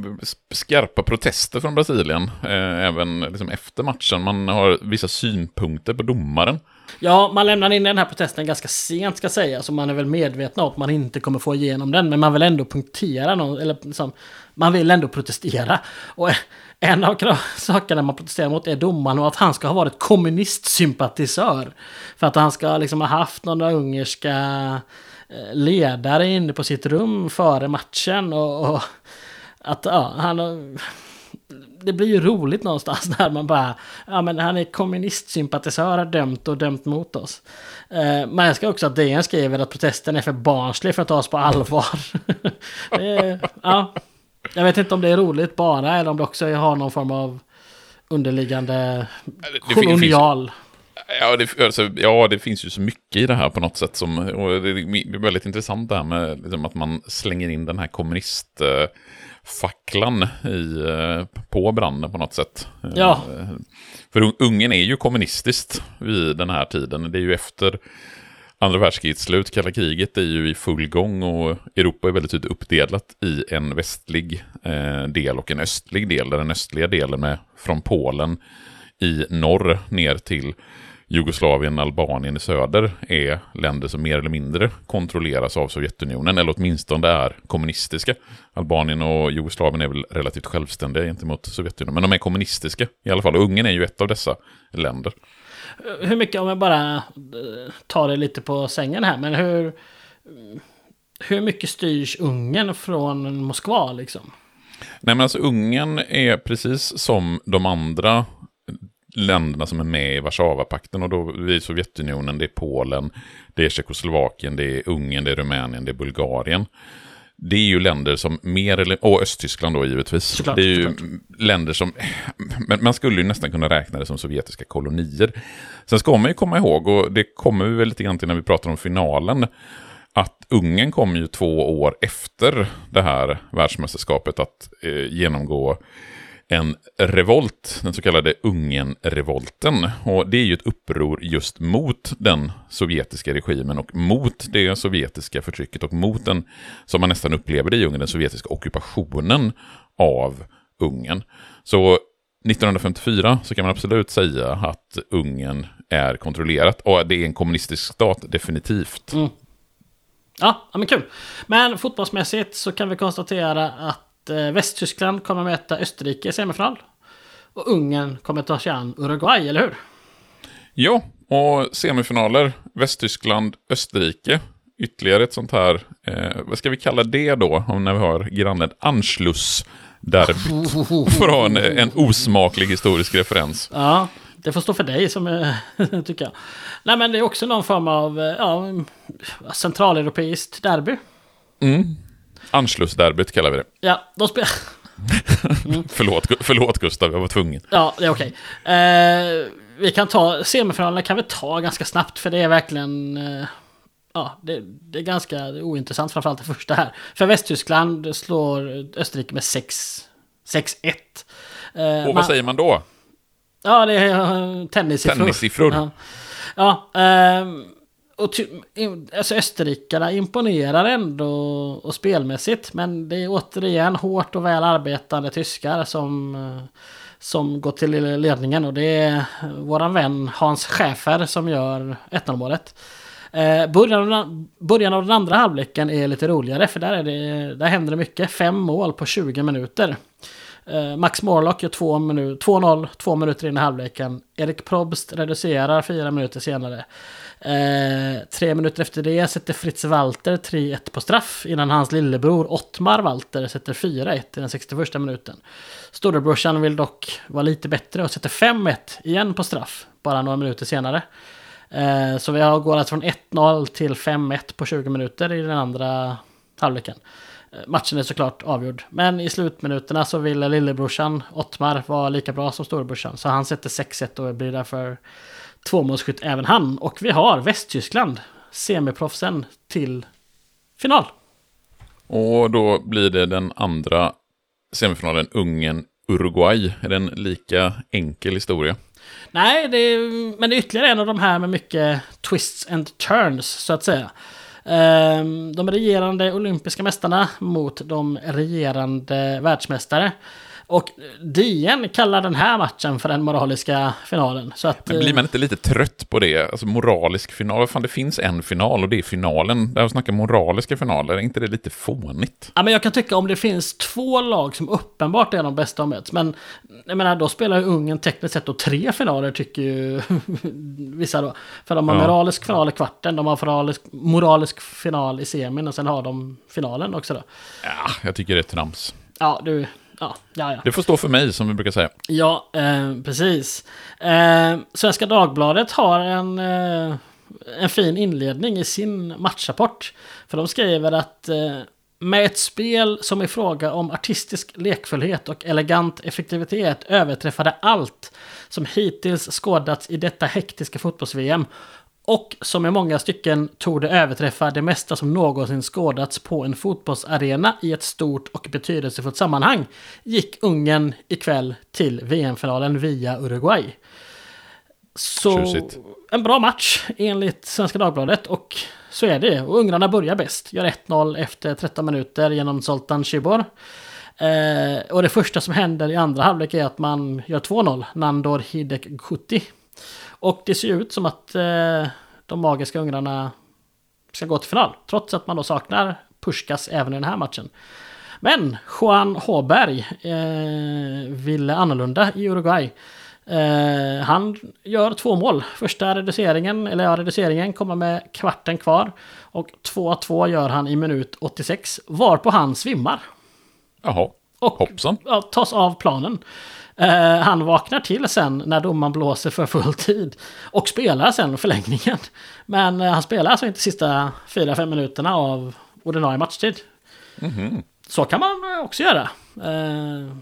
skarpa protester från Brasilien, eh, även liksom efter matchen. Man har vissa synpunkter på domaren. Ja, man lämnar in den här protesten ganska sent ska säga, så man är väl medveten om att man inte kommer få igenom den, men man vill ändå punktera någon, eller liksom, man vill ändå protestera. Och en av sakerna man protesterar mot är domaren och att han ska ha varit kommunistsympatisör. För att han ska liksom ha haft några ungerska eh, ledare inne på sitt rum före matchen och, och att ja, han det blir ju roligt någonstans när man bara, ja men han är kommunistsympatisör, dömt och dömt mot oss. Eh, jag ska också att DN skriver att protesten är för barnslig för att tas på allvar. det, ja, jag vet inte om det är roligt bara eller om det också har någon form av underliggande kolonial... Ja det, alltså, ja, det finns ju så mycket i det här på något sätt som, och det är väldigt intressant det här med liksom, att man slänger in den här kommunist... Eh, facklan i, eh, på branden på något sätt. Ja. För Ungern är ju kommunistiskt vid den här tiden. Det är ju efter andra världskrigets slut, kalla kriget, är ju i full gång och Europa är väldigt tydligt uppdelat i en västlig eh, del och en östlig del, där den östliga delen är från Polen i norr ner till Jugoslavien, Albanien i söder är länder som mer eller mindre kontrolleras av Sovjetunionen, eller åtminstone är kommunistiska. Albanien och Jugoslavien är väl relativt självständiga gentemot Sovjetunionen, men de är kommunistiska i alla fall. Och Ungern är ju ett av dessa länder. Hur mycket, om jag bara eh, tar det lite på sängen här, men hur... Hur mycket styrs Ungern från Moskva liksom? Nej men alltså Ungern är precis som de andra länderna som är med i Warszawapakten och då är Sovjetunionen, det är Polen, det är Tjeckoslovakien, det är Ungern, det är Rumänien, det är Bulgarien. Det är ju länder som mer eller och Östtyskland då givetvis. Såklart, det är ju såklart. länder som, men man skulle ju nästan kunna räkna det som sovjetiska kolonier. Sen ska man ju komma ihåg, och det kommer vi väl lite grann till när vi pratar om finalen, att Ungern kom ju två år efter det här världsmästerskapet att eh, genomgå en revolt, den så kallade Ungernrevolten. Och det är ju ett uppror just mot den sovjetiska regimen och mot det sovjetiska förtrycket och mot den, som man nästan upplever det i Ungern, den sovjetiska ockupationen av Ungern. Så 1954 så kan man absolut säga att Ungern är kontrollerat och det är en kommunistisk stat, definitivt. Mm. Ja, men kul. Men fotbollsmässigt så kan vi konstatera att Västtyskland kommer möta Österrike i semifinal. Och Ungern kommer ta sig an Uruguay, eller hur? Ja, och semifinaler, Västtyskland, Österrike. Ytterligare ett sånt här, eh, vad ska vi kalla det då, om när vi har grannen Anschluss derbyt. För att ha en, en osmaklig historisk referens. Ja, det får stå för dig som eh, tycker jag. Nej men det är också någon form av eh, ja, centraleuropeiskt derby. Mm. Anschluss-derbyt kallar vi det. Ja, de spelar... Förlåt, förlåt Gustav, jag var tvungen. Ja, det är okej. Eh, vi kan ta semifinalerna kan vi ta ganska snabbt för det är verkligen... Eh, ja, det, det är ganska ointressant framförallt det första här. För Västtyskland slår Österrike med 6 6-1. Eh, Och man- vad säger man då? Ja, det är uh, tennissiffror. Tennissiffror. Ja, ja ehm, och ty, alltså österrikarna imponerar ändå och spelmässigt. Men det är återigen hårt och väl arbetande tyskar som, eh, som går till ledningen. Och det är våran vän Hans Schäfer som gör 1-0 målet. Eh, början, av den, början av den andra halvleken är lite roligare för där, är det, där händer det mycket. Fem mål på 20 minuter. Eh, Max Morlock gör två minu- 2-0 två minuter in i halvleken. Erik Probst reducerar fyra minuter senare. Eh, tre minuter efter det sätter Fritz Walter 3-1 på straff innan hans lillebror Ottmar Walter sätter 4-1 i den 61 minuten. Storebrorsan vill dock vara lite bättre och sätter 5-1 igen på straff bara några minuter senare. Eh, så vi har gått alltså från 1-0 till 5-1 på 20 minuter i den andra halvleken. Eh, Matchen är såklart avgjord. Men i slutminuterna så ville lillebrorsan Ottmar vara lika bra som storebrorsan. Så han sätter 6-1 och blir därför tvåmålsskytt även han. Och vi har Västtyskland, semiproffsen, till final. Och då blir det den andra semifinalen Ungern-Uruguay. Är det en lika enkel historia? Nej, det är, men det är ytterligare en av de här med mycket twists and turns, så att säga. Ehm, De regerande olympiska mästarna mot de regerande världsmästare. Och DN kallar den här matchen för den moraliska finalen. Så att, Men blir eh, man inte lite trött på det? Alltså moralisk final, fan det finns en final och det är finalen. Där snackar moraliska finaler, är inte det lite fånigt? Ja, men jag kan tycka om det finns två lag som uppenbart är de bästa om möts. Men jag menar, då spelar ju Ungern tekniskt sett då tre finaler tycker ju vissa då. För de har Ja. moralisk final i kvarten, de har moralisk, moralisk final i semin och sen har de finalen också då. Ja, jag tycker det är trams. Ja, du... Ja, ja, ja. Det får stå för mig, som vi brukar säga. Ja, eh, precis. Eh, Svenska Dagbladet har en, eh, en fin inledning i sin matchrapport. För de skriver att eh, med ett spel som i fråga om artistisk lekfullhet och elegant effektivitet överträffade allt som hittills skådats i detta hektiska fotbolls-VM och som i många stycken tog det överträffa det mesta som någonsin skådats på en fotbollsarena i ett stort och betydelsefullt sammanhang gick Ungern ikväll till VM-finalen via Uruguay. Så Tjusigt. en bra match enligt Svenska Dagbladet och så är det. Och ungrarna börjar bäst. Gör 1-0 efter 13 minuter genom Zoltan Cibor. Eh, och det första som händer i andra halvlek är att man gör 2-0. Nandor Hidek Guti. Och det ser ut som att eh, de magiska ungrarna ska gå till final. Trots att man då saknar Puskas även i den här matchen. Men Juan Håberg eh, ville annorlunda i Uruguay. Eh, han gör två mål. Första reduceringen, eller ja, reduceringen kommer med kvarten kvar. Och 2-2 gör han i minut 86. Varpå han svimmar. Jaha, Och hoppsan. ja, tas av planen. Eh, han vaknar till sen när domaren blåser för full tid. Och spelar sen förlängningen. Men eh, han spelar alltså inte sista 4-5 minuterna av ordinarie matchtid. Så kan man eh, också göra. Eh,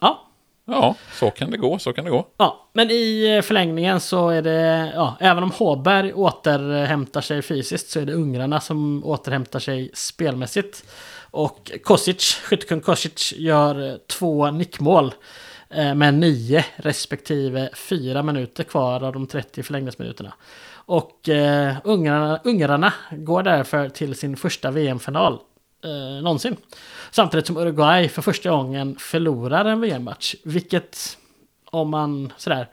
ja. Ja, så kan det gå, så kan det gå. Ja, men i förlängningen så är det, ja, även om Håberg återhämtar sig fysiskt så är det ungrarna som återhämtar sig spelmässigt. Och Kosic, skyttekung Kosic, gör två nickmål med nio respektive fyra minuter kvar av de 30 förlängningsminuterna. Och eh, ungrarna, ungrarna går därför till sin första VM-final eh, någonsin. Samtidigt som Uruguay för första gången förlorar en VM-match. Vilket, om man sådär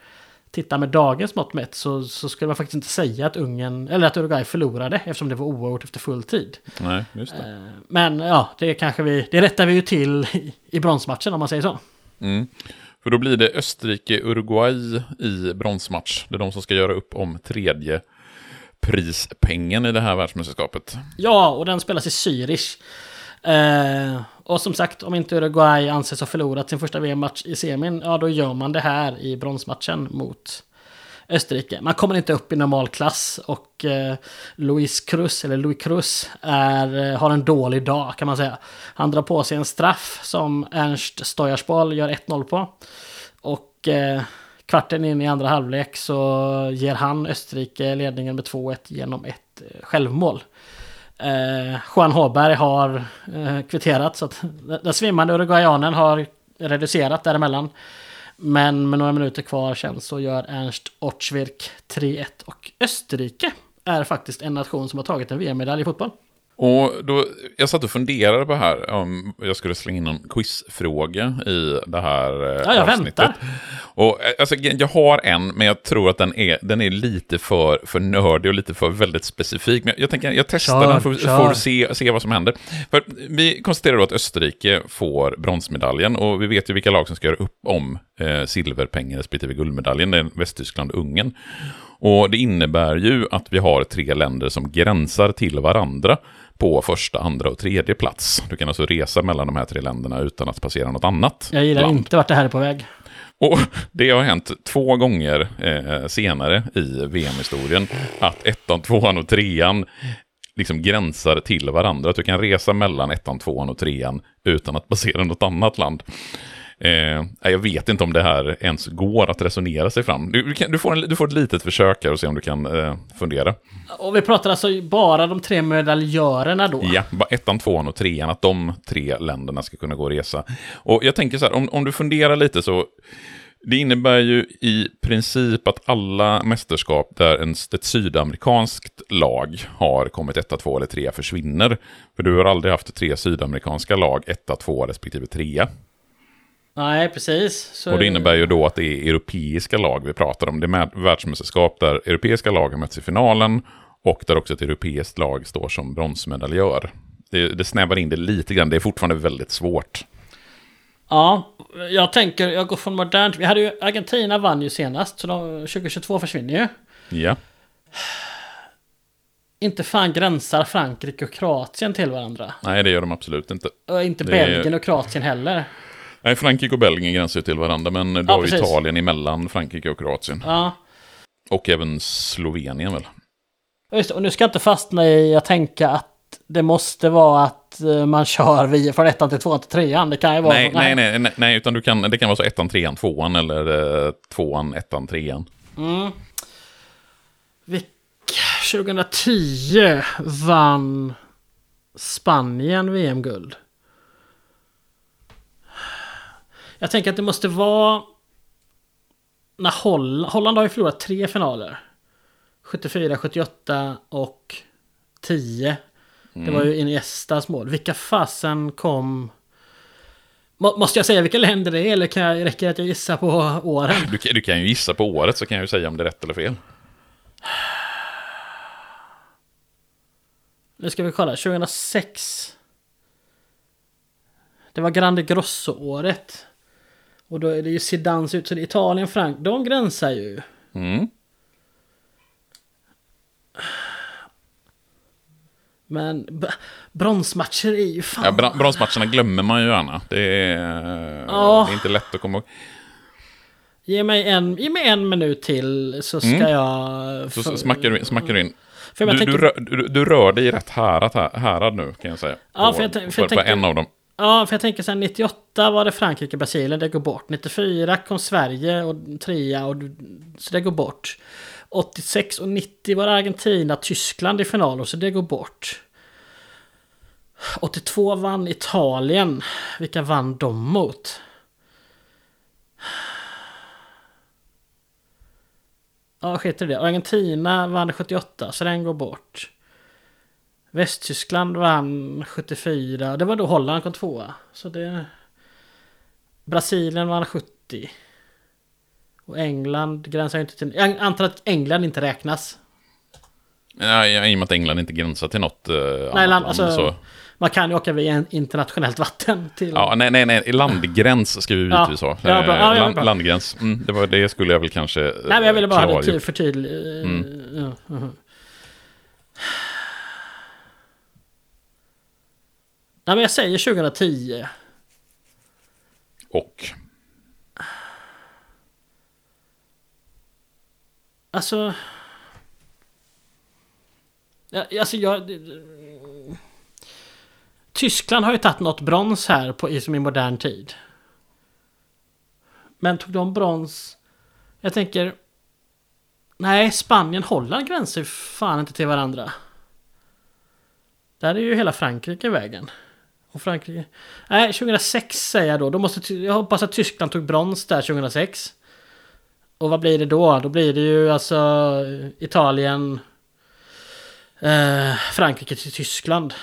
tittar med dagens mått mätt, så, så skulle man faktiskt inte säga att Ungern, eller att Uruguay förlorade eftersom det var oavgjort efter full tid. Nej, just det. Eh, Men ja, det kanske vi, det rättar vi ju till i, i bronsmatchen om man säger så. Mm. För då blir det Österrike-Uruguay i bronsmatch. Det är de som ska göra upp om tredje prispengen i det här världsmästerskapet. Ja, och den spelas i Zürich. Eh, och som sagt, om inte Uruguay anses ha förlorat sin första VM-match i semin, ja då gör man det här i bronsmatchen mot Österrike. Man kommer inte upp i normalklass och eh, Luis Cruz, eller Louis Cruz, är, eh, har en dålig dag kan man säga. Han drar på sig en straff som Ernst Stojarsbal gör 1-0 på. Och eh, kvarten in i andra halvlek så ger han Österrike ledningen med 2-1 genom ett eh, självmål. Eh, Juan Håberg har eh, kvitterat så att den svimmande uruguayanen har reducerat däremellan. Men med några minuter kvar sen så gör Ernst Ortschwirk 3-1 och Österrike är faktiskt en nation som har tagit en VM-medalj i fotboll. Och då, jag satt och funderade på här om jag skulle slänga in någon quizfråga i det här eh, Ja, jag avsnittet. väntar. Och, eh, alltså, jag har en, men jag tror att den är, den är lite för, för nördig och lite för väldigt specifik. Men jag tänker, jag testar Kör, den för kör. får se, se vad som händer. För vi konstaterar då att Österrike får bronsmedaljen och vi vet ju vilka lag som ska göra upp om eh, silverpengen respektive guldmedaljen. Det är Västtyskland och Ungern. Och det innebär ju att vi har tre länder som gränsar till varandra på första, andra och tredje plats. Du kan alltså resa mellan de här tre länderna utan att passera något annat Jag gillar land. inte vart det här är på väg. Och det har hänt två gånger eh, senare i VM-historien att ettan, tvåan och trean liksom gränsar till varandra. Att du kan resa mellan ettan, tvåan och trean utan att passera något annat land. Eh, jag vet inte om det här ens går att resonera sig fram. Du, du, kan, du, får, en, du får ett litet försök här och se om du kan eh, fundera. Och vi pratar alltså bara de tre medaljörerna då. Ja, bara ettan, tvåan och trean, att de tre länderna ska kunna gå och resa. Och jag tänker så här, om, om du funderar lite så, det innebär ju i princip att alla mästerskap där en, ett sydamerikanskt lag har kommit etta, två eller trea försvinner. För du har aldrig haft tre sydamerikanska lag, etta, två respektive trea. Nej, precis. Så Och det innebär ju då att det är europeiska lag vi pratar om. Det är mä- världsmästerskap där europeiska lag har mötts i finalen och där också ett europeiskt lag står som bronsmedaljör. Det, det snävar in det lite grann, det är fortfarande väldigt svårt. Ja, jag tänker, jag går från modernt. Vi hade ju, Argentina vann ju senast, så de, 2022 försvinner ju. Ja, Inte fan gränsar Frankrike och Kroatien till varandra. nej det gör de absolut inte. Och inte Det är- Belgien och Kroatien heller. Nej, Frankrike och Belgien gränsar ju till varandra, men du Ja, har precis. Italien emellan Frankrike och Kroatien. Ja, Och även Slovenien väl? just det, och nu ska jag inte fastna i att tänka att det måste vara att eh, man kör via från ettan till tvåan till trean. Det kan ju vara... Nej, nej, nej, nej, nej, utan du kan, det kan vara så ettan, trean, tvåan eller eh, tvåan, ettan, trean. Mm. Vilk, 2010 vann Spanien VM-guld. Jag tänker att det måste vara när Holland, Holland har ju förlorat tre finaler. 74, 78 och 10. Det var ju Iniestas mål. Vilka fasen kom... Må, måste jag säga vilka länder det är eller kan jag, räcker det att jag gissar på åren? Du, kan- du kan ju gissa på året så kan jag ju säga om det är rätt eller fel. Nu ska vi kolla, 2006. Det var Grande Grosso-året. Och då är det ju Zidans ut, så det är Italien, Frank, de gränsar ju. Mm. Men bronsmatcher är ju fan... Ja, bra- bronsmatcherna glömmer man ju gärna. Det är, Ja. det är inte lätt att komma ihåg. Ge mig en, ge mig en minut till så ska jag... Mm. Så för- smackar du, in- smackar du in. För jag Du, tänker- du, rör, du, du rör dig i rätt härad, här- härad nu, kan jag säga. Ja, På- för jag för på, jag på tänker- en av dem. Ja, för jag tänker sen 98 var det Frankrike, Brasilien, det går bort. 94 kom Sverige och trea, och, så det går bort. 86 och 90 var det Argentina, Tyskland i final, och så det går bort. 82 vann Italien. Vilka vann de mot? Ja, skit i det. Argentina vann 78, så den går bort. Västtyskland vann 74. Det var då Holland kom tvåa. Så det... Brasilien vann 70. Och England gränsar ju inte till... Jag antar att England inte räknas. Ja, I och med att England inte gränsar till något uh, annat Nej, land, land. alltså, så. Man kan ju åka via internationellt vatten till... Ja, nej, nej, nej. Landgräns ska vi givetvis ha. Ja, bra. Ja, Eh, land, landgräns. Mm, det, var, det skulle jag väl kanske Nej, men jag ville bara ha det klargjort. till förtydlig... Mm. Ja, mhm. Nej, men jag säger 2010. Och Alltså... Ja, alltså jag... Tyskland har ju tagit något brons här på, i, som i modern tid. Men tog de brons... Jag tänker... Nej, Spanien, Holland gränsar fan inte till varandra. Där är ju hela Frankrike i vägen. Och Frankrike... Nej, 2006 säger jag då. då måste, jag hoppas att Tyskland tog brons där 2006. Och vad blir det då? Då blir det ju alltså Italien, eh, Frankrike till Tyskland.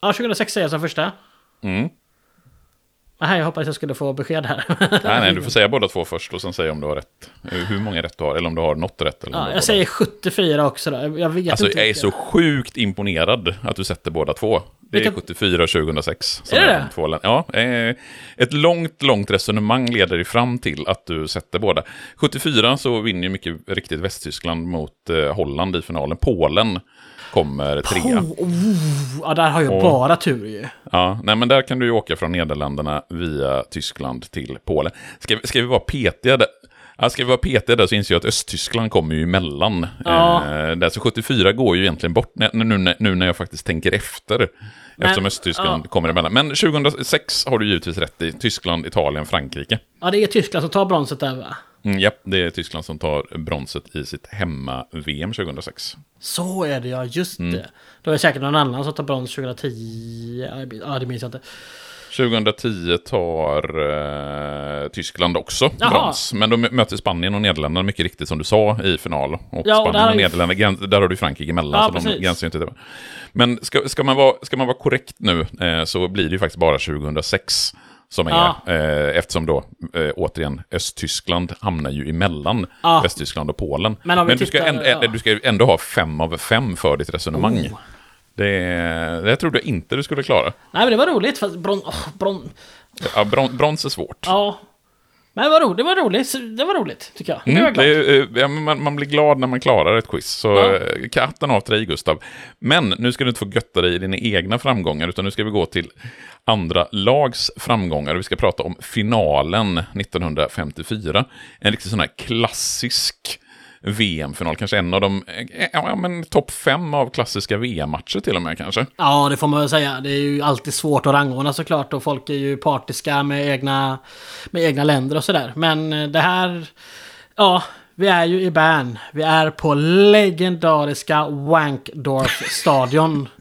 Ja, 2006 säger jag som första. Mm. Nej, jag hoppas jag skulle få besked här. Nej, nej, du får säga båda två först och sen säga om du har rätt. Eh, Hur många rätt du har, eller om du har något rätt. Eller Ja, jag säger 74 också då. Jag vet Alltså, inte. jag är så sjukt imponerad att du sätter båda två. Det är Vilka- 74 och 2006. som Är det de det? två län- Ja, eh, ett långt, långt resonemang leder dig fram till att du sätter båda. 74 så vinner ju mycket riktigt Västtyskland mot eh, Holland i finalen. Polen kommer trea. Oh, oh, ja, där har jag Och- bara tur ju. Ja, nej men där kan du ju åka från Nederländerna via Tyskland till Polen. Ska, ska vi vara petiga där? Ja, ska vi vara petiga där så inser jag att Östtyskland kommer ju emellan. Ja. Eh, där, så 74 går ju egentligen bort nu, nu, nu när jag faktiskt tänker efter. eftersom Östtyskland ja. kommer emellan. Men 2006 har du givetvis rätt i. Tyskland, Italien, Frankrike. Ja, det är Tyskland som tar bronset där va? Mm, japp, det är Tyskland som tar bronset i sitt hemma-VM 2006. Så är det ja, just Mm. det. Då är det säkert någon annan som tar brons 2010. Ja, det- Ja, det minns jag inte. 2010 tar eh, Tyskland också Jaha. brons. Men de möter Spanien och Nederländerna mycket riktigt som du sa i final. Och Ja, och Spanien och ju- Nederländerna, gräns- där har du Frankrike emellan. Ja, så de precis. gränsar ju inte till det. Men ska, ska, man vara, ska man vara korrekt nu eh, så blir det ju faktiskt bara 2006 som är, Ja. eh, eftersom då, eh, återigen, Östtyskland hamnar ju emellan Ja. Västtyskland och Polen. Men vi du, ska tittar- ändå, ja. du ska ju ändå ha fem av fem för ditt resonemang. Oh. Det, det trodde jag inte du skulle klara. Nej, men det var roligt. Fast bron, oh, bron, Ja, bron, brons är svårt. ja. Men det var roligt. Det var roligt. Det var roligt, tycker jag. Mm, glad. det är, eh, ja, man, man blir glad när man klarar ett quiz. Så Ja. eh, katten av till dig, Gustav. Men nu ska du inte få götta dig i dina egna framgångar, utan nu ska vi gå till andra lags framgångar. Vi ska prata om finalen 1954. En riktigt sån här klassisk VM-final. Kanske en av de, eh, ja men topp fem av klassiska VM-matcher till och med kanske. Ja, det får man väl säga. Det är ju alltid svårt att rangordna såklart och folk är ju partiska med egna, med egna länder och sådär. Men eh, det här... Ja, vi är ju i Bern. Vi är på legendariska Wankdorf stadion.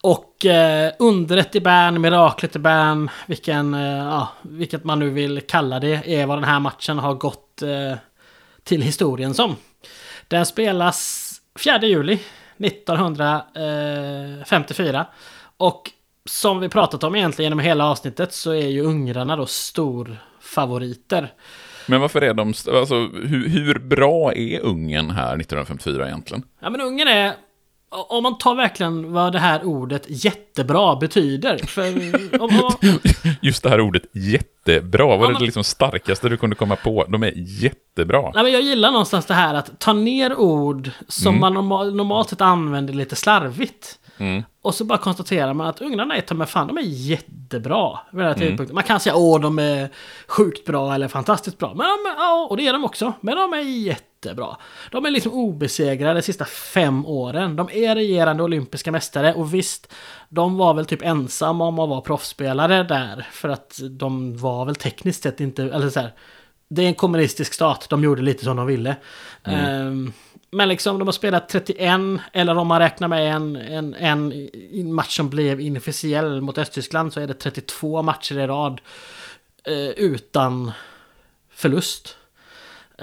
Och eh, undret i Bern, miraklet i Bern, vilken, eh, ja, vilket man nu vill kalla det, är vad den här matchen har gått eh, till historien som. Den spelas 4 juli 1954. Och som vi pratat om egentligen genom hela avsnittet så är ju ungrarna då storfavoriter. Men varför är de, alltså hur, hur bra är Ungern här 1954 egentligen? Ja men Ungern är om man tar verkligen vad det här ordet jättebra betyder. För, om, om, Just det här ordet jättebra, vad är det liksom starkaste du kunde komma på? De är jättebra. Nej, men jag gillar någonstans det här att ta ner ord som mm. man normal, normalt sett använder lite slarvigt. Mm. Och så bara konstaterar man att ungrarna är med fan, de är jättebra. mm. Man kan säga åh, de är sjukt bra eller fantastiskt bra. Men de, ja, och det är de också. Men de är jättebra. De är liksom obesegrade de sista fem åren. De är regerande olympiska mästare och visst, de var väl typ ensamma om att vara proffsspelare där. För att de var väl tekniskt sett inte, eller så här, det är en kommunistisk stat, de gjorde lite som de ville. Mm. Um, men liksom de har spelat 31, eller om man räknar med en, en, en match som blev inofficiell mot Östtyskland så är det 32 matcher i rad eh, utan förlust.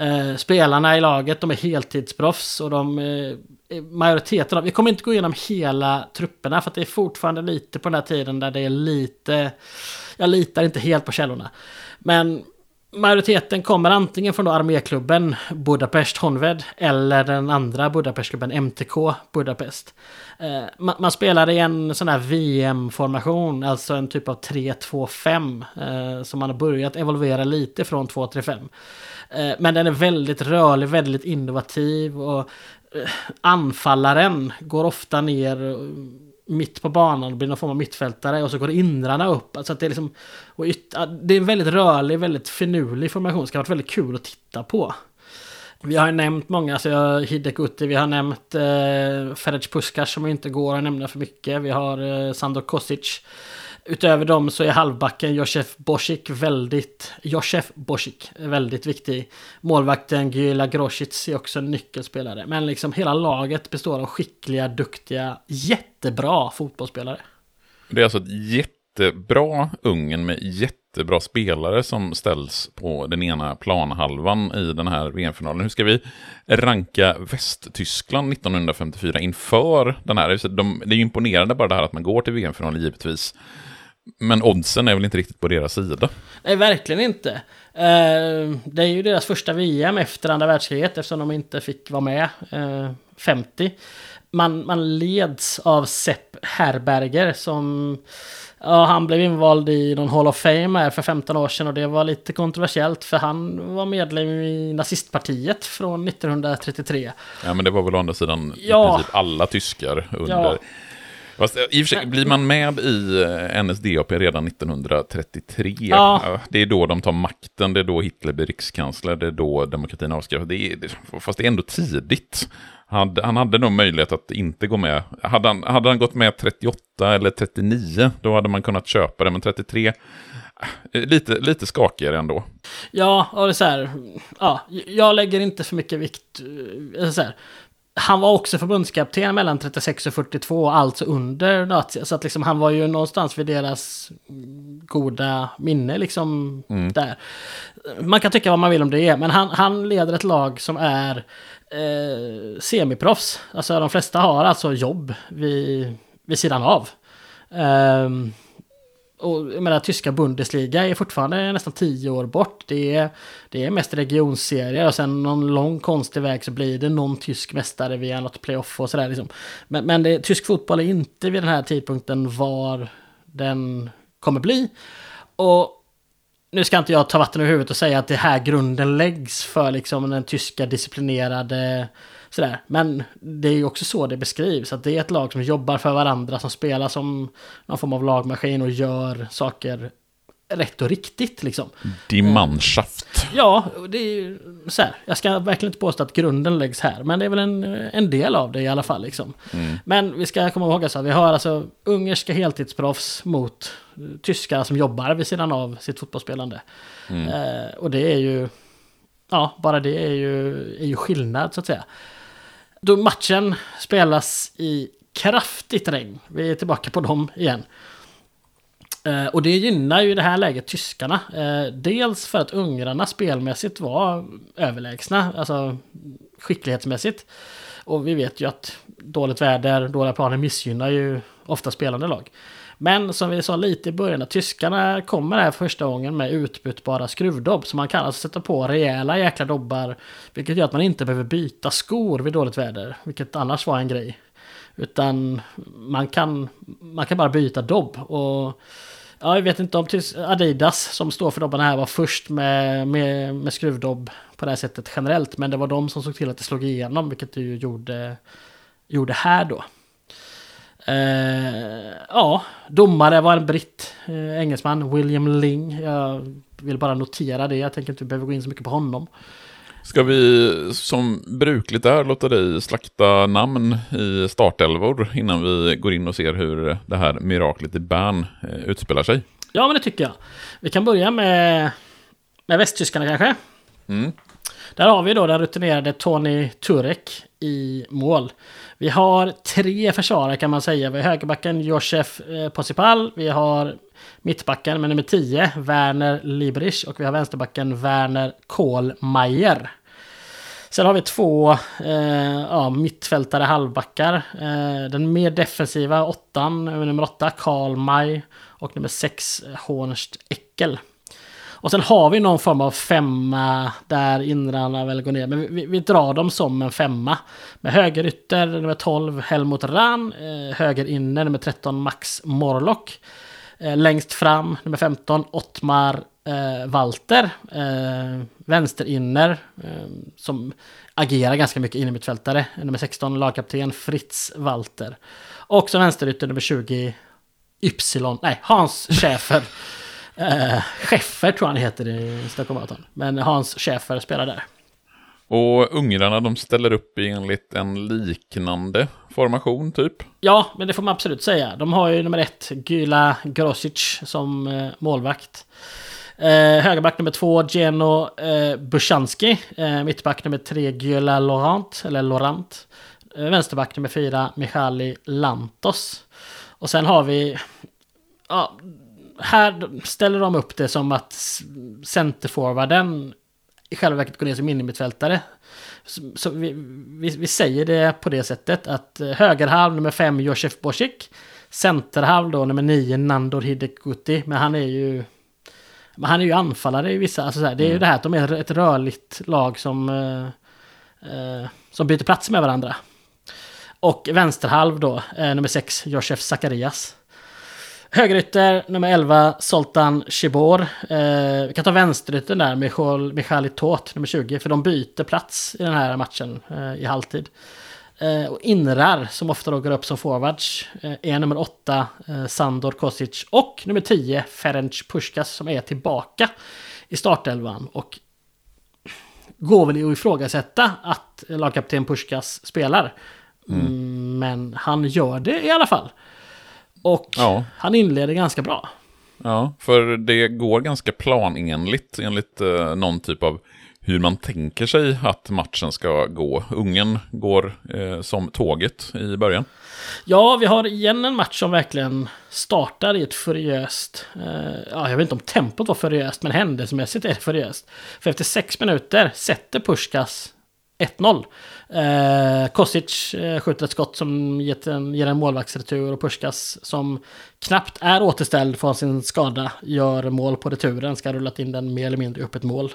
Eh, spelarna i laget, de är heltidsproffs och de eh, majoriteten av, vi kommer inte gå igenom hela trupperna för att det är fortfarande lite på den här tiden där det är lite, jag litar inte helt på källorna. Men majoriteten kommer antingen från arméklubben Budapest Honved eller den andra Budapestklubben MTK Budapest. Eh, man, man spelar i en sån här VM-formation, alltså en typ av 3-2-5 eh, som man har börjat evolvera lite från 2-3-5. Eh, men den är väldigt rörlig, väldigt innovativ och anfallaren går ofta ner mitt på banan och blir någon form av mittfältare och så går inrarna upp. Alltså att det är liksom... Och det är en väldigt rörlig, väldigt finurlig formation. Det ska vara väldigt kul att titta på. Vi har nämnt många, alltså Hidek Utti, vi har nämnt eh, Ferenc Puskas som inte går att nämna för mycket. Vi har eh, Sandor Kosic. Utöver dem så är halvbacken Josef Bosic väldigt, Josef Bosic väldigt viktig. Målvakten Gyula Grosic är också en nyckelspelare. Men liksom hela laget består av skickliga, duktiga, jättebra fotbollsspelare. Det är alltså ett jättebra Ungern med jättebra spelare som ställs på den ena planhalvan i den här VM-finalen. Hur ska vi ranka Västtyskland 1954 inför den här? det är ju imponerande bara det här att man går till VM-finalen givetvis. Men oddsen är väl inte riktigt på deras sida? Nej, verkligen inte. Eh, det är ju deras första VM efter andra världskriget eftersom de inte fick vara med 50. Eh, man, man leds av Sepp Herberger som... Ja, han blev invald i någon Hall of Fame här för 15 år sedan och det var lite kontroversiellt för han var medlem i nazistpartiet från 1933. Ja, men det var väl å andra sidan ja. i princip alla tyskar under... Ja. Fast, I och för sig, blir man med i eh, NSDAP redan 1933, ja. det är då de tar makten, det är då Hitler blir rikskansler, det är då demokratin avskaffas. Det är, fast det är ändå tidigt. Han, han hade nog möjlighet att inte gå med. Hade han, hade han gått med 38 eller 39, då hade man kunnat köpa det, men 33, eh, lite, lite skakigare ändå. Ja, och det är så här, ja, jag lägger inte för mycket vikt, eh, så här, han var också förbundskapten mellan 36 och 42, alltså under nazi. Så att liksom han var ju någonstans vid deras goda minne liksom mm. där. Man kan tycka vad man vill om det, men han, han leder ett lag som är eh, semiproffs. Alltså de flesta har alltså jobb vid, vid sidan av. Um, och jag menar, tyska Bundesliga är fortfarande nästan tio år bort. Det är, det är mest regionserier och sen någon lång konstig väg så blir det någon tysk mästare via något playoff och sådär. Liksom. Men, men det, tysk fotboll är inte vid den här tidpunkten var den kommer bli. Och nu ska inte jag ta vatten över huvudet och säga att det här grunden läggs för liksom den tyska disciplinerade Sådär. Men det är ju också så det beskrivs, att det är ett lag som jobbar för varandra, som spelar som någon form av lagmaskin och gör saker rätt och riktigt liksom. Die Mannschaft. Ja, det är ju så här. Jag ska verkligen inte påstå att grunden läggs här, men det är väl en, en del av det i alla fall liksom. Mm. Men vi ska komma ihåg att vi har alltså ungerska heltidsproffs mot tyskar som jobbar vid sidan av sitt fotbollsspelande. Mm. Eh, och det är ju, ja, bara det är ju, är ju skillnad så att säga. Då matchen spelas i kraftigt regn. Vi är tillbaka på dem igen. Eh, och det gynnar ju i det här läget tyskarna. Eh, dels för att ungrarna spelmässigt var överlägsna, alltså skicklighetsmässigt. Och vi vet ju att dåligt väder, dåliga planer missgynnar ju ofta spelande lag. Men som vi sa lite i början, att tyskarna kommer här första gången med utbytbara skruvdobb. Så man kan alltså sätta på rejäla jäkla dobbar. Vilket gör att man inte behöver byta skor vid dåligt väder. Vilket annars var en grej. Utan man kan, man kan bara byta dobb. Och ja, jag vet inte om Adidas som står för dobbarna här var först med, med, med skruvdobb på det här sättet generellt. Men det var de som såg till att det slog igenom, vilket det ju gjorde, gjorde här då. Uh, ja, domare var en britt, uh, engelsman, William Ling. Jag vill bara notera det, jag tänker inte vi behöver gå in så mycket på honom. Ska vi som brukligt är låta dig slakta namn i startelvor innan vi går in och ser hur det här miraklet i Bern uh, utspelar sig? Ja, men det tycker jag. Vi kan börja med, med västtyskarna kanske. Mm. Där har vi då den rutinerade Tony Turek i mål. Vi har tre försvarare kan man säga. Vi har högerbacken Josef eh, Posipal. Vi har mittbacken med nummer 10, Werner Librich. Och vi har vänsterbacken Werner Kohlmeier. Sen har vi två eh, ja, mittfältare halvbackar. Eh, den mer defensiva åttan, nummer 8, Karl Maj. Och nummer 6, Hornst Eckel. Och sen har vi någon form av femma där inrarna väl går ner. Men vi, vi, vi drar dem som en femma. Med högerytter nummer 12 Helmut Rahn. Eh, höger inne nummer 13 Max Morlock. Eh, längst fram nummer 15 Ottmar eh, Walter. Eh, vänsterinner eh, som agerar ganska mycket innermittfältare. Nummer 16 lagkapten Fritz Walter. Och som vänsterytter nummer 20 Y, nej Hans Schäfer. Uh, Schäffer tror han heter i Stockholm Marathon. Men Hans Schäfer spelar där. Och ungrarna de ställer upp enligt en liknande formation typ? Ja, men det får man absolut säga. De har ju nummer ett, Gyla Grosic som eh, målvakt. Eh, högerback nummer två, Geno eh, Bushanski. Eh, mittback nummer tre, Gyla Laurent, eller Laurent. Eh, vänsterback nummer fyra, Michali Lantos. Och sen har vi... Ja, här ställer de upp det som att centerforwarden i själva verket går ner som innermittfältare. Så, så vi, vi, vi, säger det på det sättet att eh, högerhalv nummer fem Josef Bosik. Centerhalv då nummer nio Nandor Hidekuti. Men han är ju... Men han är ju anfallare i vissa... Alltså så här, det är mm. ju det här att de är ett rörligt lag som... Eh, eh, som byter plats med varandra. Och vänsterhalv då, eh, nummer sex Josef Zacharias. Högerytter nummer 11, Soltan Shibor. Eh, vi kan ta vänsteryttern där, Michal, Michali Tot, nummer 20. För de byter plats i den här matchen eh, i halvtid. Eh, och inrar, som ofta då går upp som forwards, eh, är nummer 8, eh, Sandor Kosic. Och nummer 10, Ferenc Puskas, som är tillbaka i startelvan. Och går väl att ifrågasätta att lagkapten Puskas spelar. Mm. mm. Men han gör det i alla fall. Och ja. han inleder ganska bra. Ja, för det går ganska planenligt enligt eh, någon typ av hur man tänker sig att matchen ska gå. Ungen går eh, som tåget i början. Ja, vi har igen en match som verkligen startar i ett furiöst... Eh, ja, jag vet inte om tempot var furiöst, men händelsemässigt är det furiöst. För efter sex minuter sätter Pushkas 1-0. Eh, Kostic eh, skjuter ett skott som ger en, ger en målvaktsretur och Puskas som knappt är återställd från sin skada gör mål på returen, ska ha rullat in den mer eller mindre upp ett mål.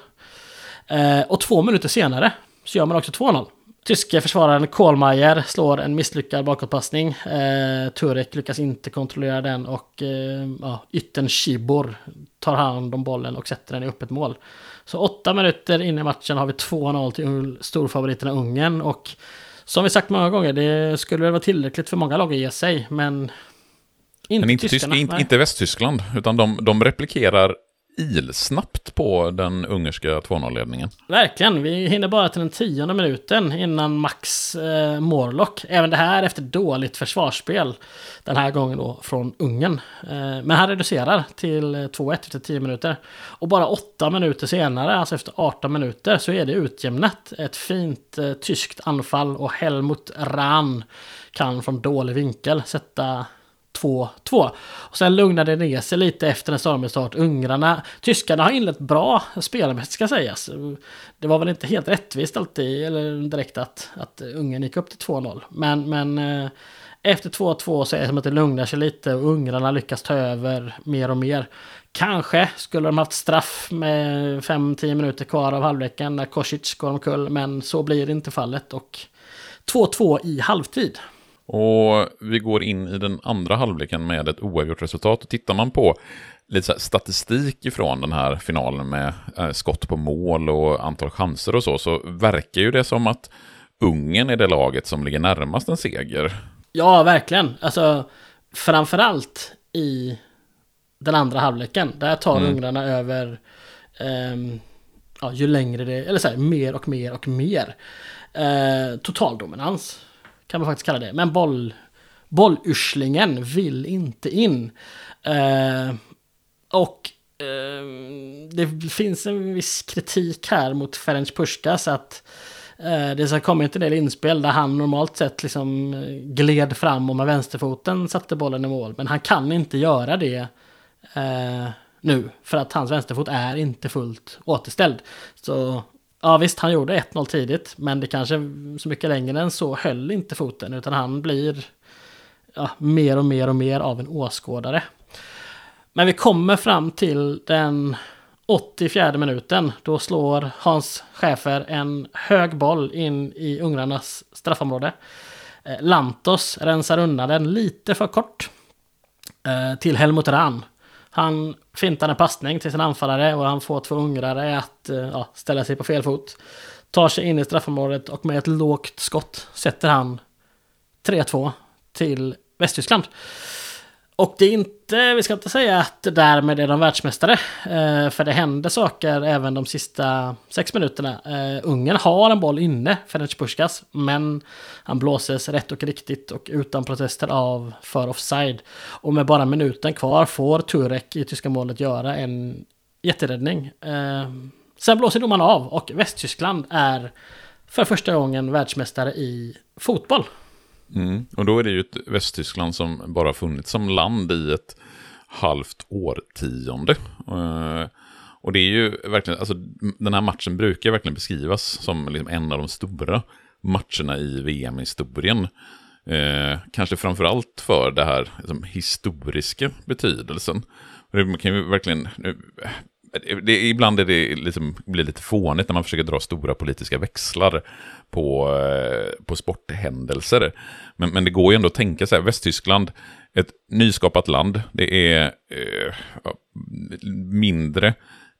Eh, och två minuter senare så gör man också 2-0. Tyske försvararen Kohlmeier slår en misslyckad bakåtpassning. Eh, Turek lyckas inte kontrollera den och eh, ja, yttern Schibor tar hand om bollen och sätter den i öppet mål. Så åtta minuter in i matchen har vi 2-0 till storfavoriterna Ungern. Och som vi sagt många gånger, det skulle väl vara tillräckligt för många lag att ge sig, men inte men inte, Tysk, inte, inte Västtyskland, utan de, de replikerar ilsnabbt på den ungerska 2-0-ledningen. Verkligen, vi hinner bara till den tionde minuten innan Max eh, Morlock. Även det här efter dåligt försvarsspel. Den här gången då från Ungern. Eh, men han reducerar till eh, 2-1 efter 10 minuter. Och bara 8 minuter senare, alltså efter 18 minuter, så är det utjämnat. Ett fint eh, tyskt anfall och Helmut Rahn kan från dålig vinkel sätta 2-2. Och sen lugnade det ner sig lite efter en stormig start. Ungrarna, tyskarna har inlett bra spelmässigt ska sägas. Det var väl inte helt rättvist alltid, eller direkt att, att Ungern gick upp till 2-0. Men, men eh, efter 2-2 så är det som att det lugnar sig lite och ungrarna lyckas ta över mer och mer. Kanske skulle de haft straff med 5-10 minuter kvar av halvleken när Kosic går omkull, men så blir det inte fallet. Och 2-2 i halvtid. Och vi går in i den andra halvleken med ett oavgjort resultat. Och tittar man på lite statistik ifrån den här finalen med eh, skott på mål och antal chanser och så, så verkar ju det som att Ungern är det laget som ligger närmast en seger. Ja, verkligen. Alltså, framförallt i den andra halvleken. Där tar mm. ungrarna över um, ja, ju längre det, eller så här, mer och mer och mer. Uh, totaldominans kan man faktiskt kalla det. Men boll, bollurslingen vill inte in. Eh, och eh, det finns en viss kritik här mot Ferenc Puskas att uh, det har kommit en del inspel där han normalt sett liksom eh, gled fram och med vänsterfoten satte bollen i mål. Men han kan inte göra det eh, nu för att hans vänsterfot är inte fullt återställd. Så Ja visst, han gjorde 1-0 tidigt, men det kanske så mycket längre än så höll inte foten, utan han blir ja, mer och mer och mer av en åskådare. Men vi kommer fram till den 84 minuten. Då slår Hans Schäfer en hög boll in i ungrarnas straffområde. Eh, Lantos rensar undan den lite för kort. Eh, till Helmut Rahn. Han fintar en passning till sin anfallare och han får två ungrare att eh, ja, ställa sig på fel fot. Tar sig in i straffområdet och med ett lågt skott sätter han 3-2 till Västtyskland. Och det är inte, vi ska inte säga att det därmed är de världsmästare. Eh, för det händer saker även de sista sex minuterna. Eh, Ungern har en boll inne, Ferenc Puskas, men han blåses rätt och riktigt och utan protester av för offside. Och med bara minuten kvar får Turek i tyska målet göra en jätteräddning. Eh, sen blåser domaren av och Västtyskland är för första gången världsmästare i fotboll. Mm. Och då är det ju ett Västtyskland som bara funnits som land i ett halvt årtionde. Uh, och det är ju verkligen, alltså den här matchen brukar verkligen beskrivas som liksom en av de stora matcherna i VM-historien. Eh, kanske framförallt för det här liksom, historiska betydelsen. Man kan ju verkligen, det, ibland är det liksom, blir lite fånigt när man försöker dra stora politiska växlar på, eh, på sporthändelser. Men, men det går ju ändå att tänka sig, Västtyskland, ett nyskapat land, det är eh, mindre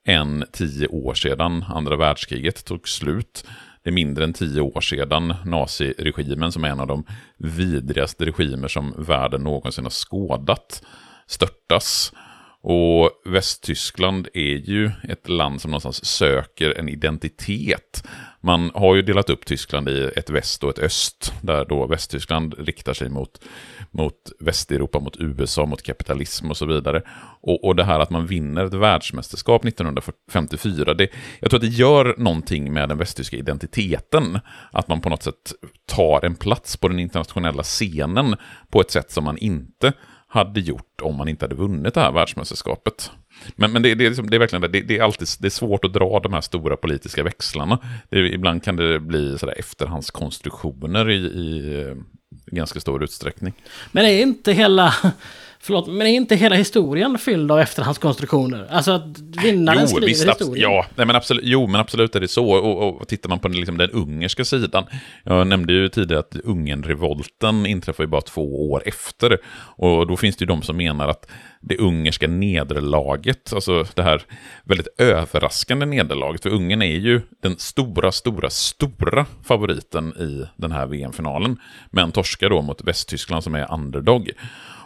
än tio år sedan andra världskriget tog slut. Det är mindre än tio år sedan naziregimen, som är en av de vidrigaste regimer som världen någonsin har skådat, störtas. Och Västtyskland är ju ett land som någonstans söker en identitet. Man har ju delat upp Tyskland i ett väst och ett öst, där då Västtyskland riktar sig mot, mot Västeuropa, mot USA, mot kapitalism och så vidare. Och, och det här att man vinner ett världsmästerskap 1954, det, jag tror att det gör någonting med den västtyska identiteten. Att man på något sätt tar en plats på den internationella scenen på ett sätt som man inte hade gjort om man inte hade vunnit det här världsmästerskapet. Men, men det, det, är liksom, det är verkligen det, det, är alltid det är svårt att dra de här stora politiska växlarna. Det, ibland kan det bli sådär efterhandskonstruktioner i, i eh, ganska stor utsträckning. Men det är inte hela Förlåt, men är inte hela historien fylld av efterhandskonstruktioner? Alltså att vinnaren jo, skriver visst, historien? Ja, nej, men absolut, jo, men absolut är det så. Och, och, och tittar man på den, liksom, den ungerska sidan. Jag nämnde ju tidigare att Ungernrevolten inträffar ju bara två år efter. Och då finns det ju de som menar att det ungerska nederlaget, alltså det här väldigt överraskande nederlaget, för Ungern är ju den stora, stora, stora favoriten i den här VM-finalen, men torskar då mot Västtyskland som är underdog.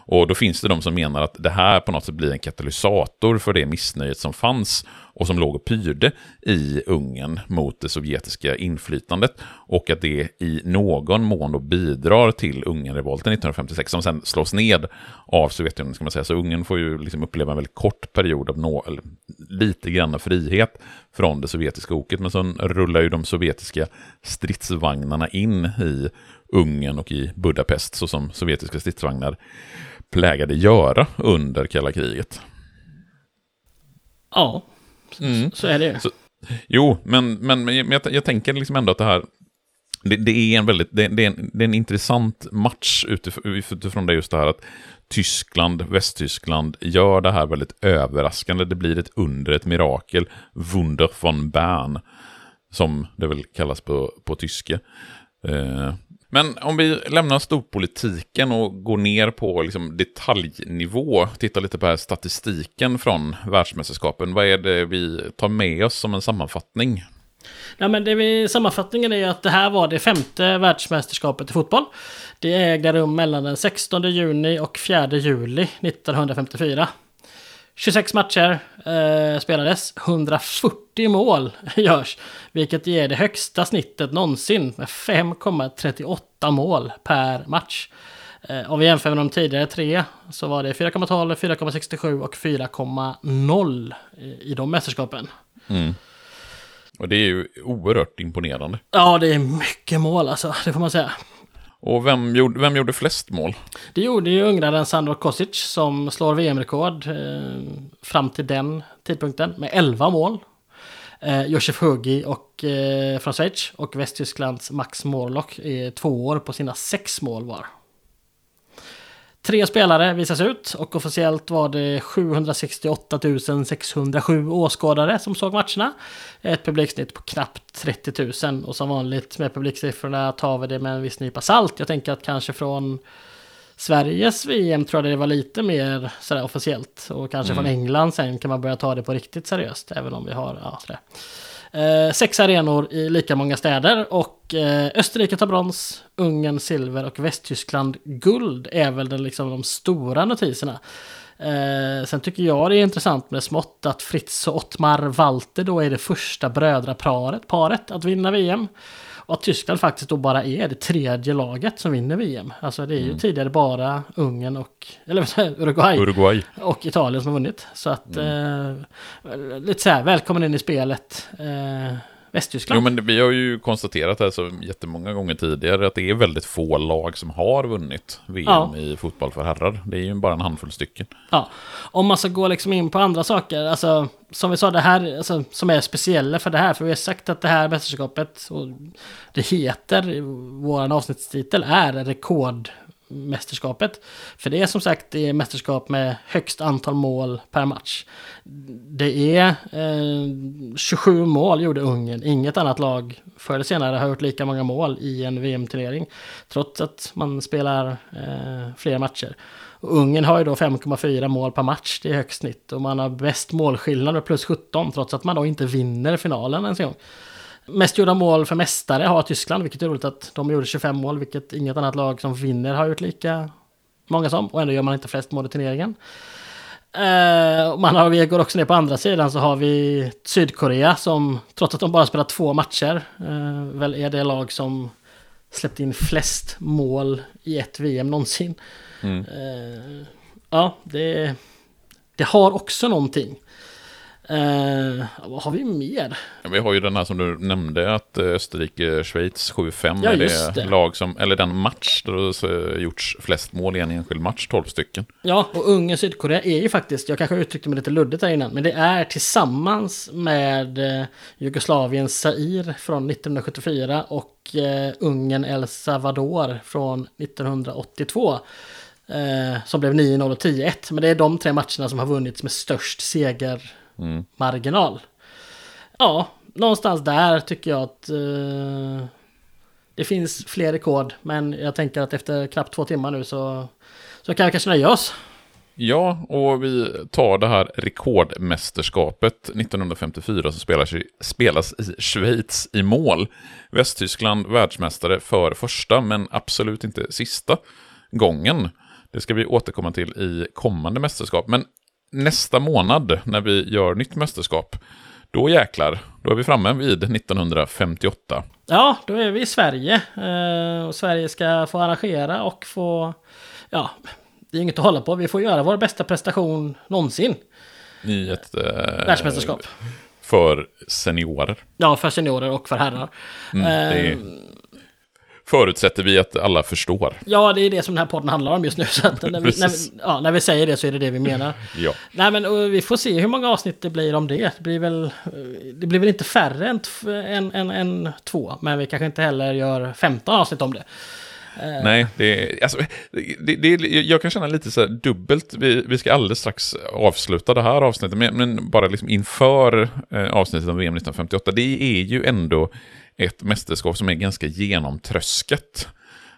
Och då finns det de som menar att det här på något sätt blir en katalysator för det missnöjet som fanns och som låg och pyrde i Ungern mot det sovjetiska inflytandet. Och att det i någon mån då bidrar till Ungernrevolten 1956 som sen slås ned av Sovjetunionen. Ska man säga. Så Ungern får ju liksom uppleva en väldigt kort period av nå eller, lite grann frihet från det sovjetiska oket. Men sen rullar ju de sovjetiska stridsvagnarna in i Ungern och i Budapest så som sovjetiska stridsvagnar plägade göra under kalla kriget. Ja, mm. så är det ju. Jo, men, men, men jag, jag, tänker liksom ändå att det här det, det, är en väldigt, det, det, är en, det är en intressant match utifrån, utifrån det just det här att Tyskland, Västtyskland gör det här väldigt överraskande. Det blir ett under, ett mirakel. Wunder von Bern, som det väl kallas på, på tyska. Eh, men om vi lämnar storpolitiken och går ner på liksom detaljnivå, tittar lite på här statistiken från världsmästerskapen. Vad är det vi tar med oss som en sammanfattning? Nej, men det vi, sammanfattningen är att det här var det femte världsmästerskapet i fotboll. Det ägde rum mellan den 16 juni och 4 juli 1954. 26 matcher eh, spelades, 140 mål görs, vilket ger det högsta snittet någonsin med 5,38 mål per match. Eh, om vi jämför med de tidigare tre så var det 4,12, 4,67 och 4,0 i de mästerskapen. Mm. Och det är ju oerhört imponerande. Ja, det är mycket mål alltså, det får man säga. Och vem gjorde, vem gjorde flest mål? Det gjorde ju ungraren Sandro Kosic som slår VM-rekord eh, fram till den tidpunkten med 11 mål. Eh, Josef Huggi och, eh, från Schweiz och Västtysklands Max Morlock är två år på sina sex mål var. Tre spelare visas ut och officiellt var det 768 607 åskådare som såg matcherna. Ett publiksnitt på knappt 30 000 och som vanligt med publiksiffrorna tar vi det med en viss nypa salt. Jag tänker att kanske från Sveriges VM tror jag det var lite mer sådär officiellt och kanske mm. från England sen kan man börja ta det på riktigt seriöst även om vi har ja, sådär. Eh, sex arenor i lika många städer och eh, Österrike tar brons, Ungern silver och Västtyskland guld är väl den, liksom, de stora notiserna. Eh, sen tycker jag det är intressant med smått att Fritz och Ottmar Walter då är det första brödraparet paret att vinna VM. Och att Tyskland faktiskt då bara är det tredje laget som vinner VM. Alltså det är ju mm. tidigare bara Ungern och, eller Uruguay, Uruguay. och Italien som har vunnit. Så att, mm. eh, lite så här, välkommen in i spelet. Eh, Västtyskland. Jo, men vi har ju konstaterat det så jättemånga gånger tidigare att det är väldigt få lag som har vunnit VM ja. i fotboll för herrar. Det är ju bara en handfull stycken. Ja, om man ska gå liksom in på andra saker, alltså som vi sa, det här alltså, som är speciella för det här, för vi har sagt att det här mästerskapet, och det heter, vår avsnittstitel är rekord mästerskapet. För det är som sagt det är mästerskap med högst antal mål per match. Det är eh, 27 mål gjorde Ungern. Inget annat lag förr eller senare har gjort lika många mål i en VM-turnering. Trots att man spelar eh, fler matcher. Och Ungern har ju då 5,4 mål per match. Det är högst snitt. Och man har bäst målskillnad plus 17 trots att man då inte vinner finalen ens en gång. Mest gjorda mål för mästare har Tyskland, vilket är roligt att de gjorde 25 mål, vilket inget annat lag som vinner har gjort lika många som. Och ändå gör man inte flest mål i turneringen. Uh, man har, vi går också ner på andra sidan så har vi Sydkorea som trots att de bara spelat två matcher uh, väl är det lag som släppt in flest mål i ett VM någonsin. Mm. Uh, ja, det, det har också någonting. Uh, vad har vi mer? Ja, vi har ju den här som du nämnde, att eh, Österrike-Schweiz 7-5 ja, är det, det, lag som, eller den match där det gjorts flest mål i en enskild match, 12 stycken. Ja, och Ungern-Sydkorea är ju faktiskt, jag kanske uttryckte mig lite luddigt här innan, men det är tillsammans med uh, Jugoslavien Zaire från 1974 och uh, Ungern-El Salvador från 1982. Uh, som blev 9-0 och 10-1. Men det är de tre matcherna som har vunnits med störst seger mm. marginal. Ja, någonstans där tycker jag att uh, det finns fler rekord. Men jag tänker att efter knappt två timmar nu så, så kan vi kanske nöja oss. Ja, och vi tar det här rekordmästerskapet 1954 som spelas i, spelas i Schweiz i mål. Västtyskland världsmästare för första, men absolut inte sista gången. Det ska vi återkomma till i kommande mästerskap. Men nästa månad, när vi gör nytt mästerskap, då jäklar, då är vi framme vid 1958. Ja, då är vi i Sverige. Eh, och Sverige ska få arrangera och få... Ja, det är inget att hålla på. Vi får göra vår bästa prestation någonsin. I ett... Eh, Världsmästerskap. För seniorer. Ja, för seniorer och för herrar. Mm, det Eh, förutsätter vi att alla förstår. Ja, det är det som den här podden handlar om just nu. Så att när, vi, när, vi, ja, när vi säger det så är det det vi menar. Ja. Nej, men vi får se hur många avsnitt det blir om det. Det blir väl, eh, det blir väl inte färre än, än, än, än två. Men vi kanske inte heller gör 15 avsnitt om det. Nej, det är, alltså, det, det, jag kan känna lite så här dubbelt. Vi, vi ska alldeles strax avsluta det här avsnittet, men, men bara liksom inför eh, avsnittet om VM 1958, det är ju ändå ett mästerskap som är ganska genomtröskat.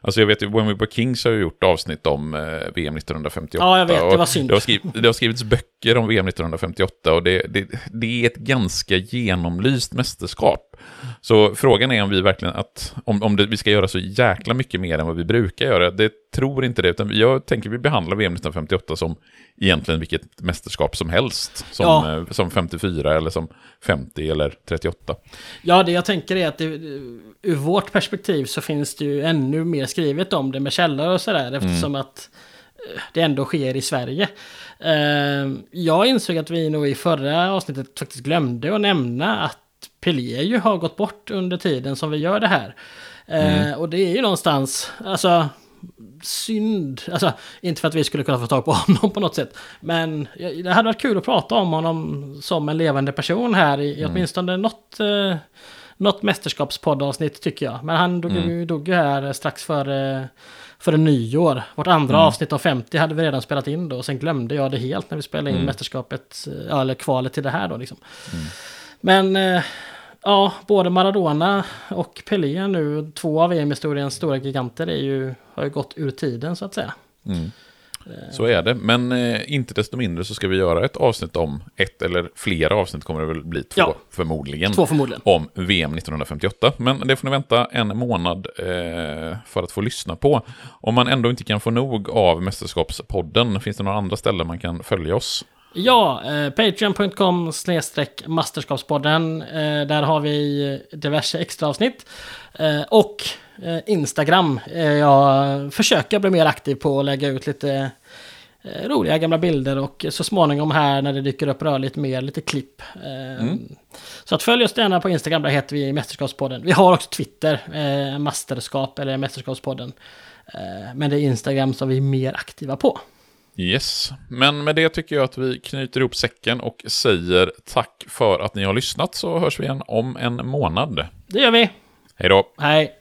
Alltså jag vet ju, When We Were Kings har ju gjort avsnitt om eh, VM 1958. Ja, jag vet, det var synd. Det har, skriv, det har skrivits böcker om VM 1958 och det, det, det är ett ganska genomlyst mästerskap. Så frågan är om vi verkligen att, om, om vi ska göra så jäkla mycket mer än vad vi brukar göra. Det tror inte det, utan jag tänker vi behandlar VM 1958 som egentligen vilket mästerskap som helst. Som, Ja. eh, som 54 eller som 50 eller 38. Ja, det jag tänker är att det, ur vårt perspektiv så finns det ju ännu mer skrivet om det med källor och sådär. Eftersom att eh, det ändå sker i Sverige. Eh, Jag insåg att vi nog i förra avsnittet faktiskt glömde att nämna att Pelé ju har gått bort under tiden som vi gör det här. Eh, Och det är ju någonstans, alltså synd. Alltså, inte för att vi skulle kunna få tag på honom på något sätt. Men det hade varit kul att prata om honom som en levande person här i, i åtminstone något, eh, något mästerskapspoddavsnitt tycker jag. Men han dog, ju, dog ju här strax före, före nyår. Vårt andra avsnitt av 50 hade vi redan spelat in då. Och sen glömde jag det helt när vi spelade in mästerskapet, eh, eller kvalet till det här då liksom. Men eh, ja, både Maradona och Pelé nu, två av EM-historiens stora giganter, är ju, har ju gått ur tiden så att säga. Så är det, men eh, inte desto mindre så ska vi göra ett avsnitt om ett eller flera avsnitt kommer det väl bli två Ja. förmodligen. Två förmodligen. Om VM 1958, men det får ni vänta en månad eh, för att få lyssna på. Om man ändå inte kan få nog av Mästerskapspodden, finns det några andra ställen man kan följa oss? Ja, eh, patreon.com snedstreck masterskapspodden. Eh, där har vi diverse extra avsnitt. Eh, och eh, Instagram. Eh, jag försöker bli mer aktiv på att lägga ut lite eh, roliga gamla bilder och så småningom här när det dyker upp rörligt mer lite klipp. Eh, Så att följ oss gärna på Instagram, där heter vi Mästerskapspodden. Vi har också Twitter, Masterskap eller Mästerskapspodden. Men det är Instagram som vi är mer aktiva på. Yes, men med det tycker jag att vi knyter ihop säcken och säger tack för att ni har lyssnat så hörs vi igen om en månad. Det gör vi. Hej då! Hej!